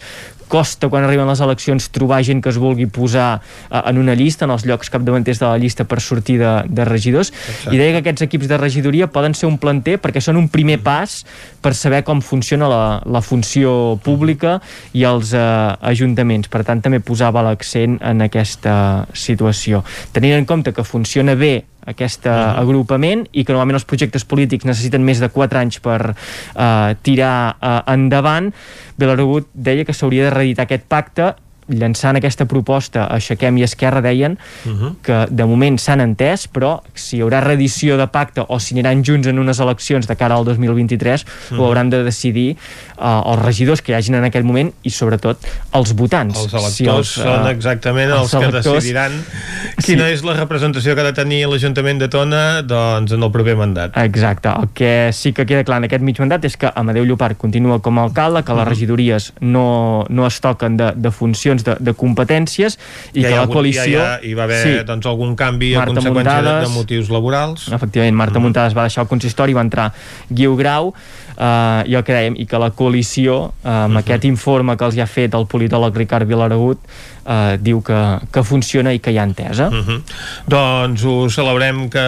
costa quan arriben les eleccions trobar gent que es vulgui posar uh, en una llista, en els llocs capdavanters de la llista per sortir de, de regidors. Exacte. i deia que aquests equips de regidoria poden ser un planter perquè són un primer pas per saber com funciona la, la funció pública i els uh, ajuntaments. Per tant també posava l'accent en aquesta situació. Tenint en compte que funciona bé aquest uh -huh. agrupament i que normalment els projectes polítics necessiten més de 4 anys per uh, tirar uh, endavant Belarubut deia que s'hauria de reeditar aquest pacte llançant aquesta proposta a Aixequem i Esquerra deien uh -huh. que de moment s'han entès però si hi haurà reedició de pacte o si aniran junts en unes eleccions de cara al 2023 uh -huh. ho hauran de decidir uh, els regidors que hi hagin en aquell moment i sobretot els votants els electors si els, uh, són exactament els, els electors, que decidiran quina sí. és la representació que ha de tenir l'Ajuntament de Tona doncs en el proper mandat exacte, el que sí que queda clar en aquest mig mandat és que Amadeu Llopart continua com a alcalde que les regidories no, no es toquen de, de funcions qüestions de, de competències i ja que la coalició... Ja, ja hi va haver sí, doncs, algun canvi Marta a conseqüència Muntades, de, de motius laborals. Efectivament, Marta mm. Muntades va deixar el consistori, va entrar Guiu Grau, eh, que dèiem, i que la coalició, eh, amb uh mhm. -huh. aquest informe que els hi ha fet el politòleg Ricard Vilaragut, eh, diu que, que funciona i que hi ha entesa. Uh mhm. -huh. Doncs ho celebrem que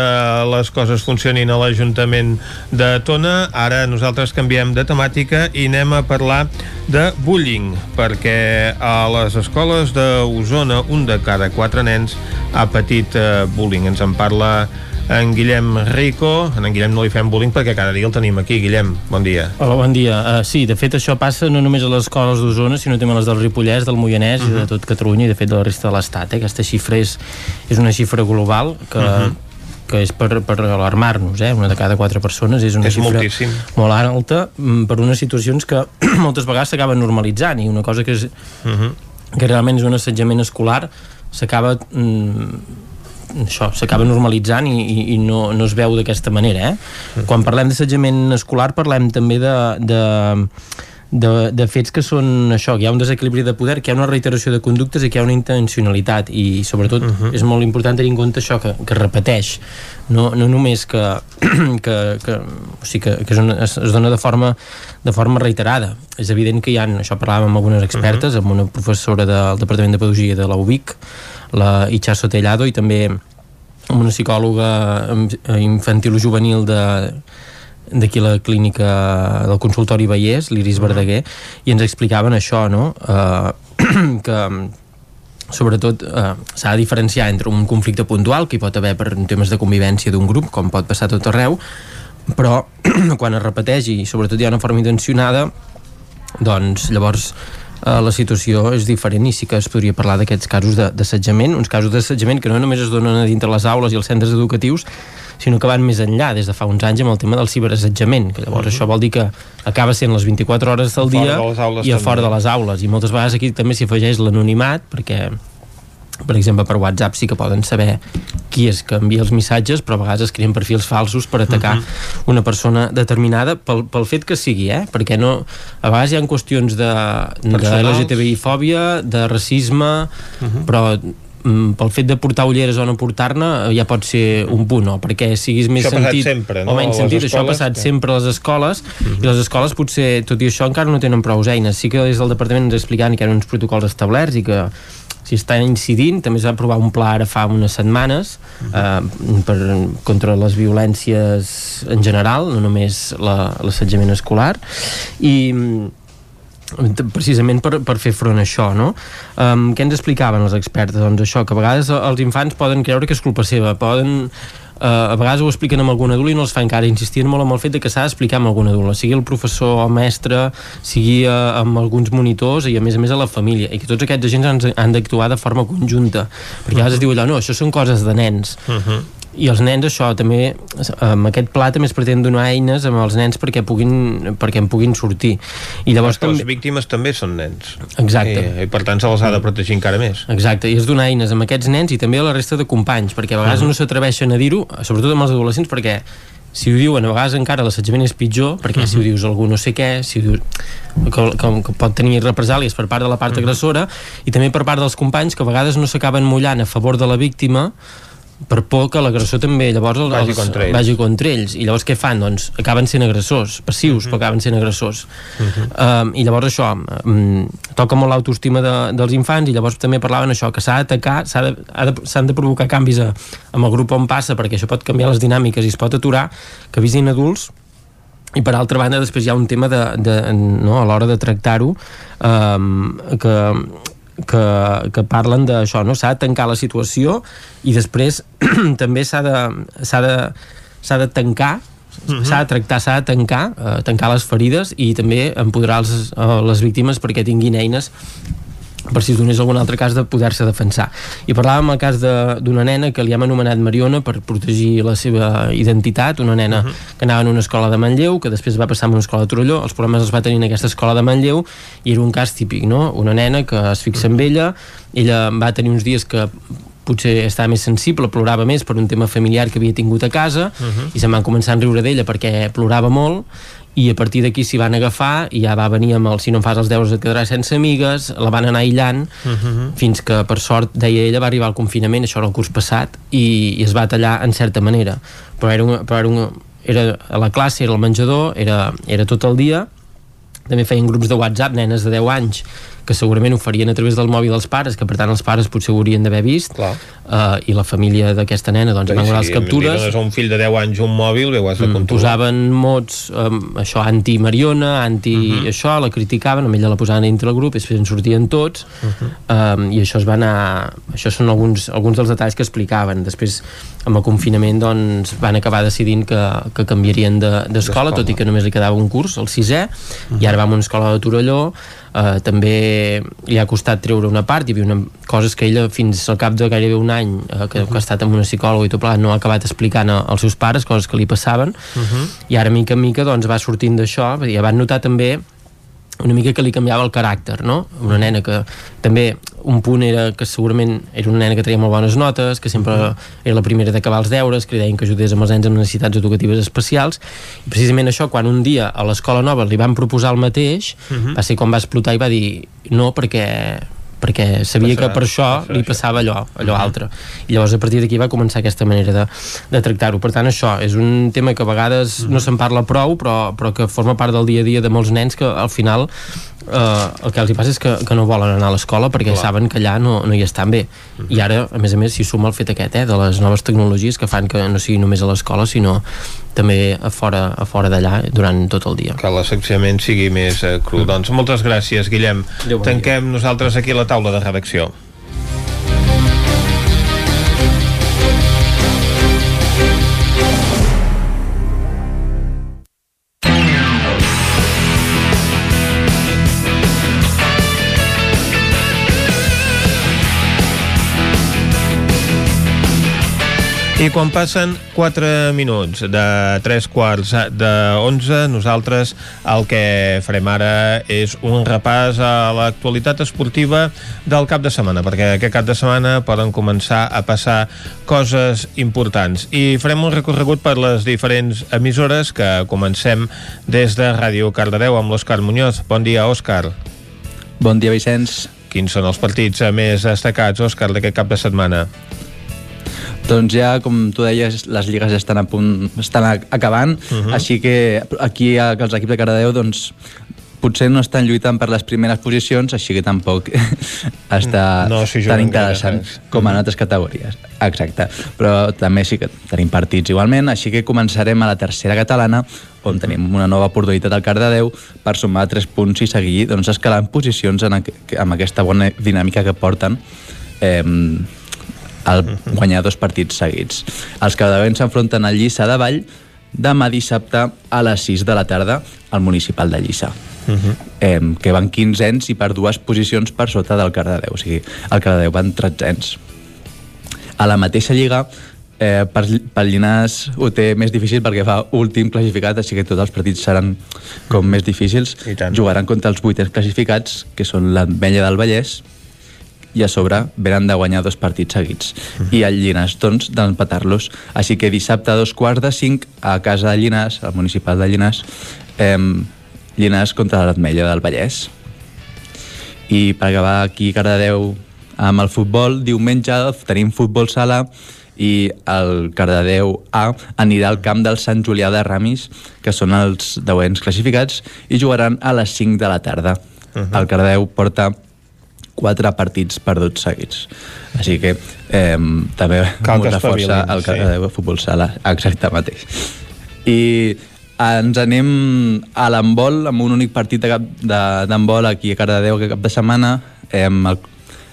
les coses funcionin a l'Ajuntament de Tona. Ara nosaltres canviem de temàtica i anem a parlar de bullying, perquè a les escoles d'Osona un de cada quatre nens ha patit eh, bullying. Ens en parla en Guillem Rico. En, en Guillem no li fem bullying perquè cada dia el tenim aquí. Guillem, bon dia. Hola, bon dia. Uh, sí, de fet això passa no només a les escoles d'Osona, sinó també a les del Ripollès, del Moianès uh -huh. i de mhm. tot Catalunya i de fet de la resta de l'Estat. Eh? Aquesta xifra és, és una xifra global que, uh mhm. -huh que és per, per alarmar-nos, eh? una de cada quatre persones és una és xifra moltíssim. molt alta mm, per unes situacions que [CLEARS THROAT] moltes vegades s'acaben normalitzant i una cosa que és uh mhm. -huh. que realment és un assetjament escolar s'acaba mm, això s'acaba normalitzant i, i, i no, no es veu d'aquesta manera eh? Mm. quan parlem d'assetjament escolar parlem també de, de de, de fets que són això, que hi ha un desequilibri de poder, que hi ha una reiteració de conductes i que hi ha una intencionalitat i sobretot uh -huh. és molt important tenir en compte això que, que repeteix no, no només que, [CLEARS THROAT] que, que, o sigui, que, que és una, es, es dona de forma, de forma reiterada és evident que hi ha, això parlàvem amb algunes expertes, uh -huh. amb una professora del Departament de Pedagogia de la UBIC la Itxaso Tellado i també amb una psicòloga infantil-juvenil de d'aquí la clínica del consultori Vallès, l'Iris. Verdaguer, i ens explicaven això, no? Uh, [CLEARS THROAT] que sobretot eh, s'ha de diferenciar entre un conflicte puntual que hi pot haver per temes de convivència d'un grup, com pot passar tot arreu, però [CLEARS THROAT] quan es repeteix i sobretot hi ha una forma intencionada, doncs llavors eh, la situació és diferent i sí que es podria parlar d'aquests casos d'assetjament, uns casos d'assetjament que no només es donen a dintre les aules i els centres educatius, sinó que van més enllà des de fa uns anys amb el tema del ciberassetjament, que llavors uh -huh. això vol dir que acaba sent les 24 hores del dia i a fora de les aules, i moltes vegades aquí també s'hi afegeix l'anonimat, perquè per exemple per WhatsApp sí que poden saber qui és que envia els missatges però a vegades es creen perfils falsos per atacar uh -huh. una persona determinada pel, pel fet que sigui, eh? perquè no, a vegades hi ha qüestions de, de LGTBI-fòbia, de racisme uh -huh. però pel fet de portar ulleres o no portar-ne eh, ja pot ser un punt, no? perquè siguis més això sentit sempre, no? o menys sentit, escoles, això ha passat que... sempre a les escoles uh -huh. i les escoles potser, tot i això, encara no tenen prou eines. Sí que des del departament ens explicaven que hi ha uns protocols establerts i que si està incidint, també es va aprovar un pla ara fa unes setmanes uh -huh. eh, per, contra les violències en general, no només l'assetjament la, escolar i precisament per, per fer front a això no? Um, què ens explicaven els experts? Doncs això, que a vegades els infants poden creure que és culpa seva, poden Uh, a vegades ho expliquen amb algun adult i no els fa encara insistir molt amb el fet de que s'ha d'explicar amb algun adult, sigui el professor o mestre, sigui uh, amb alguns monitors i a més a més a la família i que tots aquests agents han, han d'actuar de forma conjunta perquè a vegades es diu allò, no, això són coses de nens uh -huh i els nens això també amb aquest pla també es pretén donar eines amb els nens perquè puguin perquè en puguin sortir i llavors també... les víctimes també són nens exacte i, i per tant se les ha de protegir encara més exacte, i es donar eines amb aquests nens i també a la resta de companys perquè a vegades uh -huh. no s'atreveixen a dir-ho sobretot amb els adolescents perquè si ho diuen, a vegades encara l'assetjament és pitjor, perquè uh -huh. si ho dius algú no sé què, si ho dius, que, que, que pot tenir represàlies per part de la part uh -huh. agressora, i també per part dels companys que a vegades no s'acaben mullant a favor de la víctima per por que l'agressor també llavors els, vagi, contra ells. vagi contra ells i llavors què fan? Doncs acaben sent agressors passius, uh mhm. -huh. però acaben sent agressors uh -huh. um, i llavors això um, toca molt l'autoestima de, dels infants i llavors també parlaven això, que s'ha d'atacar s'han de, de, de provocar canvis a, amb el grup on passa perquè això pot canviar les dinàmiques i es pot aturar que visin adults i per altra banda després hi ha un tema de, de, no, a l'hora de tractar-ho um, que que, que parlen d'això, no? s'ha de tancar la situació i després [CLEARS THROAT] també s'ha de, de, de tancar -huh. s'ha de tractar, s'ha de tancar, eh, tancar les ferides i també empoderar els, eh, les víctimes perquè tinguin eines per si es donés algun altre cas de poder-se defensar. I parlàvem el cas d'una nena que li hem anomenat Mariona per protegir la seva identitat, una nena uh -huh. que anava en una escola de Manlleu, que després va passar a una escola de Torelló, els problemes els va tenir en aquesta escola de Manlleu i era un cas típic, no? Una nena que es fixa en ella, ella va tenir uns dies que potser estava més sensible, plorava més per un tema familiar que havia tingut a casa uh -huh. i se'n van començar a riure d'ella perquè plorava molt i a partir d'aquí s'hi van agafar i ja va venir amb el si no em fas els deures et quedaràs sense amigues, la van anar aïllant uh mhm. -huh. fins que per sort deia ella va arribar al confinament, això era el curs passat i, i es va tallar en certa manera però era, una, però era, una, era a la classe, era al menjador, era, era tot el dia també feien grups de WhatsApp, nenes de 10 anys que segurament ho farien a través del mòbil dels pares, que per tant els pares potser ho haurien d'haver vist, uh, i la família d'aquesta nena doncs, sí, van guardar sí, les captures. Si un fill de 10 anys un mòbil, bé, ho has de mm, controlar. Posaven mots, um, això, anti-Mariona, anti uh mhm. -huh. això, la criticaven, amb ella la posaven dintre el grup, després en sortien tots, uh -huh. um, i això es va anar... Això són alguns, alguns dels detalls que explicaven. Després, amb el confinament, doncs, van acabar decidint que, que canviarien d'escola, de, tot i que només li quedava un curs, el sisè, uh -huh. i ara va a una escola de Torelló, eh, també li ha costat treure una part, hi havia una, coses que ella fins al cap de gairebé un any eh, que, que ha estat amb una psicòloga i tot plegat no ha acabat explicant als seus pares coses que li passaven uh -huh. i ara mica en mica doncs va sortint d'això i ja van notar també una mica que li canviava el caràcter, no? Una nena que també un punt era que segurament era una nena que tenia molt bones notes, que sempre era la primera d'acabar els deures, que li deien que ajudés amb els nens amb necessitats educatives especials, i precisament això, quan un dia a l'escola nova li van proposar el mateix, uh -huh. va ser quan va explotar i va dir no, perquè perquè sabia Passarà, que per això li passava allò, allò uh -huh. altre i llavors a partir d'aquí va començar aquesta manera de, de tractar-ho, per tant això és un tema que a vegades uh -huh. no se'n parla prou però, però que forma part del dia a dia de molts nens que al final eh, el que els hi passa és que, que no volen anar a l'escola perquè Clar. saben que allà no, no hi estan bé uh -huh. i ara, a més a més, s'hi suma el fet aquest eh, de les noves tecnologies que fan que no sigui només a l'escola sinó també a fora, a fora d'allà durant tot el dia. Que l'assetjament sigui més eh, cru. Mm. Doncs moltes gràcies, Guillem. Bon Tanquem dia. nosaltres aquí la taula de redacció. I quan passen 4 minuts de 3 quarts de 11, nosaltres el que farem ara és un repàs a l'actualitat esportiva del cap de setmana, perquè aquest cap de setmana poden començar a passar coses importants. I farem un recorregut per les diferents emissores que comencem des de Ràdio Cardedeu amb l'Òscar Muñoz. Bon dia, Òscar. Bon dia, Vicenç. Quins són els partits més destacats, Òscar, d'aquest cap de setmana? Doncs ja, com tu deies, les lligues estan a punt, estan acabant, uh mhm. -huh. així que aquí els equips de Cardedeu doncs, potser no estan lluitant per les primeres posicions, així que tampoc [LAUGHS] està no, si tan interessant com en mhm. altres categories. Exacte. Però també sí que tenim partits igualment, així que començarem a la tercera catalana, on tenim una nova oportunitat al Cardedeu per sumar 3 punts i seguir doncs, escalant posicions en, amb aquesta bona dinàmica que porten eh, el guanyar dos partits seguits. Els cadavents s'enfronten al Lliça de Vall demà dissabte a les 6 de la tarda al municipal de Lliça. Uh -huh. eh, que van 15 anys i per dues posicions per sota del Cardedeu, o sigui, el Cardedeu van 13 anys. A la mateixa lliga, eh, per, per Llinàs ho té més difícil perquè fa últim classificat, així que tots els partits seran com més difícils. Jugaran contra els vuitens classificats, que són l'Ametlla del Vallès, i a sobre venen de guanyar dos partits seguits. Uh -huh. I el Llinàs, doncs, d'empatar-los. Així que dissabte a dos quarts de cinc a casa de Llinàs, al municipal de Llinàs, eh, Llinàs contra l'Atmella del Vallès. I per acabar aquí a Cardedeu amb el futbol, diumenge tenim futbol sala i el Cardedeu A anirà al camp del Sant Julià de Ramis, que són els deuents classificats, i jugaran a les 5 de la tarda. Uh -huh. El Cardedeu porta quatre partits perduts seguits. Així que eh, també Cal molta força al sí. de futbol sala, exacte mateix. I ens anem a l'handbol, amb un únic partit d'handbol aquí a Cardedeu que cap de setmana. Eh, el,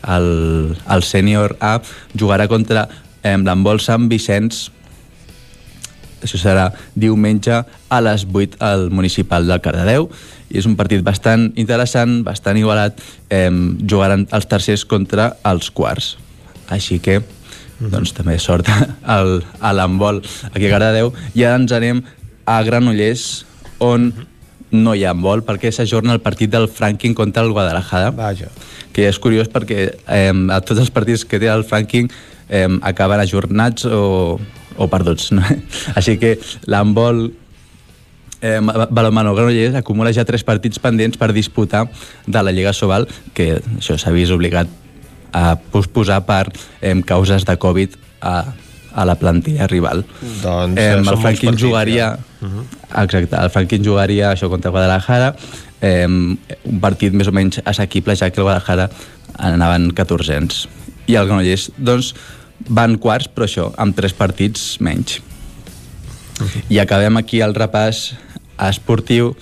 el, el sènior A jugarà contra eh, l'handbol Sant Vicenç això serà diumenge a les 8 al municipal del Cardedeu i és un partit bastant interessant, bastant igualat, eh, jugaran els tercers contra els quarts. Així que, mhm. doncs, també sort [LAUGHS] al, a l'handbol aquí a Cardedeu. I ara ens anem a Granollers, on no hi ha handbol, perquè s'ajorna el partit del Franking contra el Guadalajara. Vaja. Que és curiós perquè eh, a tots els partits que té el Franking eh, acaben ajornats o, o perduts. No? [LAUGHS] Així que l'handbol eh, Balomano Granollers acumula ja tres partits pendents per disputar de la Lliga Sobal, que això s'ha vist obligat a posposar per eh, causes de Covid a, a la plantilla rival. Doncs eh, el Franquín jugaria... Ja. Uh -huh. Exacte, el Franquín jugaria això contra Guadalajara, eh, un partit més o menys assequible, ja que el Guadalajara anaven 14 I el Granollers, doncs, van quarts, però això, amb tres partits menys. Uh -huh. I acabem aquí el repàs esportiu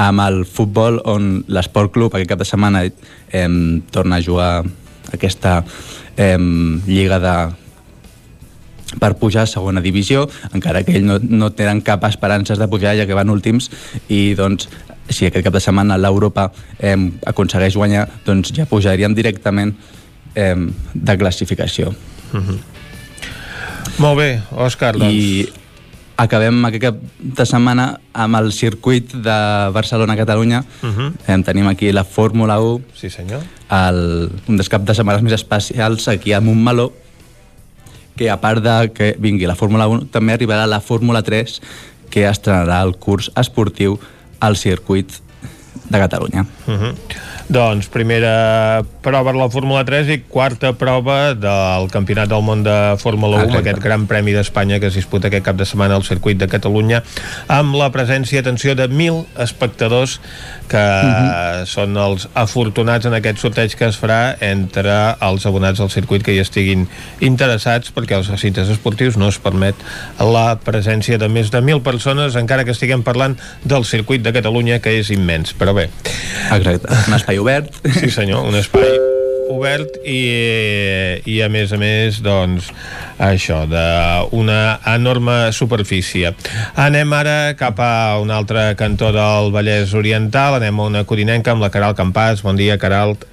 amb el futbol on l'Esport Club aquest cap de setmana eh, torna a jugar aquesta eh, lliga de per pujar a segona divisió, encara que ell no, no tenen cap esperances de pujar ja que van últims i doncs si aquest cap de setmana l'Europa eh, aconsegueix guanyar, doncs ja pujaríem directament eh, de classificació. Mm -hmm. Molt bé, Òscar, doncs. I acabem aquest cap de setmana amb el circuit de Barcelona-Catalunya. Uh -huh. eh, tenim aquí la Fórmula 1, Sí, senyor. el, un dels caps de setmanes més especials aquí a Montmeló, que a part de que vingui la Fórmula 1, també arribarà la Fórmula 3, que estrenarà el curs esportiu al circuit de Catalunya. Uh -huh. Doncs primera prova de la Fórmula 3 i quarta prova del Campionat del Món de Fórmula 1, Exacte. aquest gran premi d'Espanya que es disputa aquest cap de setmana al circuit de Catalunya, amb la presència, atenció, de 1.000 espectadors que uh -huh. són els afortunats en aquest sorteig que es farà entre els abonats del circuit que hi estiguin interessats, perquè als recintes esportius no es permet la presència de més de 1.000 persones, encara que estiguem parlant del circuit de Catalunya, que és immens. Però bé, Exacte, un espai obert. Sí senyor, un espai obert i, i a més a més doncs això, d'una enorme superfície. Anem ara cap a un altre cantó del Vallès Oriental, anem a una codinenca amb la Caral Campàs. Bon dia, Caralt.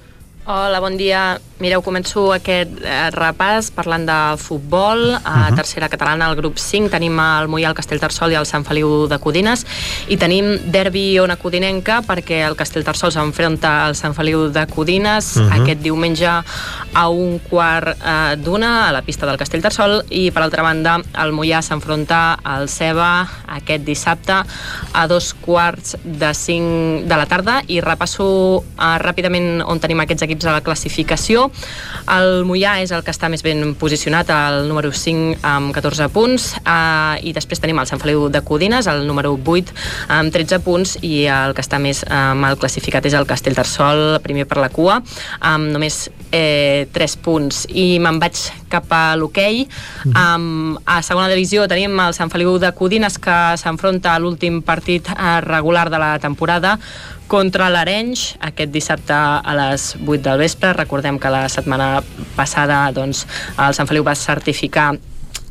Hola, bon dia. Mireu, començo aquest eh, repàs parlant de futbol. A Mhm. tercera catalana, al grup 5, tenim el Mollà, el Castellterçol i el Sant Feliu de Codines. I tenim derbi ona codinenca perquè el Castellterçol s'enfronta al Sant Feliu de Codines Mhm. aquest diumenge a un quart eh, d'una a la pista del Castellterçol i per altra banda el Mollà s'enfronta al Ceba aquest dissabte a dos quarts de cinc de la tarda i repasso eh, ràpidament on tenim aquests equips a la classificació. El Mollà és el que està més ben posicionat el número 5 amb 14 punts. Eh, i després tenim el Sant Feliu de Codines el número 8 amb 13 punts i el que està més eh, mal classificat és el Castellterçol primer per la cua amb només eh, 3 punts. I me'n vaig cap a l'hoquei. Um, a segona divisió tenim el Sant Feliu de Codines que s'enfronta a l'últim partit eh, regular de la temporada contra l'Arenys aquest dissabte a les 8 del vespre. Recordem que la setmana passada doncs, el Sant Feliu va certificar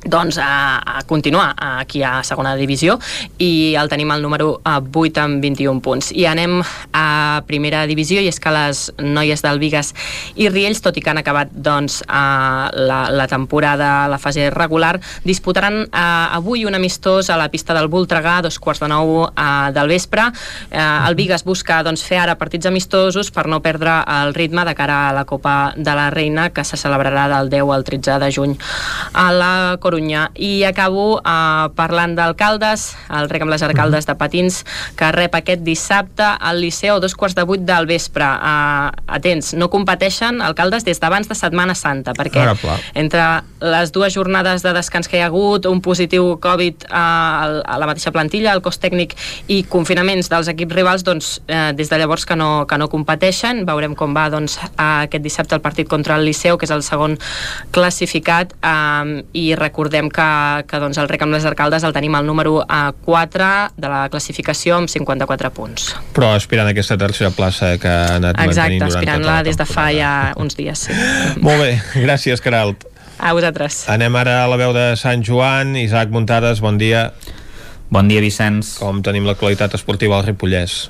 doncs, a, a continuar aquí a segona divisió i el tenim al número eh, 8 amb 21 punts. I anem a primera divisió i és que les noies del Vigas i Riells, tot i que han acabat doncs, a la, la temporada, la fase regular, disputaran eh, avui un amistós a la pista del Voltregà a dos quarts de nou eh, del vespre. Eh, el Vigas busca doncs, fer ara partits amistosos per no perdre el ritme de cara a la Copa de la Reina que se celebrarà del 10 al 13 de juny a la Corunya. I acabo eh, parlant d'alcaldes, el rec amb les alcaldes de Patins, que rep aquest dissabte al Liceu a dos quarts de vuit del vespre. Uh, atents, no competeixen alcaldes des d'abans de Setmana Santa, perquè Ara, pla. entre les dues jornades de descans que hi ha hagut, un positiu Covid uh, a la mateixa plantilla, el cos tècnic i confinaments dels equips rivals, doncs eh, des de llavors que no, que no competeixen. Veurem com va doncs, aquest dissabte el partit contra el Liceu, que és el segon classificat, um, i recordem que, que doncs, el rec amb les arcaldes el tenim al número uh, 4 de la classificació amb 54 punts. Però aspirant a aquesta tercera plaça que ha anat Exacte, mantenint durant tota aspirant-la la des de fa ja uns dies. Sí. [LAUGHS] Molt bé, gràcies, Caralt. A vosaltres. Anem ara a la veu de Sant Joan. Isaac Muntades, bon dia. Bon dia, Vicenç. Com tenim l'actualitat esportiva al Ripollès?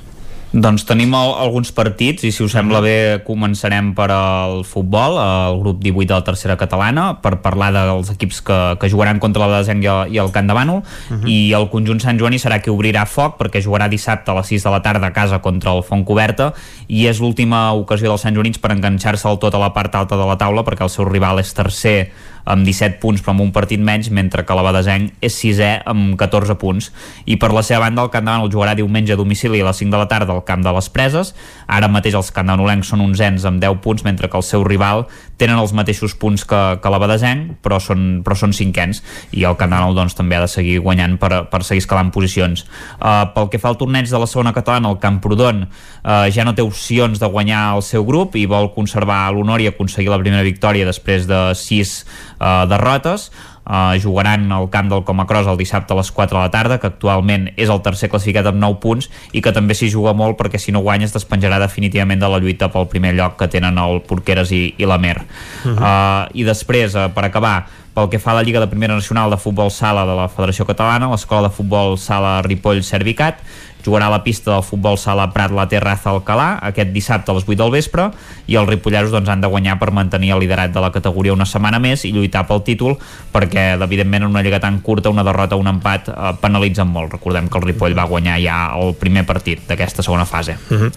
Doncs tenim al, alguns partits i si us sembla bé començarem per al futbol, el grup 18 de la tercera catalana, per parlar dels equips que, que jugaran contra la Desenc i el, i el Camp de Bànol uh -huh. i el conjunt Sant Joaní serà qui obrirà foc perquè jugarà dissabte a les 6 de la tarda a casa contra el Font Coberta i és l'última ocasió dels Sant Joanins per enganxar-se al tot a la part alta de la taula perquè el seu rival és tercer amb 17 punts però amb un partit menys, mentre que la Badesenc és sisè amb 14 punts. I per la seva banda el de Bànol jugarà diumenge a domicili a les 5 de la tarda al Camp de les Preses. Ara mateix els candanolencs són onzens amb 10 punts, mentre que el seu rival tenen els mateixos punts que, que la Badesenc, però són, però són cinquens, i el Bànol doncs, també ha de seguir guanyant per, per seguir escalant posicions. Uh, pel que fa al torneig de la segona catalana, el Camprodon uh, ja no té opcions de guanyar el seu grup i vol conservar l'honor i aconseguir la primera victòria després de 6 uh, derrotes Uh, jugaran al camp del Comacros el dissabte a les 4 de la tarda, que actualment és el tercer classificat amb 9 punts i que també s'hi juga molt perquè si no guanya es despenjarà definitivament de la lluita pel primer lloc que tenen el Porqueres i, i la Mer. Uh -huh. uh, I després, uh, per acabar, Pel que fa a la Lliga de Primera Nacional de Futbol Sala de la Federació Catalana, l'Escola de Futbol Sala Ripoll Servicat jugarà a la pista del futbol sala Prat la Terraza Alcalà aquest dissabte a les 8 del vespre i els ripolleros doncs, han de guanyar per mantenir el liderat de la categoria una setmana més i lluitar pel títol perquè evidentment en una lliga tan curta una derrota o un empat eh, penalitzen molt recordem que el Ripoll va guanyar ja el primer partit d'aquesta segona fase Uh -huh.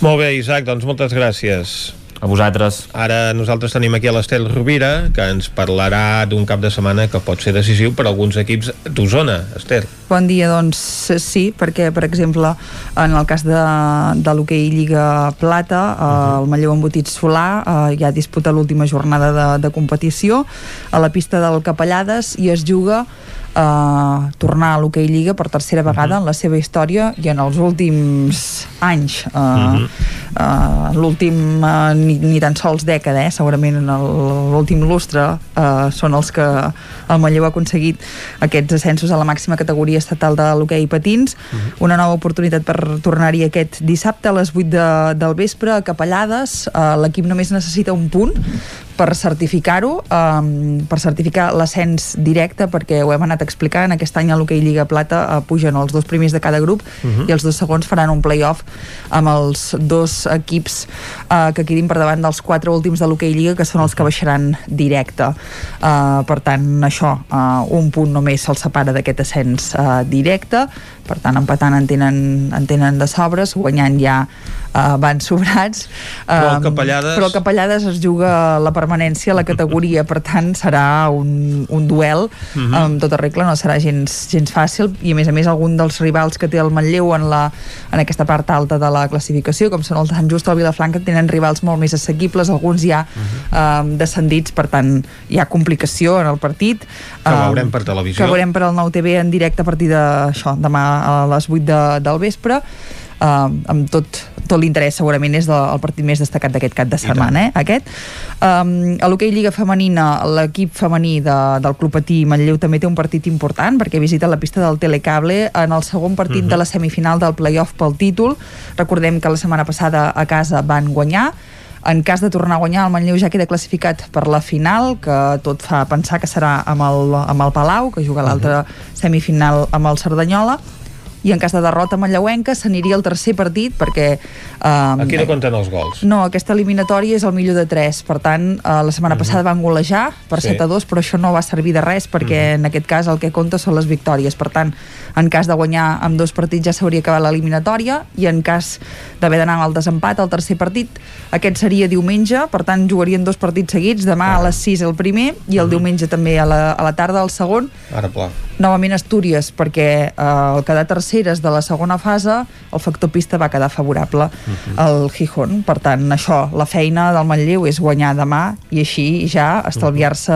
Molt bé, Isaac, doncs moltes gràcies. A vosaltres. Ara nosaltres tenim aquí a l'Estel Rovira, que ens parlarà d'un cap de setmana que pot ser decisiu per a alguns equips d'Osona. Esther. Bon dia, doncs sí, perquè per exemple en el cas de, de l'hoquei Lliga Plata eh, el Manlleu Embotit Solà eh, ja disputa l'última jornada de, de competició a la pista del Capellades i es juga eh, tornar a l'hoquei Lliga per tercera vegada en la seva història i en els últims anys eh, uh -huh. Eh, l'últim eh, ni, ni tan sols dècada eh, segurament en l'últim lustre eh, són els que el Manlleu ha aconseguit aquests ascensos a la màxima categoria estatal de l'hoquei patins. Una nova oportunitat per tornar-hi aquest dissabte a les 8 de, del vespre a Capellades. Eh, l'equip només necessita un punt per certificar-ho, um, per certificar l'ascens directe, perquè ho hem anat explicant, aquest any a l'hoquei Lliga Plata uh, pugen els dos primers de cada grup Mhm. i els dos segons faran un play-off amb els dos equips uh, que quedin per davant dels quatre últims de l'hoquei Lliga, que són els que baixaran directe. Uh, per tant, això, uh, un punt només se'ls separa d'aquest ascens uh, directe, per tant, empatant en tenen, en tenen de sobres, guanyant ja uh, van sobrats. Però el Capellades- Però el Capellades es juga la permanència a la categoria, per tant serà un, un duel Mhm. amb tota regla, no serà gens, gens fàcil i a més a més algun dels rivals que té el Manlleu en, la, en aquesta part alta de la classificació, com són el Sant Just o el Vilafranca, tenen rivals molt més assequibles, alguns ja um, descendits, per tant hi ha complicació en el partit. Que Um, veurem per televisió. Que veurem per al Nou TV en directe a partir de això, demà a les 8 de, del vespre uh, amb tot, tot l'interès segurament és del, el partit més destacat d'aquest cap de setmana eh, aquest. Um, a l'hoquei Lliga Femenina l'equip femení de, del Club Patí Manlleu també té un partit important perquè visita la pista del Telecable en el segon partit Mhm. de la semifinal del playoff pel títol. Recordem que la setmana passada a casa van guanyar. En cas de tornar a guanyar, el Manlleu ja queda classificat per la final, que tot fa pensar que serà amb el, amb el Palau, que juga l'altra semifinal amb el Cerdanyola, i en cas de derrota manlleuenca s'aniria al tercer partit perquè... Eh, Aquí no compten els gols. no, aquesta eliminatòria és el millor de 3, per tant, eh, la setmana passada van golejar per Sí. 7 a 2, però això no va servir de res perquè en aquest cas el que compta són les victòries. Per tant, en cas de guanyar amb dos partits ja s'hauria acabat l'eliminatòria i en cas d'haver d'anar al desempat al tercer partit, aquest seria diumenge, per tant jugarien dos partits seguits, demà a les 6 el primer i el diumenge també a la, a la tarda el segon Ara pla. Novament Astúries perquè eh, al quedar terceres de la segona fase el factor pista va quedar favorable al Gijón, per tant això la feina del Manlleu és guanyar demà i així ja estalviar-se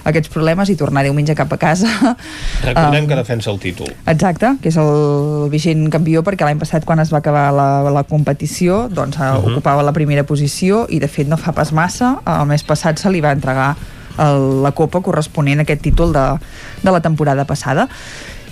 aquests problemes i tornar diumenge cap a casa [LAUGHS] Recordem Um, que defensa el títol. Exacte, que és el vigent campió perquè l'any passat quan es va acabar la, la competició doncs uh Mhm. ocupava la primera posició i de fet no fa pas massa, el mes passat se li va entregar el, la copa corresponent a aquest títol de, de la temporada passada.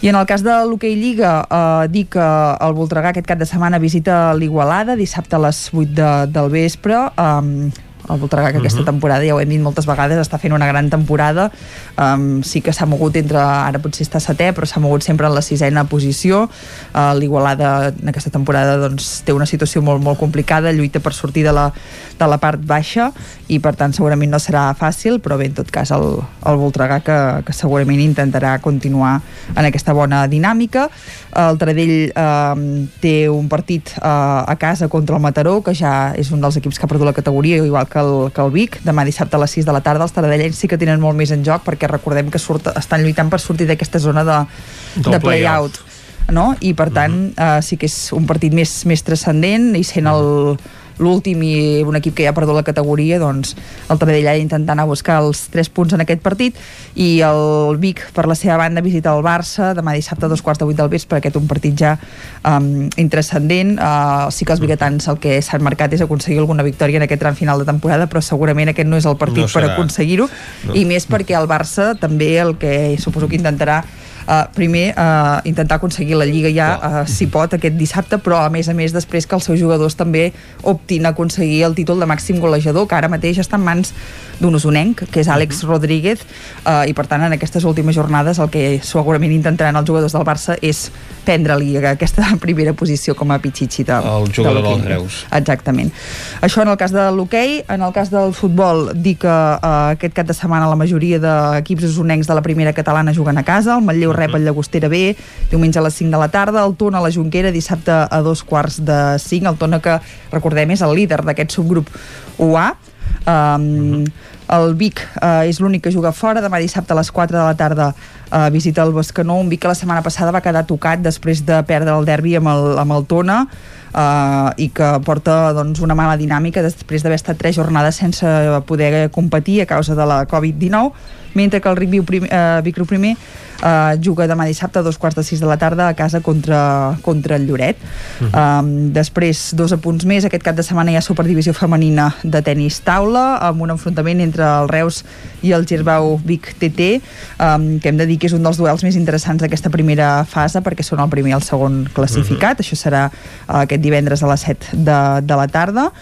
I en el cas de l'hoquei Lliga, eh, dir que el Voltregà aquest cap de setmana visita l'Igualada, dissabte a les 8 de, del vespre, eh, el Voltregà que aquesta Mhm. temporada, ja ho hem dit moltes vegades, està fent una gran temporada. Um, sí que s'ha mogut entre, ara potser està setè però s'ha mogut sempre en la sisena posició. Uh, l'Igualada en aquesta temporada doncs, té una situació molt, molt complicada lluita per sortir de la, de la part baixa i per tant segurament no serà fàcil però bé, en tot cas el, el Voltregà que, que segurament intentarà continuar en aquesta bona dinàmica. El Taradell eh, té un partit eh, a casa contra el Mataró que ja és un dels equips que ha perdut la categoria igual que el, que el Vic, demà dissabte a les 6 de la tarda els taradellencs sí que tenen molt més en joc perquè recordem que surt, estan lluitant per sortir d'aquesta zona de, Del de play-out. no? i per tant eh, sí que és un partit més, més transcendent i sent el l'últim i un equip que ja ha perdut la categoria doncs el d'intentar anar a buscar els 3 punts en aquest partit i el Vic per la seva banda visita el Barça demà dissabte a dos quarts de vuit del vespre aquest un partit ja um, intrascendent. Uh, sí que els biguetans el que s'han marcat és aconseguir alguna victòria en aquest tram final de temporada però segurament aquest no és el partit No per aconseguir-ho. No. i més perquè el Barça també el que suposo que intentarà uh, primer uh, intentar aconseguir la Lliga ja, uh, si pot, aquest dissabte, però a més a més després que els seus jugadors també optin a aconseguir el títol de màxim golejador, que ara mateix està en mans d'un usonenc, que és Àlex -huh. Rodríguez, uh, i per tant en aquestes últimes jornades el que segurament intentaran els jugadors del Barça és prendre-li aquesta [LAUGHS] primera posició com a pitxitxi de, el jugador de dels Reus. Exactament. Això en el cas de l'hoquei, en el cas del futbol, dir que uh, aquest cap de setmana la majoria d'equips usonencs de la primera catalana juguen a casa, el Manlleu -huh. Rep el Llagostera B, diumenge a les 5 de la tarda, el Tona a la Junquera dissabte a dos quarts de 5, el Tona que recordem és el líder d'aquest subgrup UA, Um, -huh. El Vic uh, és l'únic que juga fora. Demà dissabte a les 4 de la tarda uh, visita el Bescanó. Un Vic que la setmana passada va quedar tocat després de perdre el derbi amb el, amb el Tona uh, i que porta doncs, una mala dinàmica després d'haver estat tres jornades sense poder competir a causa de la Covid-19 mentre que el Vic, primer, uh, Vic primer uh, juga demà dissabte a dos quarts de sis de la tarda a casa contra, contra el Lloret. Uh -huh. um, després, dos apunts més. Aquest cap de setmana hi ha superdivisió femenina de tennis taula, amb un enfrontament entre el Reus i el Girbau Vic TT, um, que hem de dir que és un dels duels més interessants d'aquesta primera fase, perquè són el primer i el segon classificat. Uh -huh. Això serà uh, aquest divendres a les 7 de, de la tarda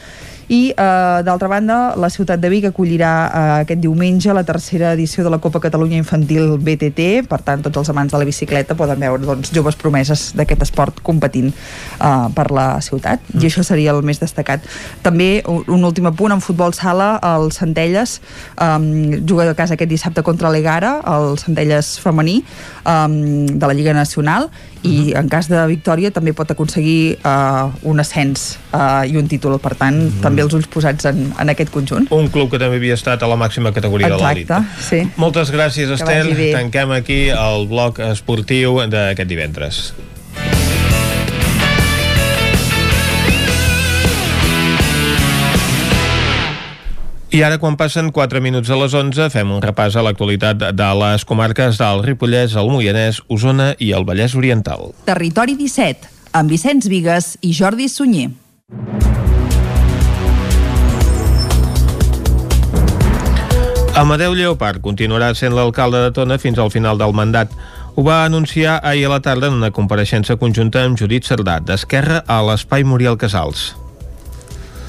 i eh, d'altra banda la ciutat de Vic acollirà eh, aquest diumenge la tercera edició de la Copa Catalunya Infantil BTT, per tant tots els amants de la bicicleta poden veure doncs, joves promeses d'aquest esport competint eh, per la ciutat, mm. i això seria el més destacat. També un, últim apunt en futbol sala, el Centelles eh, juga a casa aquest dissabte contra l'Egara, el Centelles femení eh, de la Lliga Nacional. I en cas de victòria també pot aconseguir uh, un ascens uh, i un títol, per tant mm. també els ulls posats en, en aquest conjunt un club que també havia estat a la màxima categoria Exacte, de l'elit sí. moltes gràcies Estel, tanquem aquí el bloc esportiu d'aquest divendres I ara, quan passen 4 minuts a les 11, fem un repàs a l'actualitat de les comarques del Ripollès, el Moianès, Osona i el Vallès Oriental. Territori 17, amb Vicenç Vigues i Jordi Sunyer. Amadeu Lleopard continuarà sent l'alcalde de Tona fins al final del mandat. Ho va anunciar ahir a la tarda en una compareixença conjunta amb Judit Cerdà, d'Esquerra, a l'Espai Muriel Casals.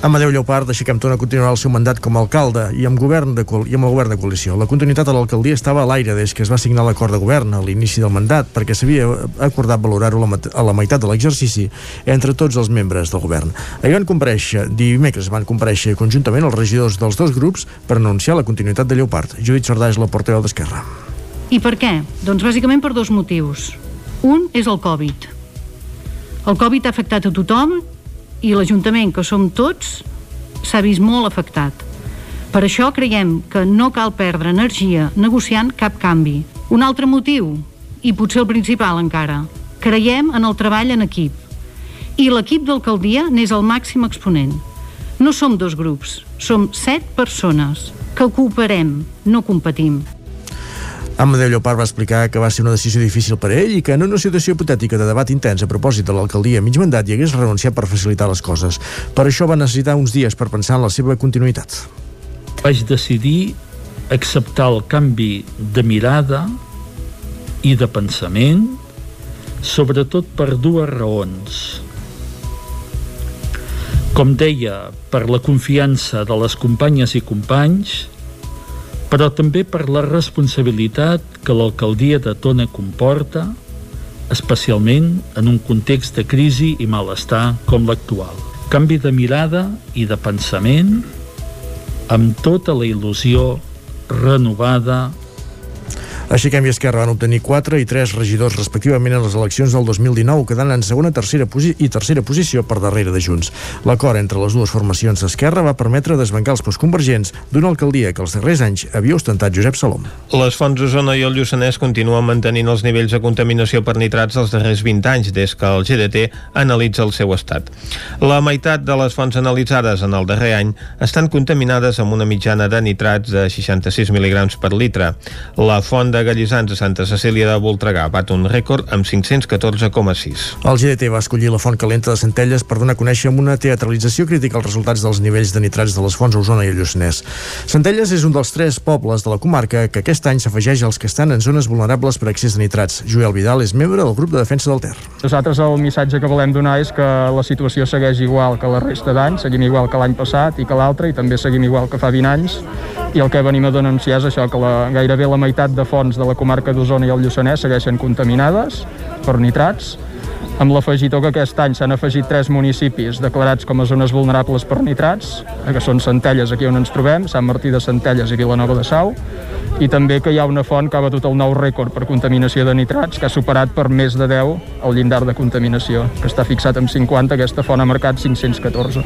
Amadeu Lleopard aixequem Tona continuarà el seu mandat com a alcalde i amb, govern de, i amb el govern de coalició. La continuïtat a l'alcaldia estava a l'aire des que es va signar l'acord de govern a l'inici del mandat perquè s'havia acordat valorar-ho a la meitat de l'exercici entre tots els membres del govern. Ahir van compareixer, dimecres van compareixer conjuntament els regidors dels dos grups per anunciar la continuïtat de Lleopard. Judit Sardà és la portaveu d'Esquerra. I per què? Doncs bàsicament per dos motius. Un és el Covid. El Covid ha afectat a tothom i l'Ajuntament, que som tots, s'ha vist molt afectat. Per això creiem que no cal perdre energia negociant cap canvi. Un altre motiu, i potser el principal encara, creiem en el treball en equip. I l'equip d'alcaldia n'és el màxim exponent. No som dos grups, som set persones que cooperem, no competim. Amadeu Llopart va explicar que va ser una decisió difícil per ell i que en una situació hipotètica de debat intens a propòsit de l'alcaldia mig mandat hi hagués renunciat per facilitar les coses. Per això va necessitar uns dies per pensar en la seva continuïtat. Vaig decidir acceptar el canvi de mirada i de pensament, sobretot per dues raons. Com deia, per la confiança de les companyes i companys, però també per la responsabilitat que l'alcaldia de Tona comporta, especialment en un context de crisi i malestar com l'actual. Canvi de mirada i de pensament amb tota la il·lusió renovada així que i Esquerra van obtenir 4 i 3 regidors respectivament en les eleccions del 2019, quedant en segona tercera i tercera posició per darrere de Junts. L'acord entre les dues formacions d'Esquerra va permetre desbancar els postconvergents d'una alcaldia que els darrers anys havia ostentat Josep Salom. Les fonts d'Osona i el Lluçanès continuen mantenint els nivells de contaminació per nitrats dels darrers 20 anys, des que el GDT analitza el seu estat. La meitat de les fonts analitzades en el darrer any estan contaminades amb una mitjana de nitrats de 66 mil·lígrams per litre. La font de Gallissans a Santa Cecília de Voltregà bat un rècord amb 514,6. El GDT va escollir la font calenta de Centelles per donar a conèixer amb una teatralització crítica els resultats dels nivells de nitrats de les fonts a Osona i el Lluçanès. Centelles és un dels tres pobles de la comarca que aquest any s'afegeix als que estan en zones vulnerables per excés de nitrats. Joel Vidal és membre del grup de defensa del Ter. Nosaltres el missatge que volem donar és que la situació segueix igual que la resta d'anys, seguim igual que l'any passat i que l'altre, i també seguim igual que fa 20 anys, i el que venim a denunciar és això, que la, gairebé la meitat de fonts de la comarca d'Osona i el Lluçanès segueixen contaminades per nitrats, amb l'afegitó que aquest any s'han afegit tres municipis declarats com a zones vulnerables per nitrats, que són Centelles, aquí on ens trobem, Sant Martí de Centelles i Vilanova de Sau, i també que hi ha una font que ha batut el nou rècord per contaminació de nitrats, que ha superat per més de 10 el llindar de contaminació, que està fixat en 50, aquesta font ha marcat 514.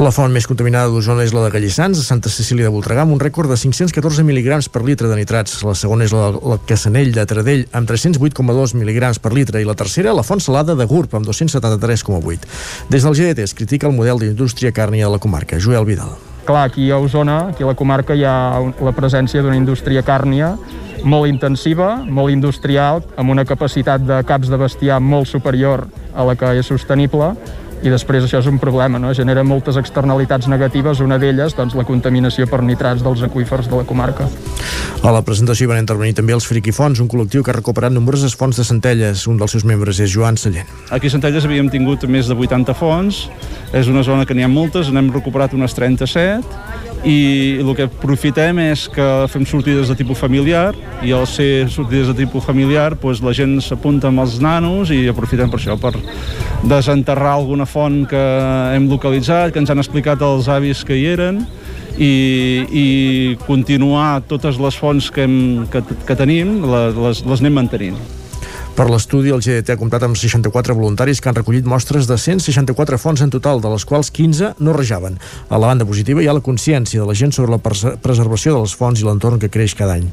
La font més contaminada d'Osona és la de Gallissans, a Santa Cecília de Voltregà, amb un rècord de 514 mil·ligrams per litre de nitrats. La segona és la, la Cassanell de Tradell, amb 308,2 mil·ligrams per litre, i la tercera, la font salada de Gurb, amb 273,8. Des del GDT es critica el model d'indústria càrnia de la comarca. Joel Vidal. Clar, aquí a Osona, aquí a la comarca, hi ha la presència d'una indústria càrnia molt intensiva, molt industrial, amb una capacitat de caps de bestiar molt superior a la que és sostenible, i després això és un problema, no? genera moltes externalitats negatives, una d'elles doncs, la contaminació per nitrats dels aqüífers de la comarca. A la presentació hi van intervenir també els Friquifons, un col·lectiu que ha recuperat nombroses fonts de Centelles. Un dels seus membres és Joan Sallent. Aquí a Centelles havíem tingut més de 80 fonts, és una zona que n'hi ha moltes, n'hem recuperat unes 37, i el que aprofitem és que fem sortides de tipus familiar i al ser sortides de tipus familiar doncs la gent s'apunta amb els nanos i aprofitem per això, per desenterrar alguna font que hem localitzat, que ens han explicat els avis que hi eren i, i continuar totes les fonts que, hem, que, que tenim, les, les anem mantenint. Per l'estudi, el GDT ha comptat amb 64 voluntaris que han recollit mostres de 164 fonts en total, de les quals 15 no rejaven. A la banda positiva hi ha la consciència de la gent sobre la preservació de les fonts i l'entorn que creix cada any.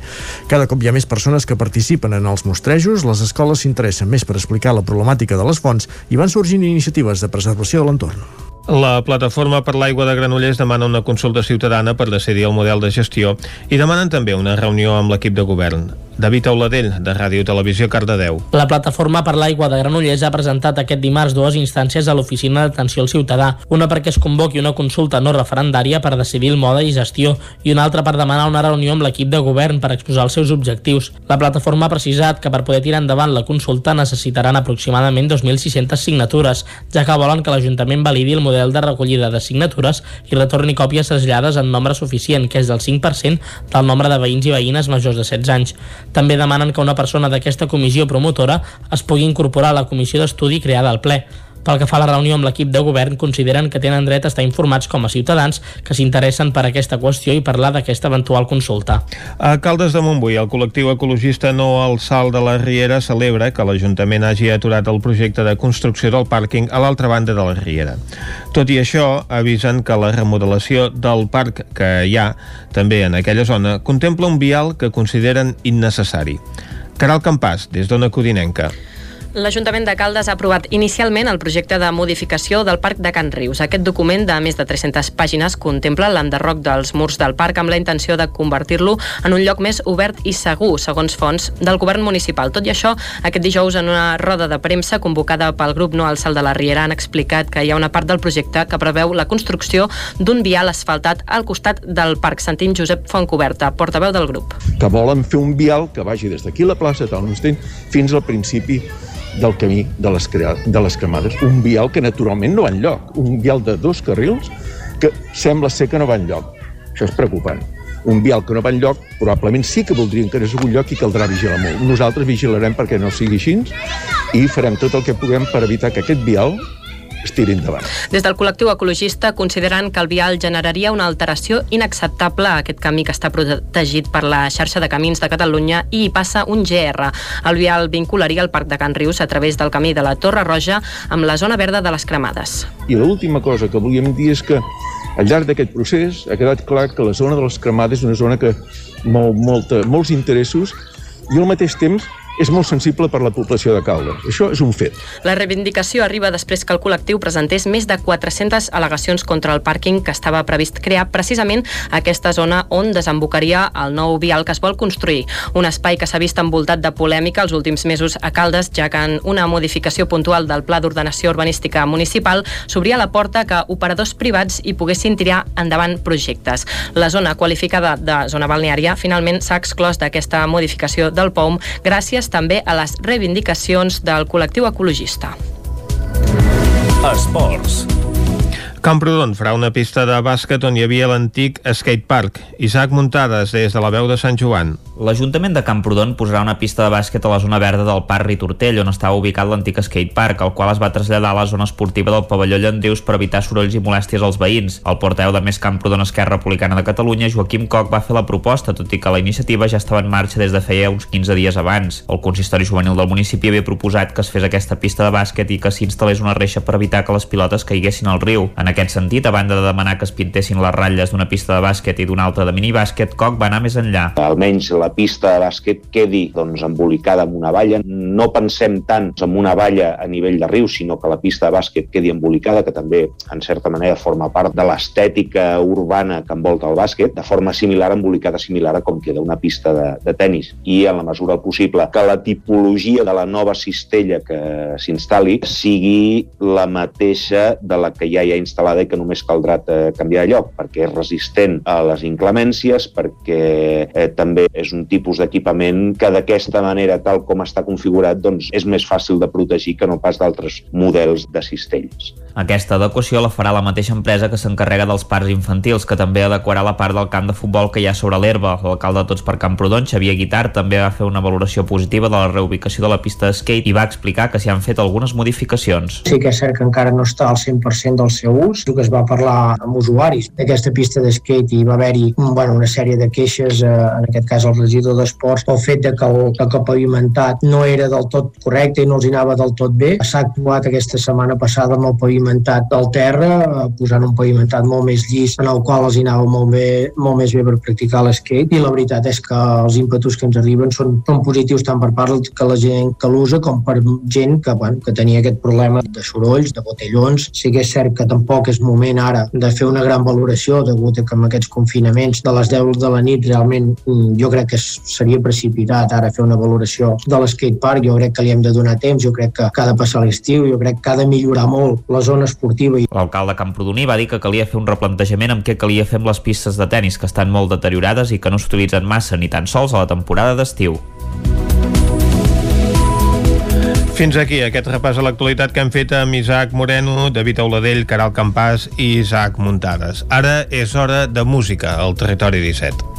Cada cop hi ha més persones que participen en els mostrejos, les escoles s'interessen més per explicar la problemàtica de les fonts i van sorgint iniciatives de preservació de l'entorn. La plataforma per l'aigua de Granollers demana una consulta ciutadana per decidir el model de gestió i demanen també una reunió amb l'equip de govern. David Auladell, de Ràdio Televisió Cardedeu. La plataforma per l'aigua de Granollers ha presentat aquest dimarts dues instàncies a l'Oficina d'Atenció al Ciutadà, una perquè es convoqui una consulta no referendària per decidir el mode i gestió i una altra per demanar una reunió amb l'equip de govern per exposar els seus objectius. La plataforma ha precisat que per poder tirar endavant la consulta necessitaran aproximadament 2.600 signatures, ja que volen que l'Ajuntament validi el model de recollida de signatures i retorni còpies traslladades en nombre suficient, que és del 5% del nombre de veïns i veïnes majors de 16 anys. També demanen que una persona d'aquesta comissió promotora es pugui incorporar a la comissió d'estudi creada al ple. Pel que fa a la reunió amb l'equip de govern, consideren que tenen dret a estar informats com a ciutadans que s'interessen per aquesta qüestió i parlar d'aquesta eventual consulta. A Caldes de Montbui, el col·lectiu ecologista No al Salt de la Riera celebra que l'Ajuntament hagi aturat el projecte de construcció del pàrquing a l'altra banda de la Riera. Tot i això, avisen que la remodelació del parc que hi ha, també en aquella zona, contempla un vial que consideren innecessari. Caral Campàs, des d'Ona Codinenca. L'Ajuntament de Caldes ha aprovat inicialment el projecte de modificació del Parc de Can Rius. Aquest document de més de 300 pàgines contempla l'enderroc dels murs del parc amb la intenció de convertir-lo en un lloc més obert i segur, segons fons del govern municipal. Tot i això, aquest dijous en una roda de premsa convocada pel grup No al de la Riera han explicat que hi ha una part del projecte que preveu la construcció d'un vial asfaltat al costat del parc. Sentim Josep Fontcoberta, portaveu del grup. Que volen fer un vial que vagi des d'aquí la plaça Talmonstein fins al principi del camí de les, de les cremades. Un vial que naturalment no va enlloc. Un vial de dos carrils que sembla ser que no va enlloc. Això és preocupant. Un vial que no va enlloc, probablement sí que voldrien que anés a algun lloc i caldrà vigilar molt. Nosaltres vigilarem perquè no sigui així i farem tot el que puguem per evitar que aquest vial es tiri endavant. Des del col·lectiu ecologista consideren que el vial generaria una alteració inacceptable a aquest camí que està protegit per la xarxa de camins de Catalunya i hi passa un GR. El vial vincularia el Parc de Can Rius a través del camí de la Torre Roja amb la zona verda de les Cremades. I l'última cosa que volíem dir és que al llarg d'aquest procés ha quedat clar que la zona de les Cremades és una zona que mou molta, molts interessos i al mateix temps és molt sensible per la població de Caldes. Això és un fet. La reivindicació arriba després que el col·lectiu presentés més de 400 al·legacions contra el pàrquing que estava previst crear precisament aquesta zona on desembocaria el nou vial que es vol construir. Un espai que s'ha vist envoltat de polèmica els últims mesos a Caldes, ja que en una modificació puntual del Pla d'Ordenació Urbanística Municipal s'obria la porta que operadors privats hi poguessin tirar endavant projectes. La zona qualificada de zona balneària finalment s'ha exclòs d'aquesta modificació del POUM gràcies també a les reivindicacions del col·lectiu ecologista. Esports. Camprodon farà una pista de bàsquet on hi havia l'antic skatepark. Isaac Muntades, des de la veu de Sant Joan. L'Ajuntament de Camprodon posarà una pista de bàsquet a la zona verda del Parc Ritortell, on estava ubicat l'antic skatepark, el qual es va traslladar a la zona esportiva del pavelló Llandrius per evitar sorolls i molèsties als veïns. El porteu de Més Camprodon Esquerra Republicana de Catalunya, Joaquim Coc, va fer la proposta, tot i que la iniciativa ja estava en marxa des de feia uns 15 dies abans. El consistori juvenil del municipi havia proposat que es fes aquesta pista de bàsquet i que s'instal·lés una reixa per evitar que les pilotes caiguessin al riu. En aquest sentit, a banda de demanar que es pintessin les ratlles d'una pista de bàsquet i d'una altra de minibàsquet, Coc va anar més enllà. almenys la pista de bàsquet quedi doncs, embolicada amb una valla. No pensem tant en una valla a nivell de riu, sinó que la pista de bàsquet quedi embolicada, que també, en certa manera, forma part de l'estètica urbana que envolta el bàsquet, de forma similar, embolicada similar a com queda una pista de, de tennis. I, en la mesura possible, que la tipologia de la nova cistella que s'instal·li sigui la mateixa de la que ja hi ha instal·lada i que només caldrà eh, canviar de lloc, perquè és resistent a les inclemències, perquè eh, també és un tipus d'equipament que d'aquesta manera, tal com està configurat, doncs és més fàcil de protegir que no pas d'altres models de cistells. Aquesta adequació la farà la mateixa empresa que s'encarrega dels parcs infantils, que també adequarà la part del camp de futbol que hi ha sobre l'herba. L'alcalde de Tots per Camprodon, Xavier Guitar, també va fer una valoració positiva de la reubicació de la pista de skate i va explicar que s'hi han fet algunes modificacions. Sí que és cert que encara no està al 100% del seu ús, que es va parlar amb usuaris d'aquesta pista de skate i va haver-hi bueno, una sèrie de queixes, eh, en aquest cas el regidor d'Esports, pel fet de que el, que el pavimentat no era del tot correcte i no els anava del tot bé. S'ha actuat aquesta setmana passada amb el pavimentat del terra, posant un pavimentat molt més llis en el qual els hi anava molt, bé, molt més bé per practicar l'skate i la veritat és que els ímpetus que ens arriben són, són positius tant per part que la gent que l'usa com per gent que, bueno, que tenia aquest problema de sorolls, de botellons. Sí que és cert que tampoc és moment ara de fer una gran valoració degut a que amb aquests confinaments de les 10 de la nit realment mm, jo crec que seria precipitat ara fer una valoració de l'skatepark, jo crec que li hem de donar temps, jo crec que, ha de passar l'estiu, jo crec que ha de millorar molt la zona esportiva. L'alcalde Camprodoní va dir que calia fer un replantejament amb què calia fer amb les pistes de tennis que estan molt deteriorades i que no s'utilitzen massa ni tan sols a la temporada d'estiu. Fins aquí aquest repàs a l'actualitat que hem fet amb Isaac Moreno, David Auladell, Caral Campàs i Isaac Muntades. Ara és hora de música al Territori 17.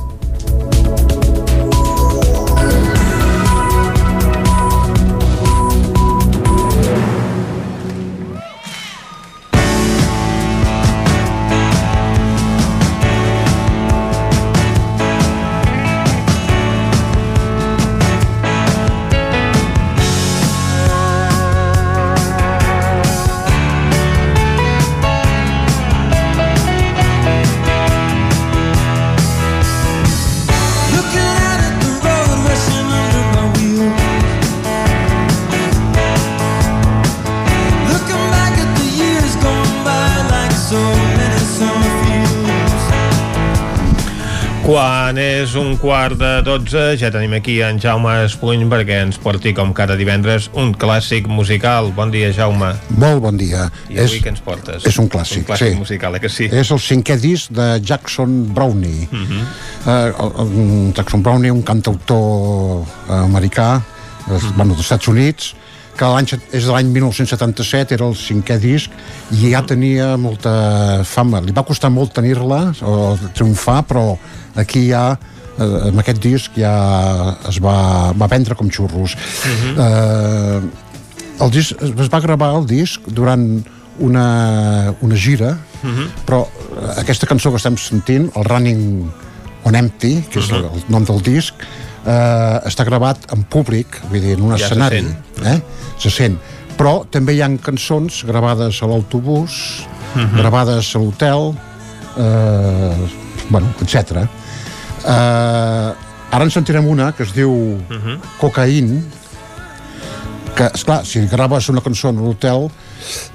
És un quart de 12 ja tenim aquí en Jaume Espuny perquè ens porti com cada divendres un clàssic musical. Bon dia, Jaume. Molt bon dia. I avui és, què ens portes? És un clàssic, un clàssic sí. musical, eh que sí? És el cinquè disc de Jackson Brownie. Uh -huh. uh, el, el, Jackson Brownie, un cantautor americà, uh -huh. bueno, dels Estats Units, que l'any és de l'any 1977, era el cinquè disc, i ja tenia molta fama. Li va costar molt tenir-la, o triomfar, però aquí ja eh, amb aquest disc ja es va, va vendre com xurros. Uh -huh. eh, el disc, es va gravar el disc durant una, una gira, uh -huh. però aquesta cançó que estem sentint, el Running on Empty, que és uh -huh. el, el nom del disc, eh, està gravat en públic, vull dir, en un Ja escenari. se sent. Eh? Se sent. Però també hi han cançons gravades a l'autobús, uh Mhm. -huh. gravades a l'hotel, eh, bueno, etc. Eh, ara en sentirem una que es diu Mhm. Cocaïn, que, esclar, si graves una cançó en un hotel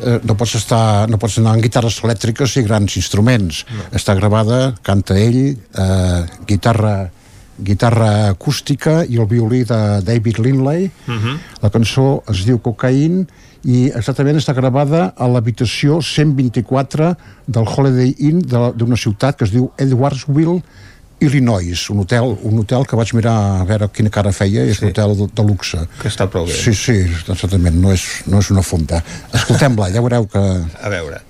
eh, no pots estar no pots anar amb guitarres elèctriques i grans instruments no. està gravada, canta ell eh, guitarra guitarra acústica i el violí de David Lindley Uh -huh. la cançó es diu Cocaine i exactament està gravada a l'habitació 124 del Holiday Inn de- d'una ciutat que es diu Edwardsville Illinois, un hotel, un hotel que vaig mirar a veure quina cara feia, és sí. un hotel de, de luxe. Que està prou bé. Sí, sí, exactament, no és, no és una fonda. Escoltem-la, ja veureu que... A veure.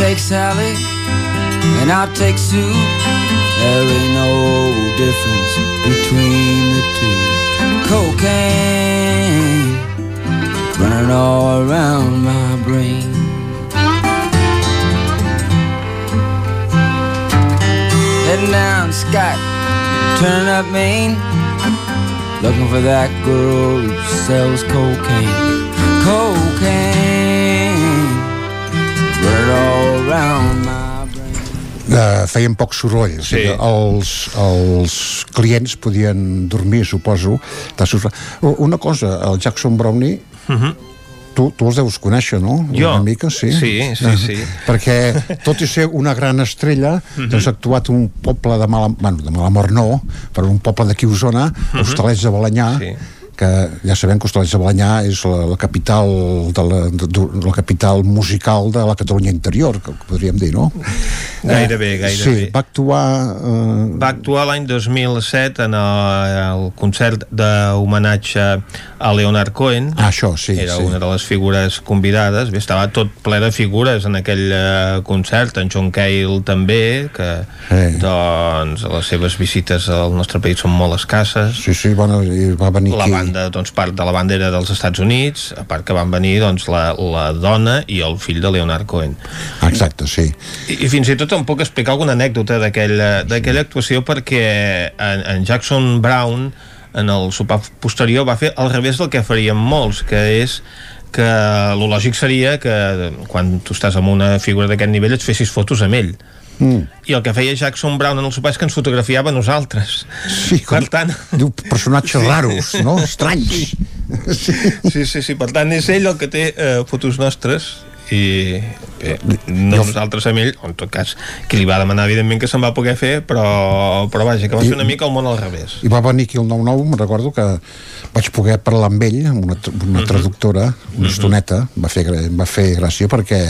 Take Sally, and I'll take Sue. There ain't no difference between the two. Cocaine running all around my brain. Heading down Scott, turning up Maine, looking for that girl who sells cocaine. Cocaine running all eh, feien poc soroll o sigui, els, els clients podien dormir, suposo una cosa, el Jackson Brownie Uh -huh. tu, tu els deus conèixer, no? Jo? Una mica, sí. Sí, sí, sí. Perquè, tot i ser una gran estrella, Mhm. doncs ha actuat un poble de mala, bueno, de mala mort no, però un poble d'aquí a Osona, Mhm. Hostalets de Balanyà, Sí. Que ja sabem que Hostalets de Balanyà és la, la capital de la, de, la capital musical de la Catalunya interior, que podríem dir, no? Gairebé, Eh, gairebé. Sí, va actuar... Eh, Va actuar l'any 2007 en el, el concert d'homenatge a Leonard Cohen. Ah, això, sí. Era sí. una de les figures convidades. Bé, estava tot ple de figures en aquell eh, concert. En John Cale també, que Sí. doncs les seves visites al nostre país són molt escasses. Sí, sí, bueno, va venir La aquí. Banda, doncs, part de la banda era dels Estats Units, a part que van venir doncs, la, la dona i el fill de Leonard Cohen. Exacte, sí. I, i fins i tot em puc explicar alguna anècdota d'aquella d'aquella actuació perquè en, en Jackson Brown en el sopar posterior va fer al revés del que farien molts que és que lo lògic seria que quan tu estàs amb una figura d'aquest nivell et fessis fotos amb ell Mm. i el que feia Jackson Brown en el sopar és que ens fotografiava nosaltres. Sí, per tant Diu personatges raros, no? Estranys. sí, sí, sí, per tant és ell el que té eh, fotos nostres i bé, no nosaltres amb ell, en tot cas qui li va demanar evidentment que se'n va poder fer però, però vaja, que va ser una mica el món al revés. I va venir aquí el 9-9, me'n recordo que vaig poder parlar amb ell, amb una, una traductora, una estoneta, va fer, va fer gràcia perquè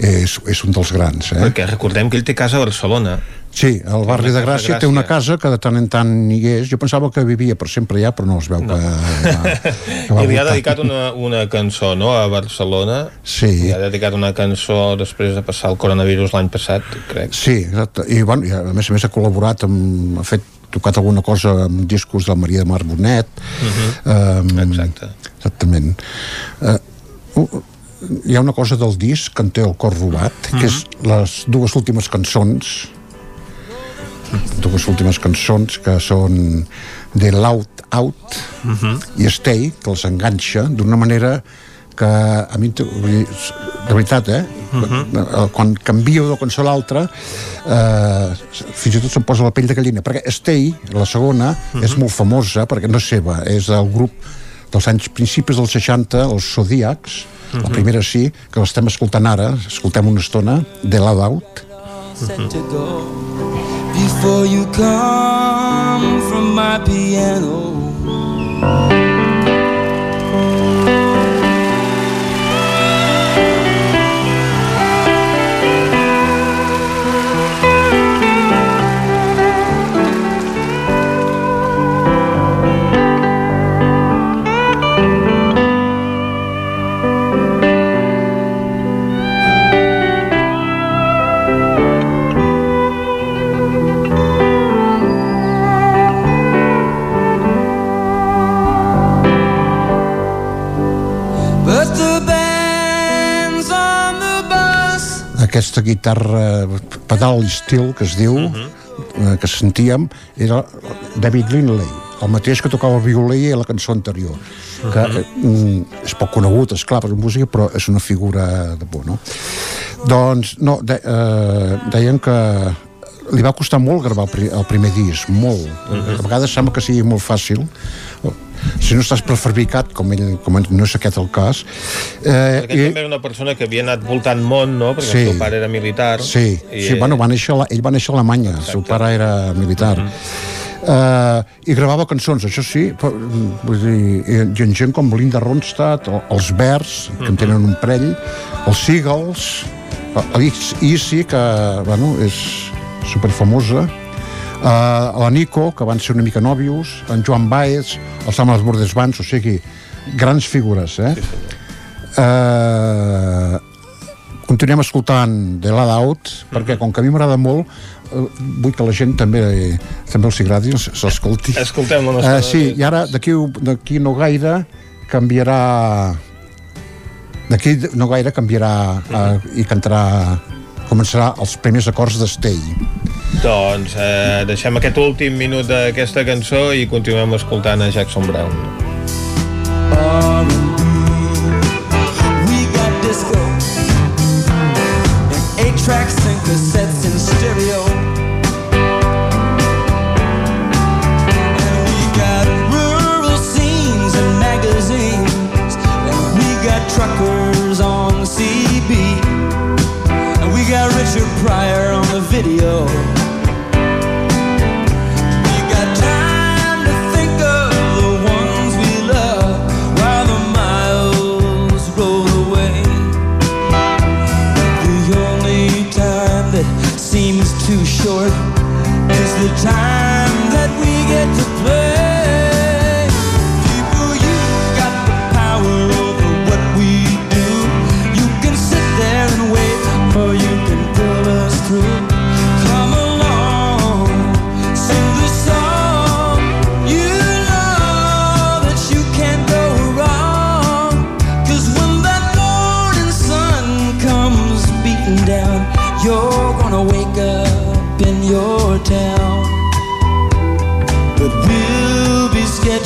és, és un dels grans, eh? perquè recordem que ell té casa a Barcelona Sí, al barri de Gràcia té una casa que de tant en tant hi és. Jo pensava que vivia per sempre allà, però no, es veu no. que, que va [LAUGHS] i li ha dedicat una, una cançó no, a Barcelona Sí. li ha dedicat una cançó després de passar el coronavirus l'any passat crec Sí, exacte. I, bueno, i a més a més ha col·laborat amb, ha fet tocat alguna cosa amb discos de Maria de Mar Bonet um, exacte exactament uh, uh, hi ha una cosa del disc que en té el cor robat que és les dues últimes cançons dues últimes cançons que són The Loud Out i Stay, que els enganxa d'una manera que a mi de veritat eh? Uh quan canvio de cançó a l'altra eh, fins i tot se'm posa la pell de gallina perquè Stay, la segona és molt famosa perquè no és seva és del grup dels anys principis dels 60 els Zodiacs la Mhm. primera sí, que l'estem escoltant ara escoltem una estona, Out set to go before you come from my piano. Aquesta guitarra pedal estil que es diu eh, que sentíem era David Lindley, el mateix que tocava el violí a la cançó anterior que uh -huh. és poc conegut, és clar, per música, però és una figura de por, no? Doncs, no, de, eh, deien que li va costar molt gravar el, pri el primer disc, molt. Uh -huh. A vegades sembla que sigui molt fàcil, si no estàs prefabricat, com, ell, com no és aquest el cas. Eh, Perquè i... també era una persona que havia anat voltant món, no? Perquè sí, el seu pare era militar. Sí, i... sí bueno, va néixer, ell va néixer a Alemanya, Exacte. el seu pare era militar. Uh -huh eh, i gravava cançons, això sí, però, vull dir, i, i gent com Linda Ronstadt, o, els Verds, que en tenen un parell, els Seagulls, l'Issy, que bueno, és superfamosa, uh, la Nico, que van ser una mica nòvios, en Joan Baez, el Sam Les Bordes Bans, o sigui, grans figures, eh? Sí. Uh, continuem escoltant The Loud Out, perquè com que a mi m'agrada molt, Eh, vull que la gent també també els agradi, s'escolti. Escoltem la nostra... Uh, sí, i ara d'aquí no gaire canviarà d'aquí no gaire canviarà uh, i cantarà començarà els primers acords d'Estei. Doncs eh, deixem aquest últim minut d'aquesta cançó i continuem escoltant a Jackson Brown. We got disco and eight tracks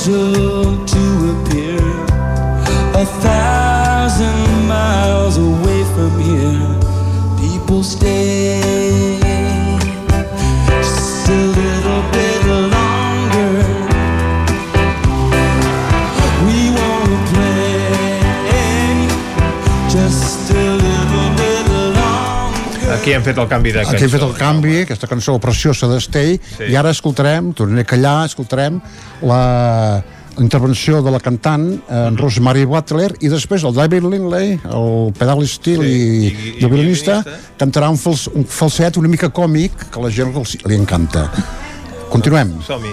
angel Aquí hem fet el canvi de cançó. Aquí hem fet el canvi, aquesta cançó preciosa d'Estei, sí. i ara escoltarem, tornaré a callar, escoltarem la intervenció de la cantant eh, en Rosemary Butler i després el David Lindley el pedal steel sí, i, i, i, i el violinista cantarà un, fals, un falset una mica còmic que a la gent li, li encanta. Continuem. Som-hi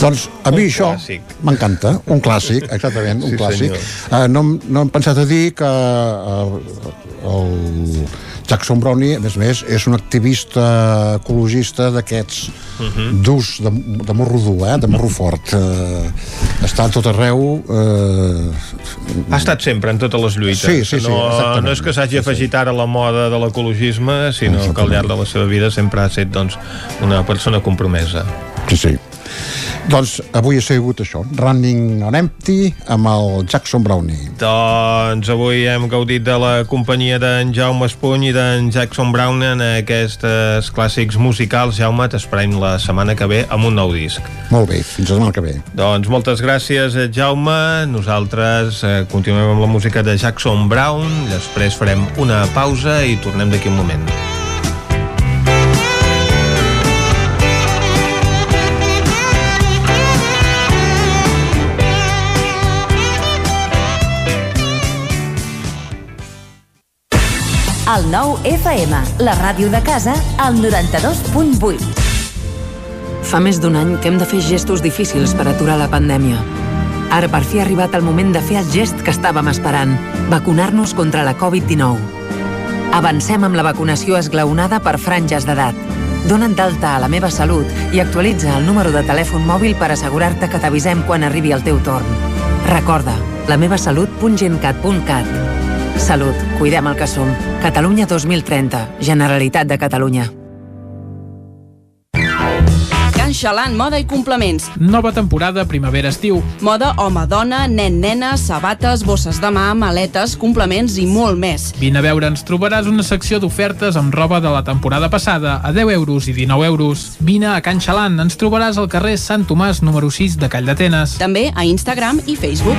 Doncs a mi Un això m'encanta, un clàssic, exactament, un Sí, clàssic. senyor. Uh, no, no hem pensat a dir que uh, el Jackson Brownie, a més a més, és un activista ecologista d'aquests Mhm. durs de, de morro dur, eh? de morro fort. Uh, està a tot arreu. Uh, Ha estat sempre en totes les lluites. Sí, sí, sí, no, exactament. no és que s'hagi afegit ara a la moda de l'ecologisme, sinó que al llarg de la seva vida sempre ha estat doncs, una persona compromesa. Sí, sí. Doncs avui ha sigut això, Running on Empty amb el Jackson Brownie. Doncs avui hem gaudit de la companyia d'en Jaume Espuny i d'en Jackson Brown en aquests clàssics musicals. Jaume, t'esperem la setmana que ve amb un nou disc. Molt bé, fins la setmana que ve. Doncs moltes gràcies, eh, Jaume. Nosaltres eh, continuem amb la música de Jackson Brown, després farem una pausa i tornem d'aquí un moment. El nou FM, la ràdio de casa, al 92.8. Fa més d'un any que hem de fer gestos difícils per aturar la pandèmia. Ara per fi ha arribat el moment de fer el gest que estàvem esperant, vacunar-nos contra la Covid-19. Avancem amb la vacunació esglaonada per franges d'edat. Dona't d'alta a la meva salut i actualitza el número de telèfon mòbil per assegurar-te que t'avisem quan arribi el teu torn. Recorda, lamevasalut.gencat.cat. Salut, cuidem el que som. Catalunya 2030, Generalitat de Catalunya. Can Xalant, moda i complements. Nova temporada primavera-estiu. Moda home-dona, nen-nena, sabates, bosses de mà, maletes, complements i molt més. Vine a veure, ens trobaràs una secció d'ofertes amb roba de la temporada passada a 10 euros i 19 euros. Vine a Can Xalant, ens trobaràs al carrer Sant Tomàs número 6 de Call d'Atenes. També a Instagram i Facebook.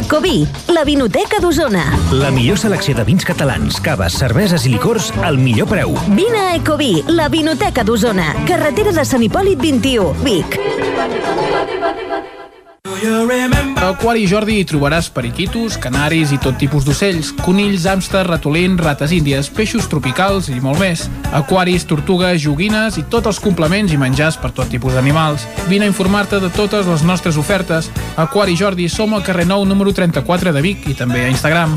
Ecoví, la vinoteca d'Osona. La millor selecció de vins catalans, caves, cerveses i licors al millor preu. Vine a Ecoví, la vinoteca d'Osona. Carretera de Sant Hipòlit 21, Vic. A Aquari Jordi hi trobaràs periquitos, canaris i tot tipus d'ocells, conills, hàmster, ratolins, rates índies, peixos tropicals i molt més. Aquaris, tortugues, joguines i tots els complements i menjars per tot tipus d'animals. Vine a informar-te de totes les nostres ofertes. Aquari Jordi som al carrer 9 número 34 de Vic i també a Instagram.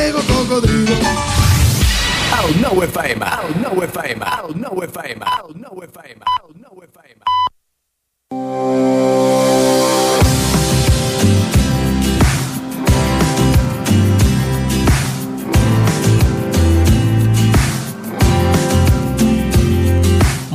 El nou FM, el nou FM, el nou FM, el nou FM, el nou FM.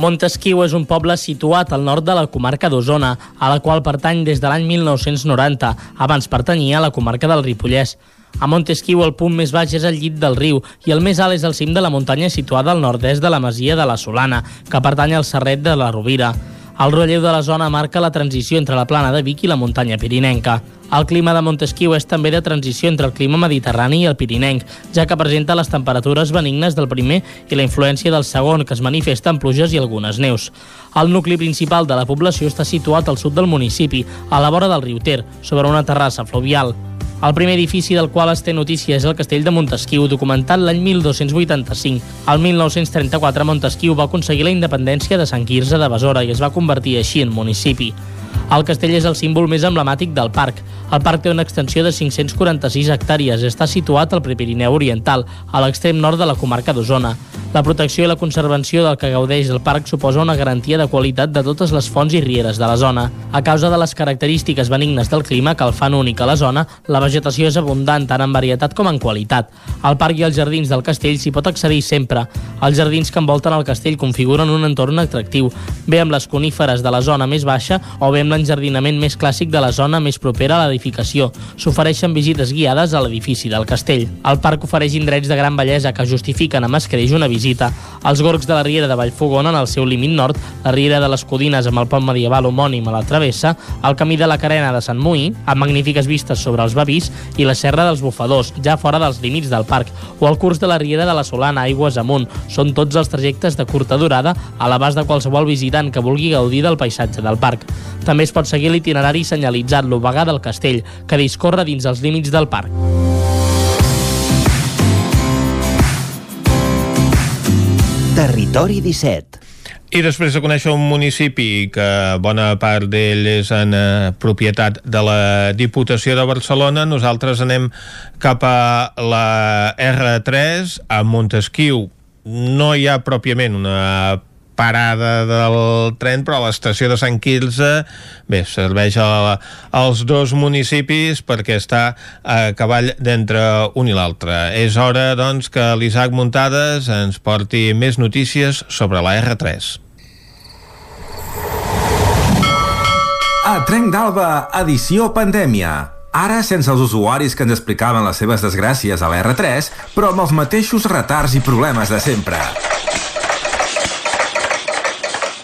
Montesquieu és un poble situat al nord de la comarca d'Osona, a la qual pertany des de l'any 1990. Abans pertanyia a la comarca del Ripollès. A Montesquieu el punt més baix és el llit del riu i el més alt és el cim de la muntanya situada al nord-est de la masia de la Solana, que pertany al Serret de la Rovira. El relleu de la zona marca la transició entre la plana de Vic i la muntanya pirinenca. El clima de Montesquieu és també de transició entre el clima mediterrani i el pirinenc, ja que presenta les temperatures benignes del primer i la influència del segon, que es manifesta en pluges i algunes neus. El nucli principal de la població està situat al sud del municipi, a la vora del riu Ter, sobre una terrassa fluvial. El primer edifici del qual es té notícia és el castell de Montesquieu, documentat l'any 1285. Al 1934 Montesquieu va aconseguir la independència de Sant Quirze de Besora i es va convertir així en municipi. El castell és el símbol més emblemàtic del parc. El parc té una extensió de 546 hectàrees i està situat al Prepirineu Oriental, a l'extrem nord de la comarca d'Osona. La protecció i la conservació del que gaudeix el parc suposa una garantia de qualitat de totes les fonts i rieres de la zona. A causa de les característiques benignes del clima que el fan únic a la zona, la vegetació és abundant, tant en varietat com en qualitat. Al parc i als jardins del castell s'hi pot accedir sempre. Els jardins que envolten el castell configuren un entorn atractiu, bé amb les coníferes de la zona més baixa o bé amb l'enjardinament més clàssic de la zona més propera a l'edificació. S'ofereixen visites guiades a l'edifici del castell. El parc ofereix indrets de gran bellesa que justifiquen amb escreix una visita. Els gorgs de la Riera de Vallfogona, en el seu límit nord, la Riera de les Codines amb el pont medieval homònim a la travessa, el camí de la Carena de Sant Moí, amb magnífiques vistes sobre els Babís, i la Serra dels Bufadors, ja fora dels límits del parc, o el curs de la Riera de la Solana Aigües amunt. Són tots els trajectes de curta durada a l'abast de qualsevol visitant que vulgui gaudir del paisatge del parc. També es pot seguir l'itinerari senyalitzat l'Obagà del Castell, que discorre dins els límits del parc. Territori 17. I després de conèixer un municipi que bona part d'ell és en eh, propietat de la Diputació de Barcelona, nosaltres anem cap a la R3 a Montesquieu. No hi ha pròpiament una parada del tren, però l'estació de Sant Quirze bé, serveix a, als dos municipis perquè està a cavall d'entre un i l'altre. És hora, doncs, que l'Isaac Muntades ens porti més notícies sobre la R3. A Trenc d'Alba, edició pandèmia. Ara sense els usuaris que ens explicaven les seves desgràcies a la R3, però amb els mateixos retards i problemes de sempre.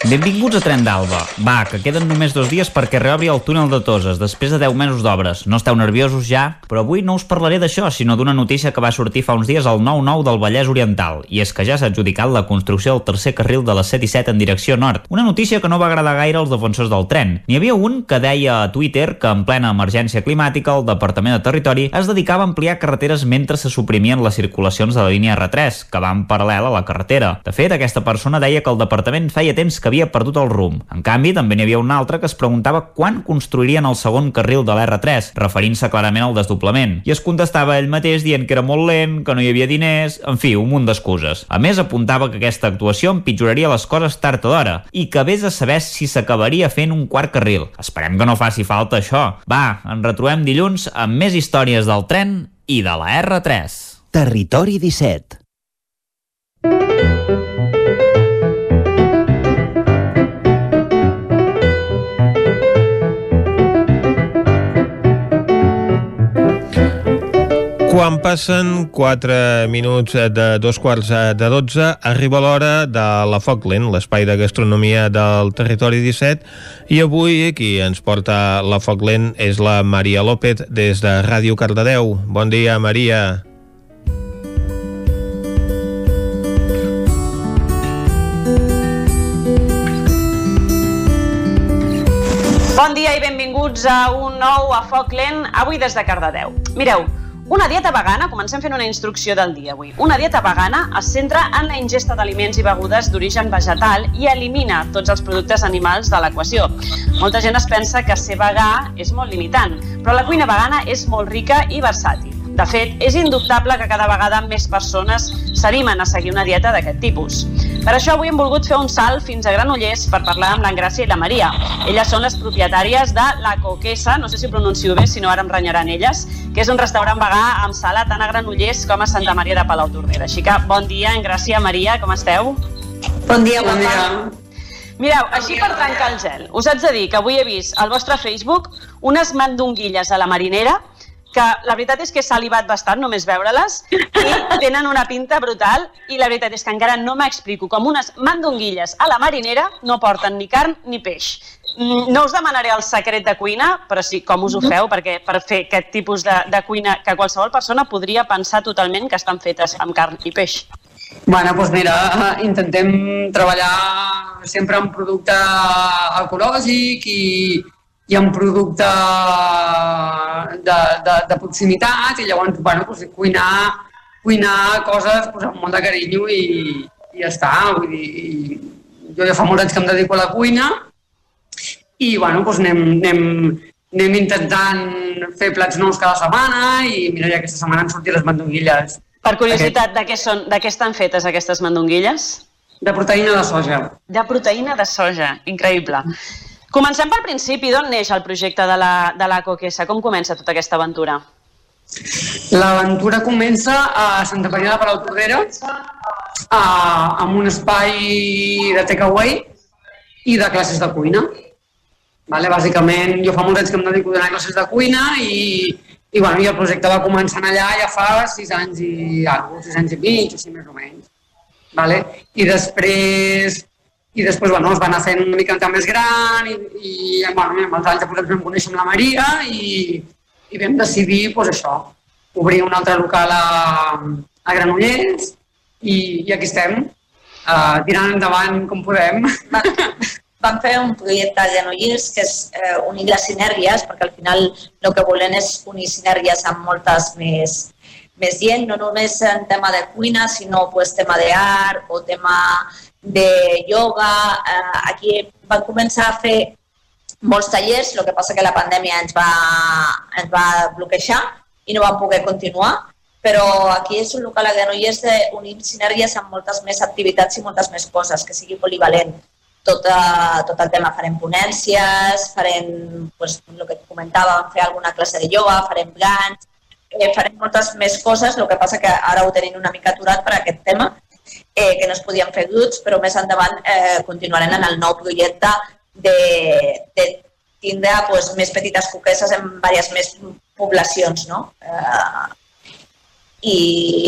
Benvinguts a Tren d'Alba. Va, que queden només dos dies perquè reobri el túnel de Toses, després de 10 mesos d'obres. No esteu nerviosos ja? Però avui no us parlaré d'això, sinó d'una notícia que va sortir fa uns dies al 9-9 del Vallès Oriental, i és que ja s'ha adjudicat la construcció del tercer carril de la C-17 en direcció nord. Una notícia que no va agradar gaire als defensors del tren. N'hi havia un que deia a Twitter que en plena emergència climàtica el Departament de Territori es dedicava a ampliar carreteres mentre se suprimien les circulacions de la línia R3, que va en paral·lel a la carretera. De fet, aquesta persona deia que el departament feia temps que havia perdut el rumb. En canvi, també n'hi havia un altre que es preguntava quan construirien el segon carril de l'R3, referint-se clarament al desdoblament. I es contestava ell mateix dient que era molt lent, que no hi havia diners, en fi, un munt d'excuses. A més, apuntava que aquesta actuació empitjoraria les coses tard o d'hora i que vés a saber si s'acabaria fent un quart carril. Esperem que no faci falta això. Va, ens retrobem dilluns amb més històries del tren i de la R3. Territori 17. Quan passen 4 minuts de dos quarts de 12, arriba l'hora de la Foclent, l'espai de gastronomia del territori 17, i avui qui ens porta la Foclent és la Maria López des de Ràdio Cardedeu. Bon dia, Maria. Bon dia i benvinguts a un nou a Foc Lent, avui des de Cardedeu. Mireu, una dieta vegana, comencem fent una instrucció del dia avui. Una dieta vegana es centra en la ingesta d'aliments i begudes d'origen vegetal i elimina tots els productes animals de l'equació. Molta gent es pensa que ser vegà és molt limitant, però la cuina vegana és molt rica i versàtil. De fet, és indubtable que cada vegada més persones s'animen a seguir una dieta d'aquest tipus. Per això avui hem volgut fer un salt fins a Granollers per parlar amb l'Engràcia i la Maria. Elles són les propietàries de La Coquesa, no sé si ho pronuncio bé, si no ara em renyaran elles, que és un restaurant vegà amb sala tant a Granollers com a Santa Maria de Palau Tordera. Així que bon dia, Engràcia, Maria, com esteu? Bon dia, bon dia. Mireu, així per trencar el gel, us haig de dir que avui he vist al vostre Facebook unes mandonguilles a la marinera que la veritat és que he salivat bastant només veure-les i [LAUGHS] tenen una pinta brutal i la veritat és que encara no m'explico com unes mandonguilles a la marinera no porten ni carn ni peix. Mm, No us demanaré el secret de cuina, però sí com us ho feu, perquè per fer aquest tipus de, de cuina que qualsevol persona podria pensar totalment que estan fetes amb carn i peix. Bueno, doncs mira, intentem treballar sempre amb producte ecològic i, i amb producte de, de, de proximitat i llavors, bueno, doncs, cuinar, cuinar coses doncs, amb molt de carinyo i, i ja està. Vull dir, i jo ja fa molts anys que em dedico a la cuina i bueno, doncs anem, anem, anem intentant fer plats nous cada setmana i mira, ja aquesta setmana han sortit les mandonguilles. Per curiositat, de què, són, de què estan fetes aquestes mandonguilles? De proteïna de soja. De proteïna de soja, increïble. Comencem pel principi, d'on neix el projecte de la, de la Coquesa? Com comença tota aquesta aventura? L'aventura comença a Santa Maria de Palau Tordera, a, amb un espai de takeaway i de classes de cuina. Vale? Bàsicament, jo fa molts anys que em dedico a donar classes de cuina i, i, bueno, i el projecte va començar allà ja fa sis anys i alguna sis anys i mig, així més o menys. Vale? I després, i després bueno, es va anar fent una mica més gran i, i bueno, amb els anys després vam conèixer amb la Maria i, i vam decidir pues, això, obrir un altre local a, a Granollers i, i aquí estem, uh, tirant endavant com podem. vam [LAUGHS] fer un projecte de Granollers que és eh, unir les sinergies, perquè al final el que volem és unir sinergies amb moltes més, més gent, no només en tema de cuina, sinó pues, tema d'art o tema de yoga. Eh, aquí vam començar a fer molts tallers, el que passa que la pandèmia ens va, ens va bloquejar i no vam poder continuar, però aquí és un local a Granollers d'unir sinergies amb moltes més activitats i moltes més coses, que sigui polivalent tot, a, tot el tema, farem ponències, farem, pues, el que comentava, fer alguna classe de yoga, farem grans, eh, farem moltes més coses, el que passa que ara ho tenim una mica aturat per aquest tema, eh, que no es podien fer duts, però més endavant eh, continuarem en el nou projecte de, de tindre pues, més petites coqueses en diverses més poblacions. No? Eh, I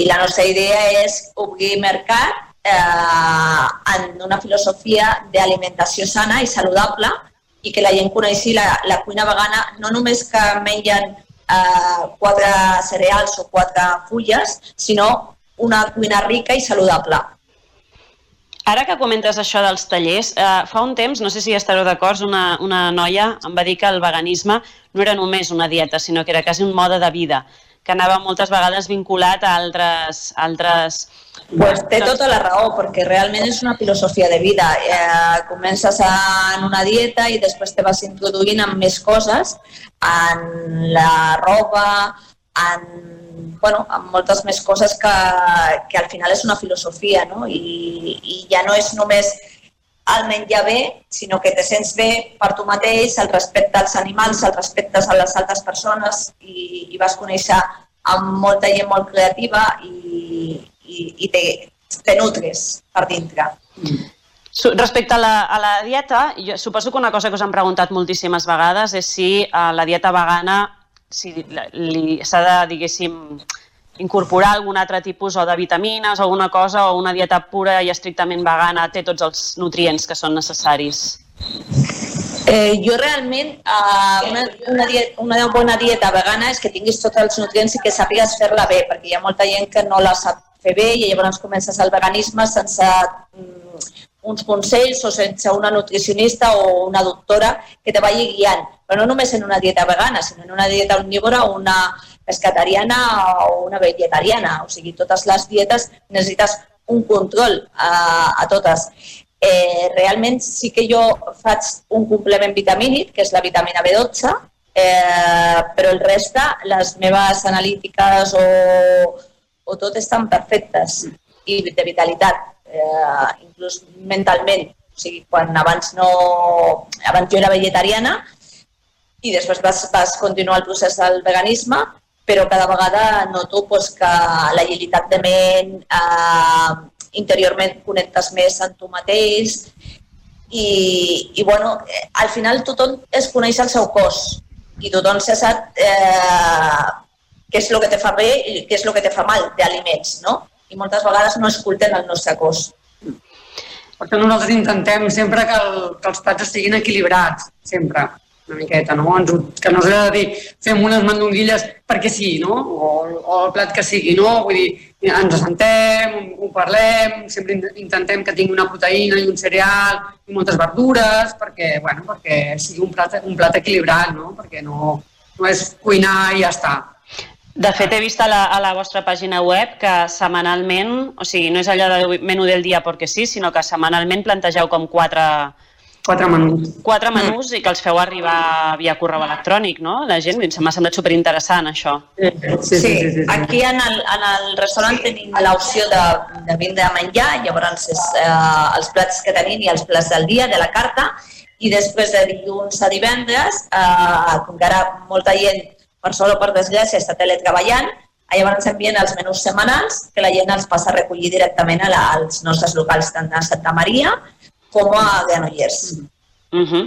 la nostra idea és obrir mercat eh, en una filosofia d'alimentació sana i saludable i que la gent coneixi la, la cuina vegana no només que mengen eh, quatre cereals o quatre fulles, sinó una cuina rica i saludable. Ara que comentes això dels tallers, eh, fa un temps, no sé si estareu d'acord, una, una noia em va dir que el veganisme no era només una dieta, sinó que era quasi un mode de vida, que anava moltes vegades vinculat a altres, altres Pues té tota la raó, perquè realment és una filosofia de vida. Eh, comences en una dieta i després te vas introduint en més coses, en la roba, en, bueno, en moltes més coses que, que al final és una filosofia, no? I, i ja no és només el menjar bé, sinó que te sents bé per tu mateix, el respecte als animals, el respecte a les altres persones i, i vas conèixer amb molta gent molt creativa i, i, i te, te nutres per dintre. Respecte a la, a la dieta, jo suposo que una cosa que us han preguntat moltíssimes vegades és si uh, la dieta vegana si s'ha de, diguéssim, incorporar algun altre tipus o de vitamines o alguna cosa o una dieta pura i estrictament vegana té tots els nutrients que són necessaris? Eh, jo realment, uh, una, una, dieta, una bona dieta vegana és que tinguis tots els nutrients i que sàpigues fer-la bé, perquè hi ha molta gent que no la sap fer bé i llavors comences el veganisme sense mm, uns consells o sense una nutricionista o una doctora que te vagi guiant. Però no només en una dieta vegana, sinó en una dieta omnívora o una pescatariana o una vegetariana. O sigui, totes les dietes necessites un control a, a totes. Eh, realment sí que jo faig un complement vitamínic, que és la vitamina B12, eh, però el reste, les meves analítiques o, o tot estan perfectes i de vitalitat, eh, inclús mentalment. O sigui, quan abans no... Abans jo era vegetariana i després vas, vas continuar el procés del veganisme, però cada vegada noto pues, que l'agilitat de ment, eh, interiorment connectes més amb tu mateix i, i bueno, al final tothom es coneix el seu cos i tothom se sap eh, què és el que te fa bé i què és el que te fa mal d'aliments, no? I moltes vegades no escolten el nostre cos. Per tant, nosaltres intentem sempre que, el, que els plats estiguin equilibrats, sempre, una miqueta, no? Ens, que no s'ha de dir fem unes mandonguilles perquè sí, no? O, o el plat que sigui, no? Vull dir, ens assentem, ho parlem, sempre intentem que tingui una proteïna i un cereal i moltes verdures perquè, bueno, perquè sigui un plat, un plat equilibrat, no? Perquè no, no és cuinar i ja està. De fet, he vist a la, a la vostra pàgina web que setmanalment, o sigui, no és allò de menú del dia perquè sí, sinó que setmanalment plantegeu com quatre, quatre menús. Quatre menús i que els feu arribar via correu electrònic, no? La gent, m'ha semblat superinteressant, això. Sí, sí, sí, sí, sí. aquí en el, en el restaurant tenim l'opció de, de vindre a menjar, llavors és eh, els plats que tenim i els plats del dia, de la carta, i després de dilluns a divendres, eh, com que ara molta gent per sort o per desgràcia, està teletreballant, llavors envien els menús setmanals que la gent els passa a recollir directament a la, als nostres locals, tant a Santa Maria com a Granollers. Uh -huh.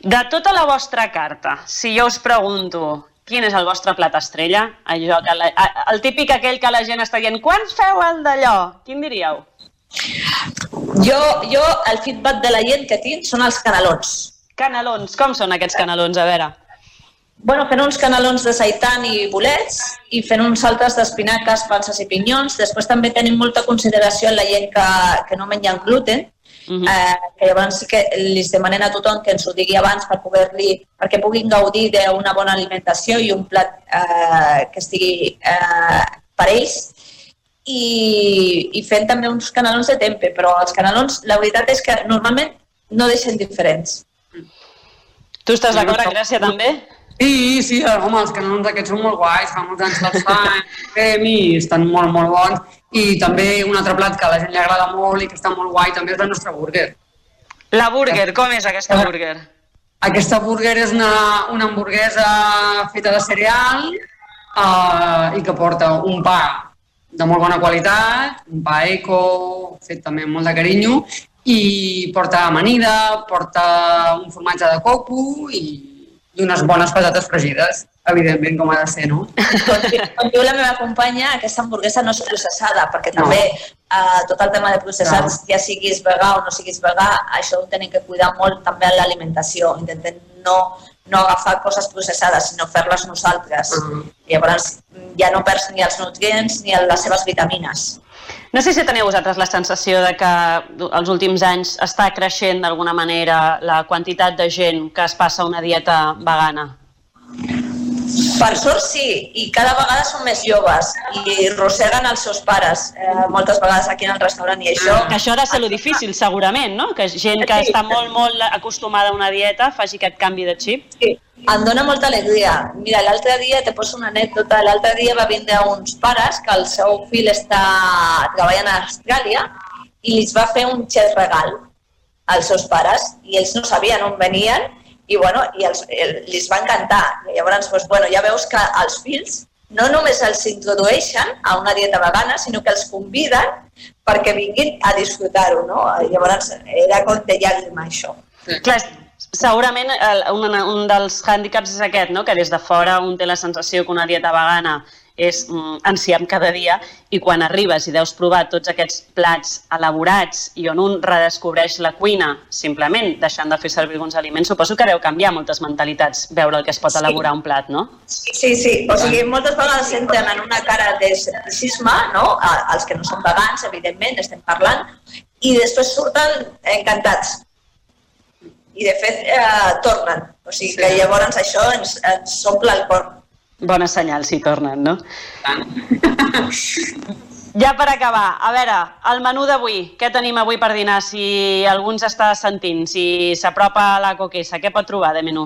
De tota la vostra carta, si jo us pregunto quin és el vostre plat estrella, allò que la, el típic aquell que la gent està dient quants feu el d'allò? Quin diríeu? Jo, jo, el feedback de la gent que tinc són els canelons. Canelons, com són aquests canelons? A veure. Bueno, fent uns canelons de seitan i bolets i fent uns altres d'espinaques, panses i pinyons. Després també tenim molta consideració en la gent que, que no mengen gluten, Uh -huh. eh, que llavors sí que li demanem a tothom que ens ho digui abans per poder-li, perquè puguin gaudir d'una bona alimentació i un plat eh, que estigui eh, per ells i, i fent també uns canelons de tempe, però els canelons la veritat és que normalment no deixen diferents. Tu estàs d'acord, Gràcia, també? Sí, sí, home, els canelons aquests són molt guais, fa molts anys que els fan, [LAUGHS] i estan molt, molt bons. I també un altre plat que a la gent li agrada molt i que està molt guai també és la nostra burger. La burger, com és aquesta burger? Aquesta burger és una, una hamburguesa feta de cereal uh, i que porta un pa de molt bona qualitat, un pa eco, fet també amb molt de carinyo, i porta amanida, porta un formatge de coco i, i unes bones patates fregides, evidentment, com ha de ser, no? Com, com diu la meva companya, aquesta hamburguesa no és processada, perquè també no. eh, tot el tema de processats, no. ja siguis vegà o no siguis vegà, això ho tenim que cuidar molt també en l'alimentació. Intentem no, no agafar coses processades, sinó fer-les nosaltres. Uh -huh. Llavors ja no perds ni els nutrients ni les seves vitamines. No sé si teniu vosaltres la sensació de que els últims anys està creixent d'alguna manera la quantitat de gent que es passa una dieta vegana. Per sort sí, i cada vegada són més joves i rosseguen els seus pares eh, moltes vegades aquí en el restaurant i això... Que això ha de ser lo difícil, segurament, no? Que gent que està molt, molt acostumada a una dieta faci aquest canvi de xip. Sí, em dona molta alegria. Mira, l'altre dia, te poso una anècdota, l'altre dia va vindre uns pares que el seu fill està treballant a Austràlia i els va fer un xet regal als seus pares i ells no sabien on venien i, bueno, i els, el, els va encantar. I llavors, doncs, bueno, ja veus que els fills no només els introdueixen a una dieta vegana, sinó que els conviden perquè vinguin a disfrutar-ho, no? I llavors era com de llàgrima, això. Clar, segurament el, un, un dels hàndicaps és aquest, no? que des de fora un té la sensació que una dieta vegana és mm, enciam cada dia i quan arribes i deus provar tots aquests plats elaborats i on un redescobreix la cuina simplement deixant de fer servir alguns aliments, suposo que deu canviar moltes mentalitats veure el que es pot elaborar un plat, no? Sí, sí. O sigui, moltes vegades entren en una cara d'escepticisme, no? Els que no són vegans, evidentment, estem parlant, i després surten encantats. I, de fet, eh, tornen. O sigui, que llavors això ens, ens omple el cor. Bona senyal si tornen, no? Ja per acabar, a veure, el menú d'avui, què tenim avui per dinar? Si algú ens està sentint, si s'apropa a la coquessa, què pot trobar de menú?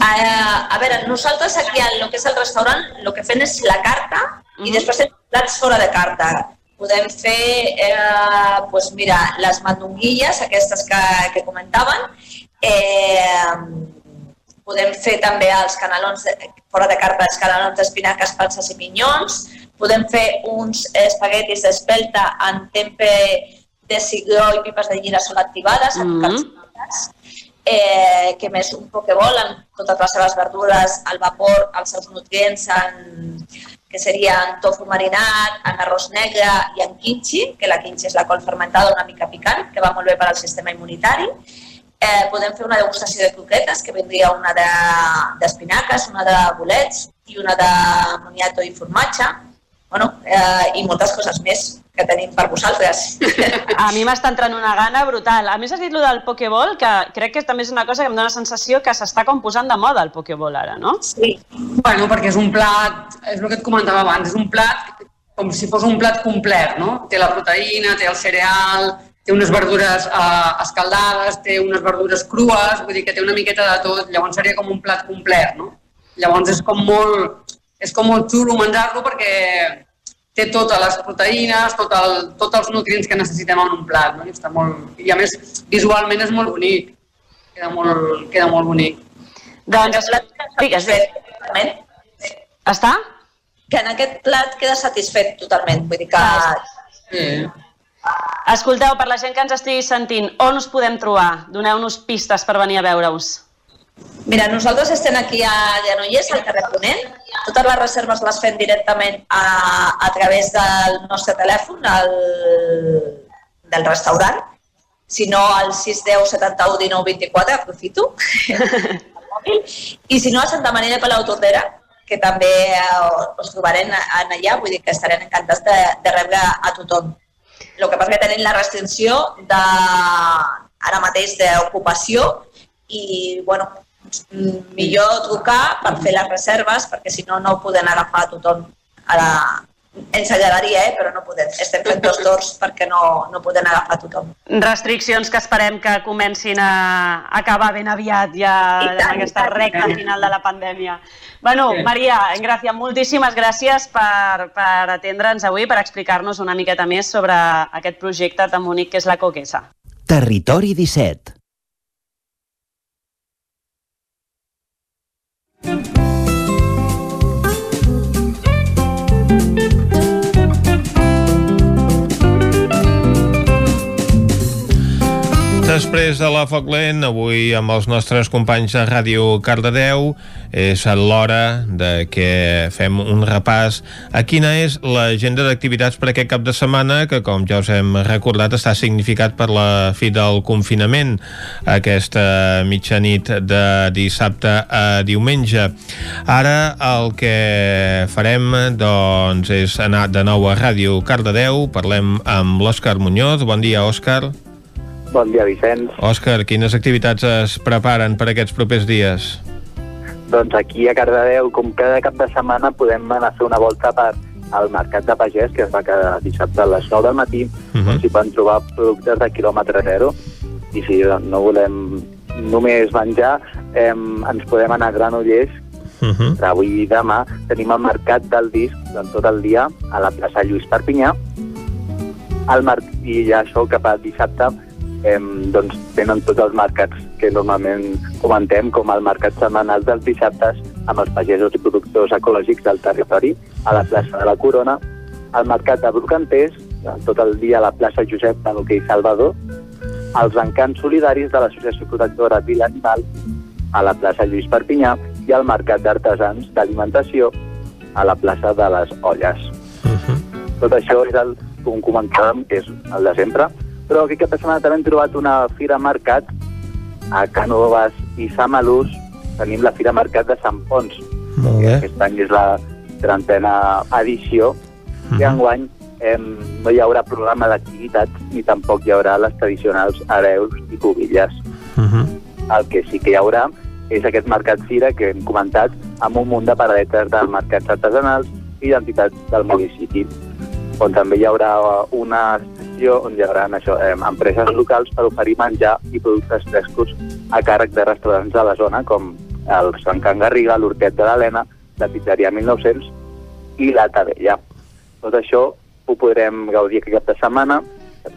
Uh, a veure, nosaltres aquí al que és el restaurant el que fem és la carta mm -hmm. i després fem plats fora de carta. Podem fer, eh, pues mira, les mandonguilles, aquestes que, que comentaven, eh, podem fer també els canelons de, fora de carta, els canelons d'espinaques, panses i pinyons, podem fer uns espaguetis d'espelta en tempe de cigró i pipes de girasol activades, mm -hmm. eh, que més un pokeball amb totes les seves verdures, al vapor, els seus nutrients, en, que serien tofu marinat, en arròs negre i en kimchi, que la kimchi és la col fermentada una mica picant, que va molt bé per al sistema immunitari. Eh, podem fer una degustació de croquetes, que vindria una d'espinaques, de, una de bolets i una de moniato i formatge. Bueno, eh, i moltes coses més que tenim per vosaltres. [LAUGHS] A mi m'està entrant una gana brutal. A més, has dit lo del Pokéball, que crec que també és una cosa que em dóna la sensació que s'està com posant de moda el Pokéball ara, no? Sí. Bueno, perquè és un plat, és el que et comentava abans, és un plat com si fos un plat complet, no? Té la proteïna, té el cereal, té unes verdures eh, escaldades, té unes verdures crues, vull dir que té una miqueta de tot, llavors seria com un plat complet, no? Llavors és com molt, és com molt xulo menjar-lo perquè té totes les proteïnes, tot el, tots els nutrients que necessitem en un plat, no? I, està molt, I a més, visualment és molt bonic, queda molt, queda molt bonic. Doncs, digues, totalment. Està? Que en aquest plat queda satisfet totalment. Vull dir que... Mm. Escolteu, per la gent que ens estigui sentint, on us podem trobar? Doneu-nos pistes per venir a veure-us. Mira, nosaltres estem aquí a Llanollers, al carrer Ponent. Totes les reserves les fem directament a, a través del nostre telèfon, el, del restaurant. Si no, al 610 71 19 24, aprofito. [LAUGHS] I si no, a Santa Maria de Palau Tordera, que també eh, us trobarem allà, vull dir que estarem encantats de, de rebre a tothom. El que passa que tenim la restricció de, ara mateix d'ocupació i, bueno, millor trucar per fer les reserves perquè si no, no poden agafar a tothom. Ens agradaria, eh? però no podem. Estem fent dos torns perquè no, no podem agafar a tothom. Restriccions que esperem que comencin a acabar ben aviat ja en aquesta recta final de la pandèmia. Bueno, Maria, Gràcia, moltíssimes gràcies per, per atendre'ns avui, per explicar-nos una miqueta més sobre aquest projecte tan bonic que és la Coquesa. Territori 17 Després de la Foc Lent, avui amb els nostres companys de Ràdio Cardedeu, és l'hora de que fem un repàs a quina és l'agenda d'activitats per aquest cap de setmana, que com ja us hem recordat està significat per la fi del confinament aquesta mitjanit de dissabte a diumenge. Ara el que farem doncs, és anar de nou a Ràdio Cardedeu, parlem amb l'Òscar Muñoz. Bon dia, Òscar. Bon dia, Vicenç. Òscar, quines activitats es preparen per aquests propers dies? Doncs aquí a Cardedeu, com cada cap de setmana, podem anar a fer una volta per al Mercat de Pagès, que es fa cada dissabte a les 9 del matí, uh -huh. on s'hi poden trobar productes de quilòmetre zero. I si no volem només menjar, eh, ens podem anar a Granollers, uh -huh. avui i demà tenim el Mercat del Disc doncs, tot el dia a la plaça Lluís Perpinyà, el mar... i ja això cap a dissabte eh, doncs tenen tots els mercats que normalment comentem, com el mercat setmanal dels dissabtes amb els pagesos i productors ecològics del territori a la plaça de la Corona, el mercat de Brocanters, tot el dia a la plaça Josep Manuquer i Salvador, els encants solidaris de l'Associació Protectora Vila Animal a la plaça Lluís Perpinyà i el mercat d'artesans d'alimentació a la plaça de les Olles. Uh -huh. Tot això és el, com comentàvem, que és el de sempre, però aquest cap de setmana també hem trobat una fira mercat a Canovas i Samalús tenim la fira mercat de Sant Pons Molt bé. aquest any és la trentena edició Mhm. i enguany eh, no hi haurà programa d'activitats ni tampoc hi haurà les tradicionals hereus i cubilles Uh -huh. el que sí que hi haurà és aquest mercat fira que hem comentat amb un munt de paradetes de mercats artesanals i d'entitats del municipi on també hi haurà una secció on hi haurà això, eh, empreses locals per oferir menjar i productes frescos a càrrec de restaurants de la zona com el Sant Can Garriga, l'Hortet de l'Helena, la Pizzeria 1900 i la Tavella. Tot això ho podrem gaudir aquest cap de setmana,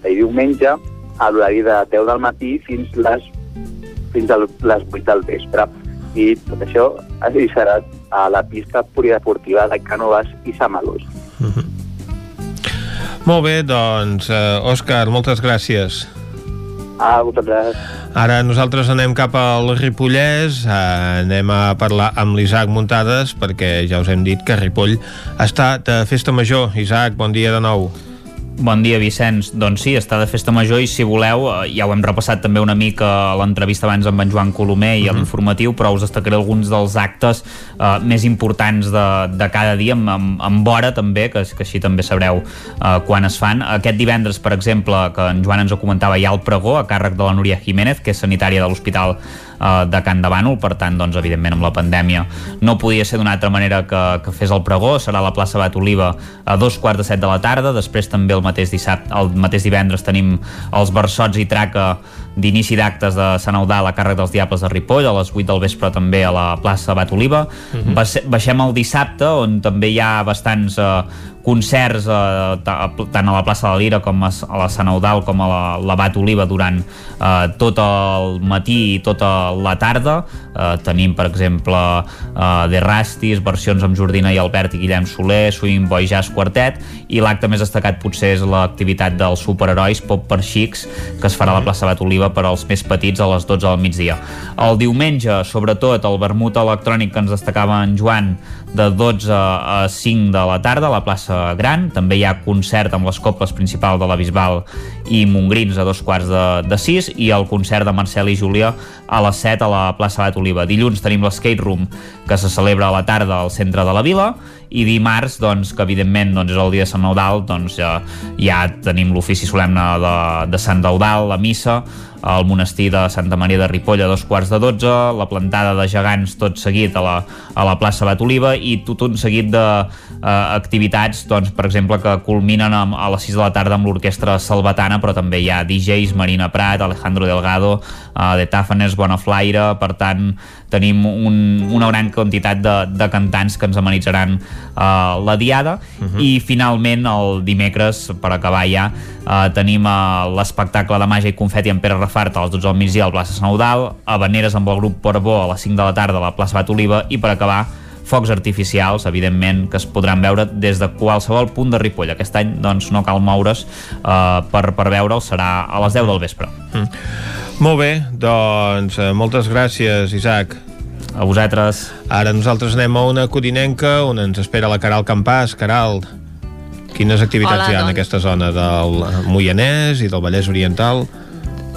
i diumenge, a l'horari de 10 del matí fins les fins a les 8 del vespre. I tot això hi serà a la pista polideportiva de Cànovas i Samalús. Molt bé, doncs, eh, Òscar, moltes gràcies. A vosaltres. Ara nosaltres anem cap al Ripollès, eh, anem a parlar amb l'Isaac Muntades, perquè ja us hem dit que Ripoll està de festa major. Isaac, bon dia de nou. Bon dia, Vicenç. Doncs sí, està de festa major i si voleu, eh, ja ho hem repassat també una mica a l'entrevista abans amb en Joan Colomer i a l'informatiu, però us destacaré alguns dels actes eh, més importants de, de cada dia, amb, amb, amb hora també, que, que així també sabreu eh, quan es fan. Aquest divendres, per exemple, que en Joan ens ho comentava, hi ha el pregó a càrrec de la Núria Jiménez, que és sanitària de l'Hospital eh, de Can de Bànol, per tant, doncs, evidentment, amb la pandèmia no podia ser d'una altra manera que, que fes el pregó, serà a la plaça Bat Oliva a dos quarts de set de la tarda, després també el mateix dissabte, el mateix divendres tenim els versots i traca d'inici d'actes de Sant Eudal a càrrec dels Diables de Ripoll, a les 8 del vespre també a la plaça Bat Oliva. Uh -huh. Baixem el dissabte, on també hi ha bastants eh, concerts eh, tant a la plaça de Lira com a la Sant Eudal com a la, la Oliva durant eh, tot el matí i tota la tarda. Eh, tenim, per exemple, eh, The Rastis, versions amb Jordina i Albert i Guillem Soler, Swing Boy Jazz Quartet, i l'acte més destacat potser és l'activitat dels superherois Pop per Xics, que es farà a la plaça Bat Oliva per als més petits a les 12 del migdia. El diumenge, sobretot, el vermut electrònic que ens destacava en Joan de 12 a 5 de la tarda a la plaça Gran. També hi ha concert amb les coples principals de la Bisbal i Mongrins a dos quarts de, de 6 i el concert de Marcel i Júlia a les 7 a la plaça Bat Oliva. Dilluns tenim l'Skate Room que se celebra a la tarda al centre de la vila i dimarts, doncs, que evidentment doncs, és el dia de Sant Eudal, doncs ja, ja tenim l'ofici solemne de, de Sant Eudal, la missa, al monestir de Santa Maria de Ripoll a dos quarts de dotze, la plantada de gegants tot seguit a la, a la plaça Bat Oliva i tot un seguit d'activitats, eh, doncs, per exemple, que culminen a, a les 6 de la tarda amb l'orquestra salvatana, però també hi ha DJs, Marina Prat, Alejandro Delgado, eh, de Tàfanes, Bonaflaire, per tant, tenim un, una gran quantitat de, de cantants que ens amenitzaran uh, la diada uh -huh. i finalment el dimecres per acabar ja uh, tenim uh, l'espectacle de màgia i confeti en Pere Rafart a les 12 del migdia a la plaça Sant Eudal, Habaneres amb el grup Portbó a les 5 de la tarda a la plaça Bat Oliva i per acabar focs artificials, evidentment, que es podran veure des de qualsevol punt de Ripoll. Aquest any doncs, no cal moure's uh, per, per veure'l, serà a les 10 del vespre. Mm. Molt bé, doncs eh, moltes gràcies, Isaac. A vosaltres. Ara nosaltres anem a una codinenca on ens espera la Caral Campàs. Caral, quines activitats Hola, hi ha doncs... en aquesta zona del Moianès i del Vallès Oriental?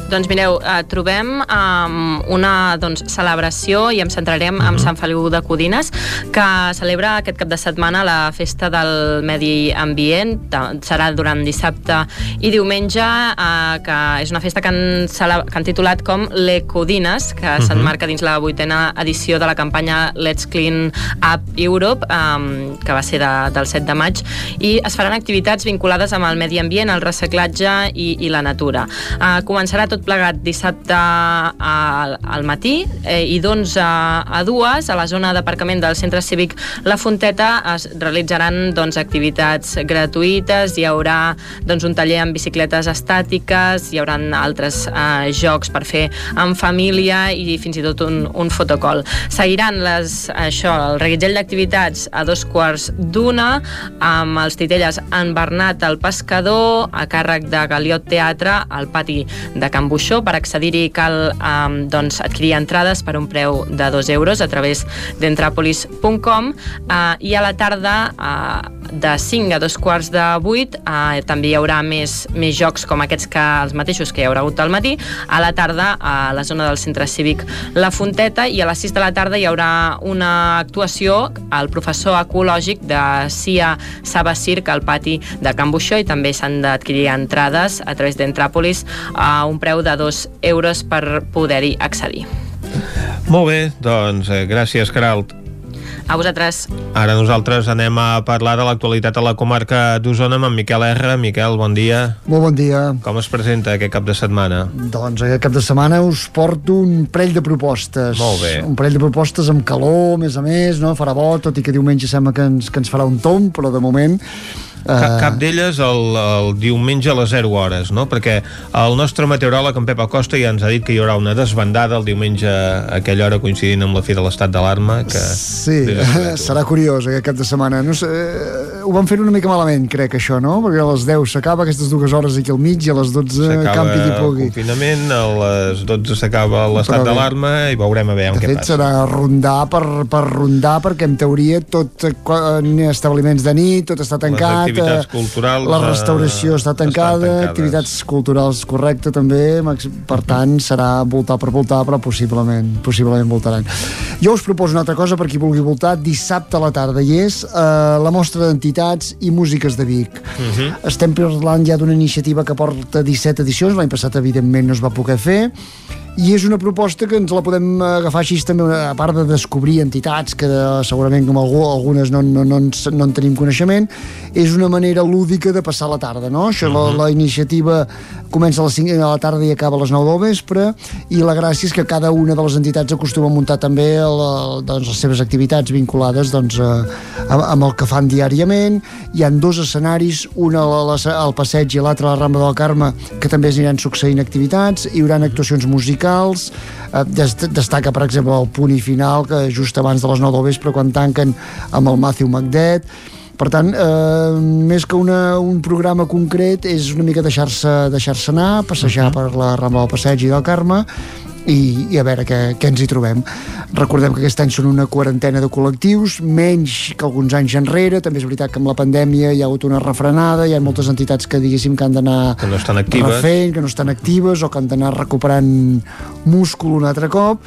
Doncs mireu, eh, trobem um, una doncs, celebració i em centrarem uh -huh. en. Sant Feliu de Codines que celebra aquest cap de setmana la festa del medi ambient serà durant dissabte i diumenge eh, que és una festa que han, que han titulat com l'Ecodines que uh -huh. s'enmarca dins la vuitena edició de la campanya Let's Clean Up Europe um, que va ser de, del 7 de maig i es faran activitats vinculades amb el medi ambient, el reciclatge i, i la natura. Uh, començarà tot tot plegat dissabte al, al matí eh, i d'11 a 2 a la zona d'aparcament del centre cívic La Fonteta es realitzaran doncs, activitats gratuïtes, hi haurà doncs, un taller amb bicicletes estàtiques, hi haurà altres eh, jocs per fer en família i fins i tot un, un fotocol. Seguiran les, això, el reguitzell d'activitats a dos quarts d'una amb els titelles en Bernat el Pescador a càrrec de Galiot Teatre al pati de Can Buixó. Per accedir-hi cal um, doncs, adquirir entrades per un preu de 2 euros a través d'entrapolis.com uh, i a la tarda uh, de 5 a 2 quarts de 8 uh, també hi haurà més, més jocs com aquests que els mateixos que hi haurà hagut al matí a la tarda a la zona del centre cívic La Fonteta i a les 6 de la tarda hi haurà una actuació al professor ecològic de CIA Saba Circ al pati de Can Buixó i també s'han d'adquirir entrades a través d'Entràpolis a un preu de 2 euros per poder-hi accedir. Molt bé, doncs eh, gràcies, Caralt. A vosaltres. Ara nosaltres anem a parlar de l'actualitat a la comarca d'Osona amb en Miquel R. Miquel, bon dia. Molt bon dia. Com es presenta aquest cap de setmana? Doncs aquest cap de setmana us porto un parell de propostes. Molt bé. Un parell de propostes amb calor, a més a més, no? farà bo, tot i que diumenge sembla que ens, que ens farà un tomb, però de moment cap, cap d'elles el, el diumenge a les 0 hores, no? Perquè el nostre meteoròleg, en Pep Acosta, ja ens ha dit que hi haurà una desbandada el diumenge a aquella hora coincidint amb la fi de l'estat d'alarma. Que... Sí, [LAUGHS] serà curiós aquest cap de setmana. No sé, eh, ho van fer una mica malament, crec, això, no? Perquè a les 10 s'acaba aquestes dues hores aquí al mig i a les 12 campi qui pugui. el confinament, a les 12 s'acaba l'estat d'alarma i veurem a veure què fet, passa. serà rondar per, per rondar perquè en teoria tot eh, establiments de nit, tot està tancat, activitats culturals... La restauració eh, està tancada, activitats culturals correcte també, per tant serà voltar per voltar, però possiblement, possiblement voltaran. Jo us proposo una altra cosa per qui vulgui voltar dissabte a la tarda, i és eh, la mostra d'entitats i músiques de Vic. Uh mhm. -huh. Estem parlant ja d'una iniciativa que porta 17 edicions, l'any passat evidentment no es va poder fer, i és una proposta que ens la podem agafar així també, a part de descobrir entitats que segurament com algú, algunes no, no, no, en, no en tenim coneixement, és una manera lúdica de passar la tarda, no? Això, uh -huh. la, mhm. la iniciativa comença a les 5 de la tarda i acaba a les 9 del vespre i la gràcia és que cada una de les entitats acostuma a muntar també el, doncs, les seves activitats vinculades doncs, a, a, amb el que fan diàriament hi han dos escenaris un al, al passeig i l'altre a la Rambla del Carme que també es aniran succeint activitats hi haurà actuacions musicals eh, destaca per exemple el punt i final que just abans de les 9 del vespre quan tanquen amb el Matthew McDead per tant, eh, més que una, un programa concret és una mica deixar-se deixar, -se, anar, passejar uh -huh. per la Rambla del Passeig i del Carme i, i a veure què, què ens hi trobem. Recordem que aquest any són una quarantena de col·lectius, menys que alguns anys enrere, també és veritat que amb la pandèmia hi ha hagut una refrenada, hi ha moltes entitats que diguéssim que han d'anar que no estan actives. refent, que no estan actives o que han d'anar recuperant múscul un altre cop,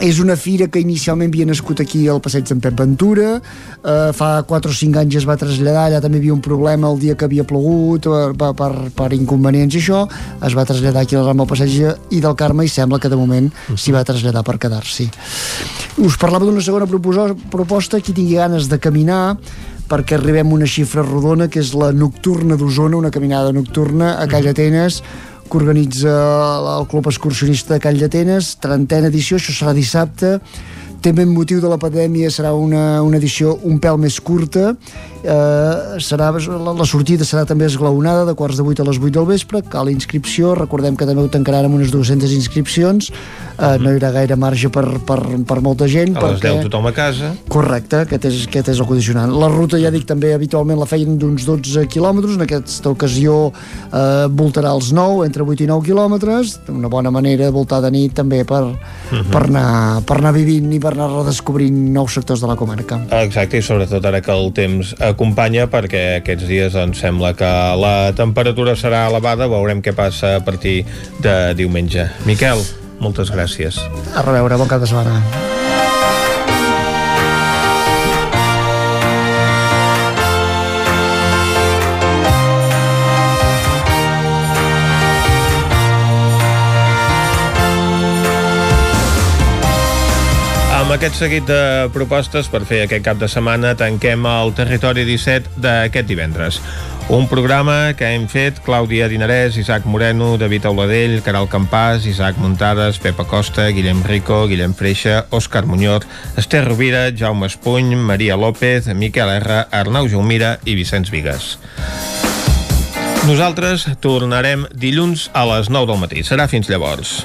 és una fira que inicialment havia nascut aquí al passeig d'en Pep Ventura. Eh, fa 4 o 5 anys es va traslladar allà també hi havia un problema el dia que havia plogut per, per, per inconvenients i això. Es va traslladar aquí al Rambla passeig i del Carme i sembla que de moment s'hi va traslladar per quedar-s'hi. Us parlava d'una segona proposta qui tingui ganes de caminar perquè arribem a una xifra rodona que és la nocturna d'Osona, una caminada nocturna a Call Atenes que organitza el Club Excursionista de Call d'Atenes, trentena edició, això serà dissabte, també amb motiu de la pandèmia serà una, una edició un pèl més curta. Eh, serà, la, la sortida serà també esglaonada de quarts de 8 a les 8 del vespre. Cal inscripció, recordem que també ho tancaran amb unes 200 inscripcions. Eh, no hi haurà gaire marge per, per, per molta gent a les perquè... 10 tothom a casa. Correcte, aquest és, aquest és el condicionant. La ruta ja dic també habitualment la feien d'uns 12 quilòmetres, en aquesta ocasió eh, voltarà els 9 entre 8 i 9 quilòmetres, una bona manera de voltar de nit també per, uh mhm. -huh. per, anar, per anar vivint i per anar redescobrint nous sectors de la comarca. Exacte, i sobretot ara que el temps acompanya, perquè aquests dies ens sembla que la temperatura serà elevada, veurem què passa a partir de diumenge. Miquel, moltes gràcies. A reveure, bon cap de setmana. Amb aquest seguit de propostes per fer aquest cap de setmana tanquem el Territori 17 d'aquest divendres. Un programa que hem fet Clàudia Dinarès, Isaac Moreno, David Auladell, Caral Campàs, Isaac Muntades, Pepa Costa, Guillem Rico, Guillem Freixa, Òscar Muñoz, Esther Rovira, Jaume Espuny, Maria López, Miquel R, Arnau Jaumira i Vicenç Vigues. Nosaltres tornarem dilluns a les 9 del matí. Serà fins llavors.